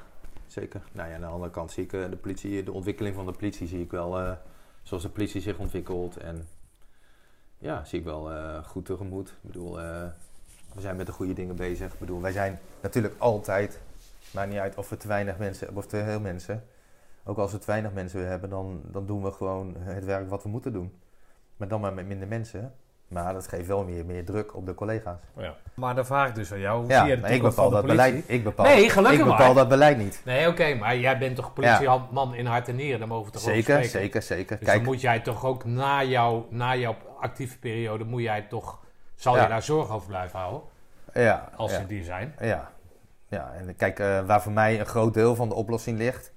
Zeker. Nou ja, aan de andere kant zie ik eh, de politie, de ontwikkeling van de politie zie ik wel eh, zoals de politie zich ontwikkelt. En ja, zie ik wel eh, goed tegemoet. Ik bedoel, we zijn met de goede dingen bezig. Ik bedoel, wij zijn natuurlijk altijd, maakt niet uit of we te weinig mensen hebben of te veel mensen. Ook als we te weinig mensen hebben, dan, dan doen we gewoon het werk wat we moeten doen. Maar dan maar met minder mensen. Maar dat geeft wel meer, meer druk op de collega's. Ja. Maar dan vraag ik dus aan jou, hoe Ja, zie de maar ik bepaal van de dat politie? beleid. Ik bepaal, Nee, gelukkig ik bepaal maar. dat beleid niet. Nee, oké, maar jij bent toch politieman in hart en nieren, daar mogen we toch over Zeker, spreken? zeker, zeker. Dus Kijk, dan moet jij toch ook na, jou, na jouw actieve periode, moet jij toch, zal Ja. je daar zorg over blijven houden, ja, als ja. ze die zijn. Ja, ja en kijk, eh, waar voor mij een groot deel van de oplossing ligt.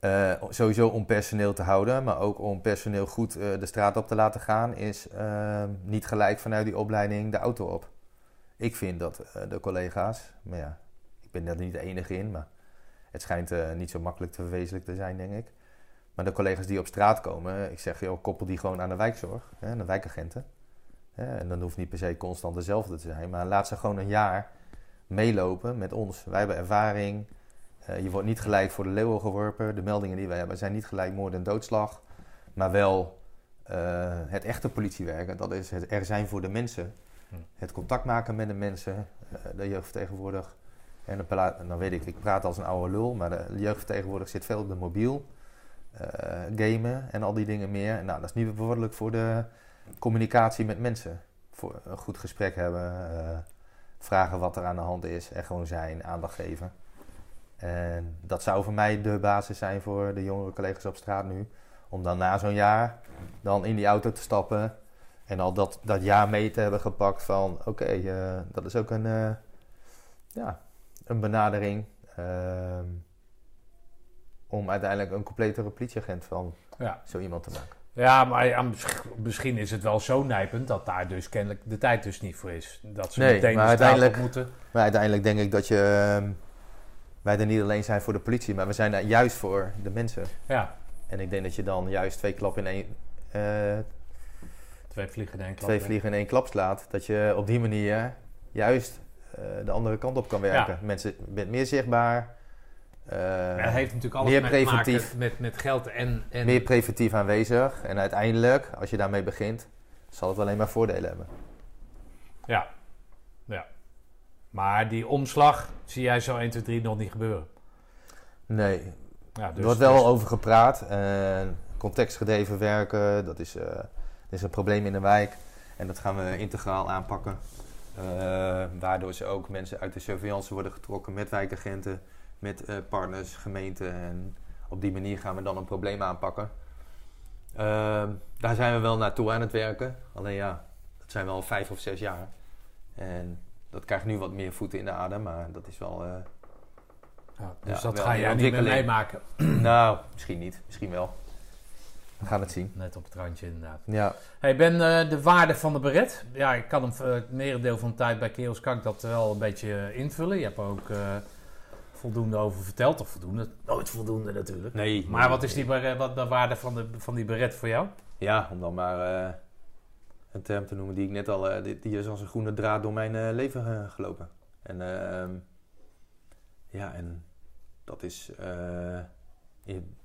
Eh, sowieso om personeel te houden, maar ook om personeel goed eh, de straat op te laten gaan, is eh, niet gelijk vanuit die opleiding de auto op. Ik vind dat eh, de collega's, maar ja, ik ben daar niet de enige in, maar het schijnt niet zo makkelijk te verwezenlijken te zijn, denk ik. Maar de collega's die op straat komen, ik zeg, joh, koppel die gewoon aan de wijkzorg, hè, aan de wijkagenten. Hè, en dan hoeft niet per se constant dezelfde te zijn, maar laat ze gewoon een jaar meelopen met ons. Wij hebben ervaring. Eh, je wordt niet gelijk voor de leeuwen geworpen. De meldingen die wij hebben zijn niet gelijk moord en doodslag. Maar wel eh, het echte politiewerken. Dat is het er zijn voor de mensen. Hm. Het contact maken met de mensen. eh, de jeugdvertegenwoordiger. En dan, dan weet ik, ik praat als een oude lul. Maar de jeugdvertegenwoordiger zit veel op de mobiel. gamen en al die dingen meer. Nou, dat is niet bevorderlijk voor de communicatie met mensen. Voor een goed gesprek hebben. vragen wat er aan de hand is. En gewoon zijn, aandacht geven. En dat zou voor mij de basis zijn voor de jongere collega's op straat nu. Om dan na zo'n jaar dan in die auto te stappen. En al dat, dat jaar mee te hebben gepakt van... Oké, eh, dat is ook een, eh, ja, een benadering. ehm, om uiteindelijk een completere politieagent van Ja. zo iemand te maken. Ja, maar ja, misschien is het wel zo nijpend dat daar dus kennelijk de tijd dus niet voor is. Dat ze Nee, meteen maar uiteindelijk- moeten. Maar uiteindelijk denk ik dat je... wij er niet alleen zijn voor de politie, maar we zijn er juist voor de mensen. Ja, En ik denk dat je dan juist twee klappen in één... eh, twee vliegen in één klap. twee hè. vliegen in één klap slaat. Dat je op die manier juist eh, de andere kant op kan werken. Mensen, je bent meer zichtbaar. het heeft natuurlijk alles meer met, te maken preventief. met, met geld en... en meer preventief aanwezig. En uiteindelijk, als je daarmee begint, zal het alleen maar voordelen hebben. Ja. Maar die omslag zie jij zo 1, 2, 3 nog niet gebeuren. Nee, Ja, dus, er wordt wel dus- over gepraat. En contextgedreven werken, dat is, eh, dat is een probleem in de wijk. En dat gaan we integraal aanpakken. Eh, waardoor ze ook mensen uit de surveillance worden getrokken met wijkagenten, met eh, partners, gemeenten. En op die manier gaan we dan een probleem aanpakken. Ehm, daar zijn we wel naartoe aan het werken. Alleen ja, dat zijn wel vijf of zes jaar. En dat krijgt nu wat meer voeten in de adem, maar dat is wel... eh, Ja, dus Ja, dat ga jij niet meer meemaken. nou, misschien niet. Misschien wel. We gaan het zien. Net op het randje inderdaad. Ja, Hey Ben, eh, de waarde van de beret. Ja, ik kan hem eh, het merendeel van de tijd bij Keels kan ik dat wel een beetje invullen. Je hebt er ook voldoende over verteld. Of voldoende? Nooit voldoende natuurlijk. nee. Maar wat is die, bere- wat de waarde van, de, van die beret voor jou? Ja, om dan maar een term te noemen die ik net al... eh, die, die is als een groene draad door mijn eh, leven eh, gelopen. En ehm, ja, en dat is... in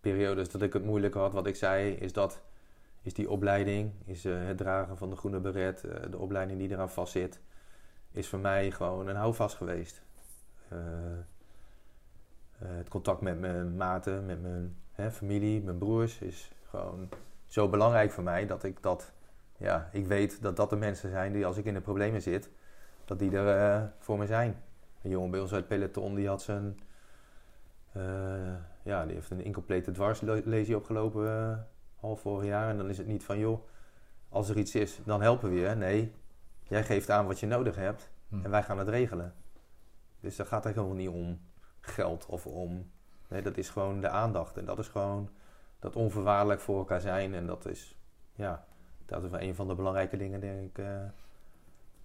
periodes dat ik het moeilijk had, wat ik zei, is dat... Is die opleiding, is het dragen van de groene beret, de opleiding die eraan vastzit... Is voor mij gewoon een houvast geweest. Het contact met mijn maten, met mijn hè, familie, mijn broers is gewoon zo belangrijk voor mij dat ik dat, ja, ik weet dat dat de mensen zijn die als ik in de problemen zit, dat die er eh, voor me zijn. Een jongen bij ons uit peloton die had zijn, eh, ja, die heeft een incomplete dwarslesie opgelopen eh, half vorig jaar en dan is het niet van joh, als er iets is, dan helpen we je. Nee, jij geeft aan wat je nodig hebt Hm. en wij gaan het regelen. Dus daar gaat het helemaal niet om geld of om. Nee, dat is gewoon de aandacht. En dat is gewoon dat onvoorwaardelijk voor elkaar zijn. En dat is, ja, dat is wel een van de belangrijke dingen, denk ik, eh,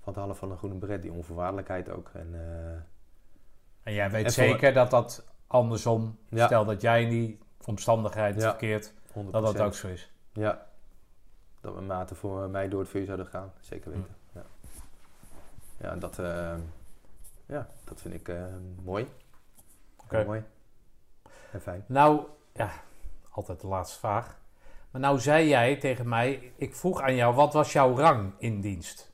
van het halen van een groene beret. Die onvoorwaardelijkheid ook. En, eh, En jij weet En voor- zeker dat dat andersom, Ja. stel dat jij in die omstandigheid Ja. verkeert, 100%. dat dat ook zo is. Ja. Dat mijn maten voor mij door het vuur zouden gaan. Zeker weten. Ja, ja en dat, eh, ja, dat vind ik mooi. Oké. Mooi. En fijn. Nou, ja, altijd de laatste vraag. Maar nou zei jij tegen mij, ik vroeg aan jou, wat was jouw rang in dienst?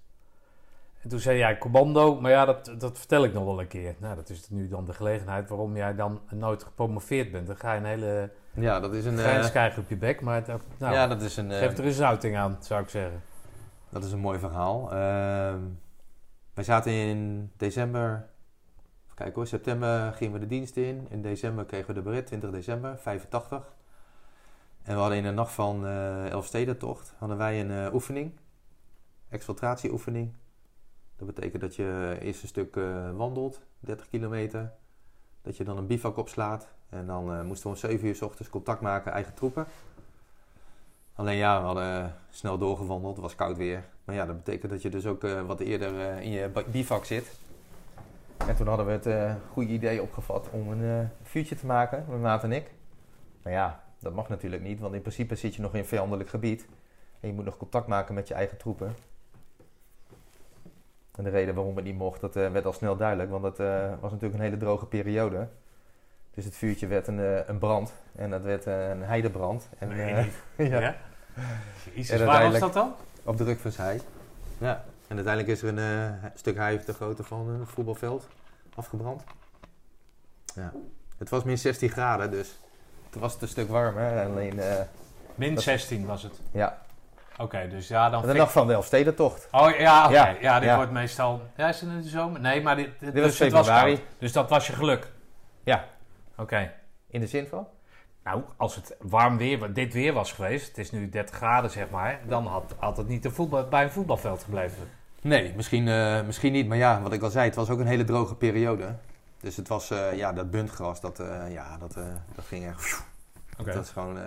En toen zei jij commando, maar ja, dat, dat vertel ik nog wel een keer. Nou, dat is nu dan de gelegenheid waarom jij dan nooit gepromoveerd bent. Dan ga je een hele Ja, dat is een... eh, grijns krijgen op je bek, maar nou, ja, dat is een... eh, geef er eens een uiting aan, zou ik zeggen. Dat is een mooi verhaal. Ehm, wij zaten in december, even kijken hoor, september gingen we de dienst in. In december kregen we de beret, 20 december, 85. En we hadden in de nacht van eh Elfstedentocht hadden wij een eh, oefening, exfiltratieoefening. Dat betekent dat je eerst een stuk eh, wandelt, 30 kilometer. Dat je dan een bivak opslaat. En dan eh, moesten we om 7 uur s ochtends contact maken, eigen troepen. Alleen ja, we hadden eh, snel doorgewandeld, het was koud weer. Maar ja, dat betekent dat je dus ook eh, wat eerder eh, in je bivak zit. En toen hadden we het eh, goede idee opgevat om een eh, vuurtje te maken, mijn maat en ik. Maar ja, dat mag natuurlijk niet, want in principe zit je nog in vijandelijk gebied. En je moet nog contact maken met je eigen troepen. En de reden waarom het niet mocht, dat eh, werd al snel duidelijk, want het eh, was natuurlijk een hele droge periode. Dus het vuurtje werd een, eh, een brand en dat werd een heidebrand. En, ja. Jezus, En waar was dat dan? Op de Rukvenshei. Ja. En uiteindelijk is er een stuk hei de grootte van een voetbalveld afgebrand. Ja. Het was min 16 graden, dus was het een stuk warmer. Alleen, eh, Min Dat- 16 was het. ja. Oké, dus ja, dan... De fik- nacht van de Elfstedentocht. Oh ja, oké. Ja, Ja, dit ja. wordt meestal... Ja, is het in de zomer? Nee, maar dit, dit, dus het was februari. Dus dat was je geluk? Ja. Oké. In de zin van? Nou, als het warm weer, dit weer was geweest, het is nu 30 graden zeg maar, dan had, had het niet een voetbal, bij een voetbalveld gebleven. Nee, misschien, eh, misschien niet. Maar ja, wat ik al zei, het was ook een hele droge periode. Dus het was, eh, ja, dat buntgras, dat, eh, ja, dat, eh, dat ging echt... Oké. Dat, is gewoon,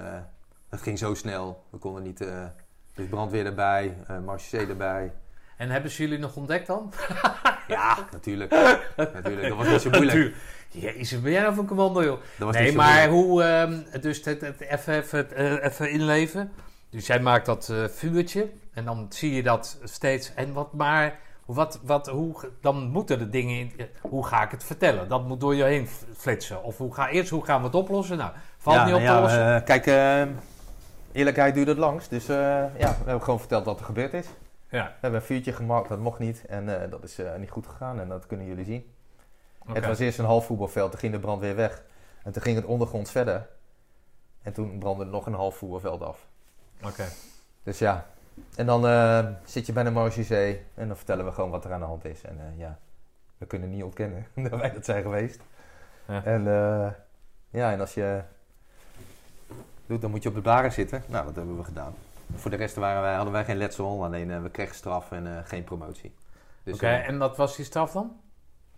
dat ging zo snel. We konden niet... dus brandweer erbij, marechaussee erbij. En hebben ze jullie nog ontdekt dan? Ja, natuurlijk. natuurlijk. Dat was niet zo moeilijk. Jezus, ben jij nou van commando joh? Dat was Nee, niet zo maar moeilijk. hoe, ehm, dus het, het, even, even, even inleven. Dus jij maakt dat vuurtje en dan zie je dat steeds. En wat maar, wat, wat, hoe, dan moeten de dingen, in, eh, hoe ga ik het vertellen? Dat moet door je heen flitsen. Of hoe ga, eerst, hoe gaan we het oplossen? Nou, valt ja, niet op nou te lossen. ja, eh, kijk, eh, eerlijkheid duurt het langst. Dus ja, we hebben gewoon verteld wat er gebeurd is. ja, We hebben een vuurtje gemaakt, dat mocht niet. En dat is niet goed gegaan en dat kunnen jullie zien. Het was eerst een half voetbalveld, toen ging de brand weer weg. En toen ging het ondergronds verder. En toen brandde nog een half voetbalveld af. Oké. Dus ja, en dan eh, zit je bij de Marechaussee en dan vertellen we gewoon wat er aan de hand is. En eh, ja, we kunnen niet ontkennen dat wij dat zijn geweest. Ja. En eh, ja, en als je doet, dan moet je op de baren zitten. Nou, dat hebben we gedaan. Voor de rest waren wij, hadden wij geen letsel, alleen we kregen straf en geen promotie. Dus, Oké, en wat was die straf dan?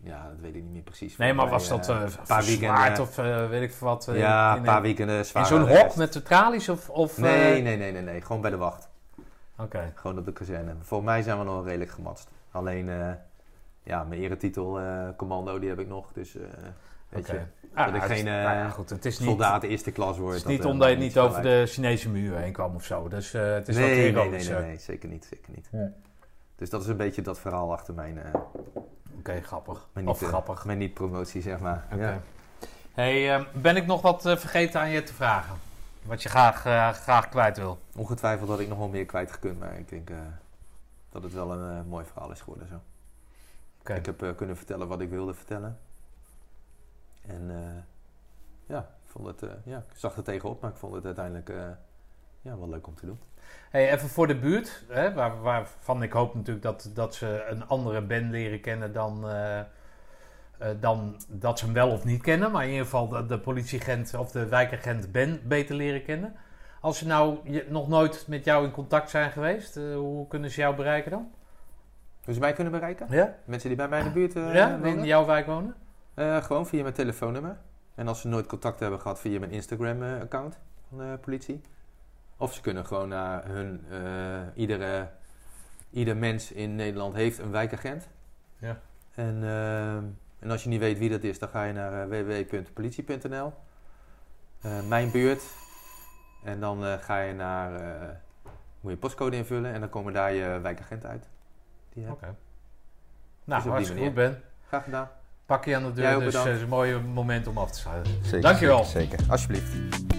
ja, dat weet ik niet meer precies. Nee, maar was dat een paar weekenden, of weet ik veel wat? ja, een paar weekenden zwaar. In zo'n hok met de tralies of... of Nee, nee, nee, nee, nee, gewoon bij de wacht. Gewoon op de kazerne. Volgens mij zijn we nog redelijk gematst. Alleen, eh, ja, mijn eretitel eh, commando, die heb ik nog. Dus, eh, weet je, Ah, dat ik geen eh, nou ja, goed, het is niet, soldaat eerste klas word. het is niet omdat je niet over de Chinese muur heen kwam of zo. Dus het is wat nee, nee, nee, nee, nee, zeker niet, zeker niet. Ja. Dus dat is een beetje dat verhaal achter mijn, Oké, grappig. mijn of niet, eh, grappig. mijn niet-promotie, zeg maar. Oké. Ja. Hey, ben ik nog wat vergeten aan je te vragen? Wat je graag, eh, graag kwijt wil? Ongetwijfeld had ik nog wel meer kwijtgekund, maar ik denk eh, dat het wel een eh, mooi verhaal is geworden zo. Ik heb kunnen vertellen wat ik wilde vertellen. En ja, ik, vond het, ja, ik zag er tegenop, maar ik vond het uiteindelijk ja, wel leuk om te doen. Hey, even voor de buurt, hè, waar, waarvan ik hoop natuurlijk dat, dat ze een andere Ben leren kennen dan, eh, dan dat ze hem wel of niet kennen. Maar in ieder geval de, de politieagent of de wijkagent Ben beter leren kennen. Als ze nou je, nog nooit met jou in contact zijn geweest, eh, hoe kunnen ze jou bereiken dan? Dus mij kunnen bereiken? Ja? Mensen die bij mij in de buurt ja? Die wonen? in jouw wijk wonen? Gewoon via mijn telefoonnummer. En als ze nooit contact hebben gehad via mijn Instagram-account van de politie. Of ze kunnen gewoon naar hun... iedere, ieder mens in Nederland heeft een wijkagent. Ja. En, eh, en als je niet weet wie dat is, dan ga je naar eh, www.politie.nl. Eh, mijn buurt. En dan eh, ga je naar... eh, moet je postcode invullen en dan komen daar je wijkagent uit. Die je Oké. hebt. Nou, Dus hartstikke goed. Ben. Graag gedaan. Pak je aan de Jij deur, dus het is een mooi moment om af te sluiten. Zeker, Dankjewel. Zeker, zeker. Alsjeblieft.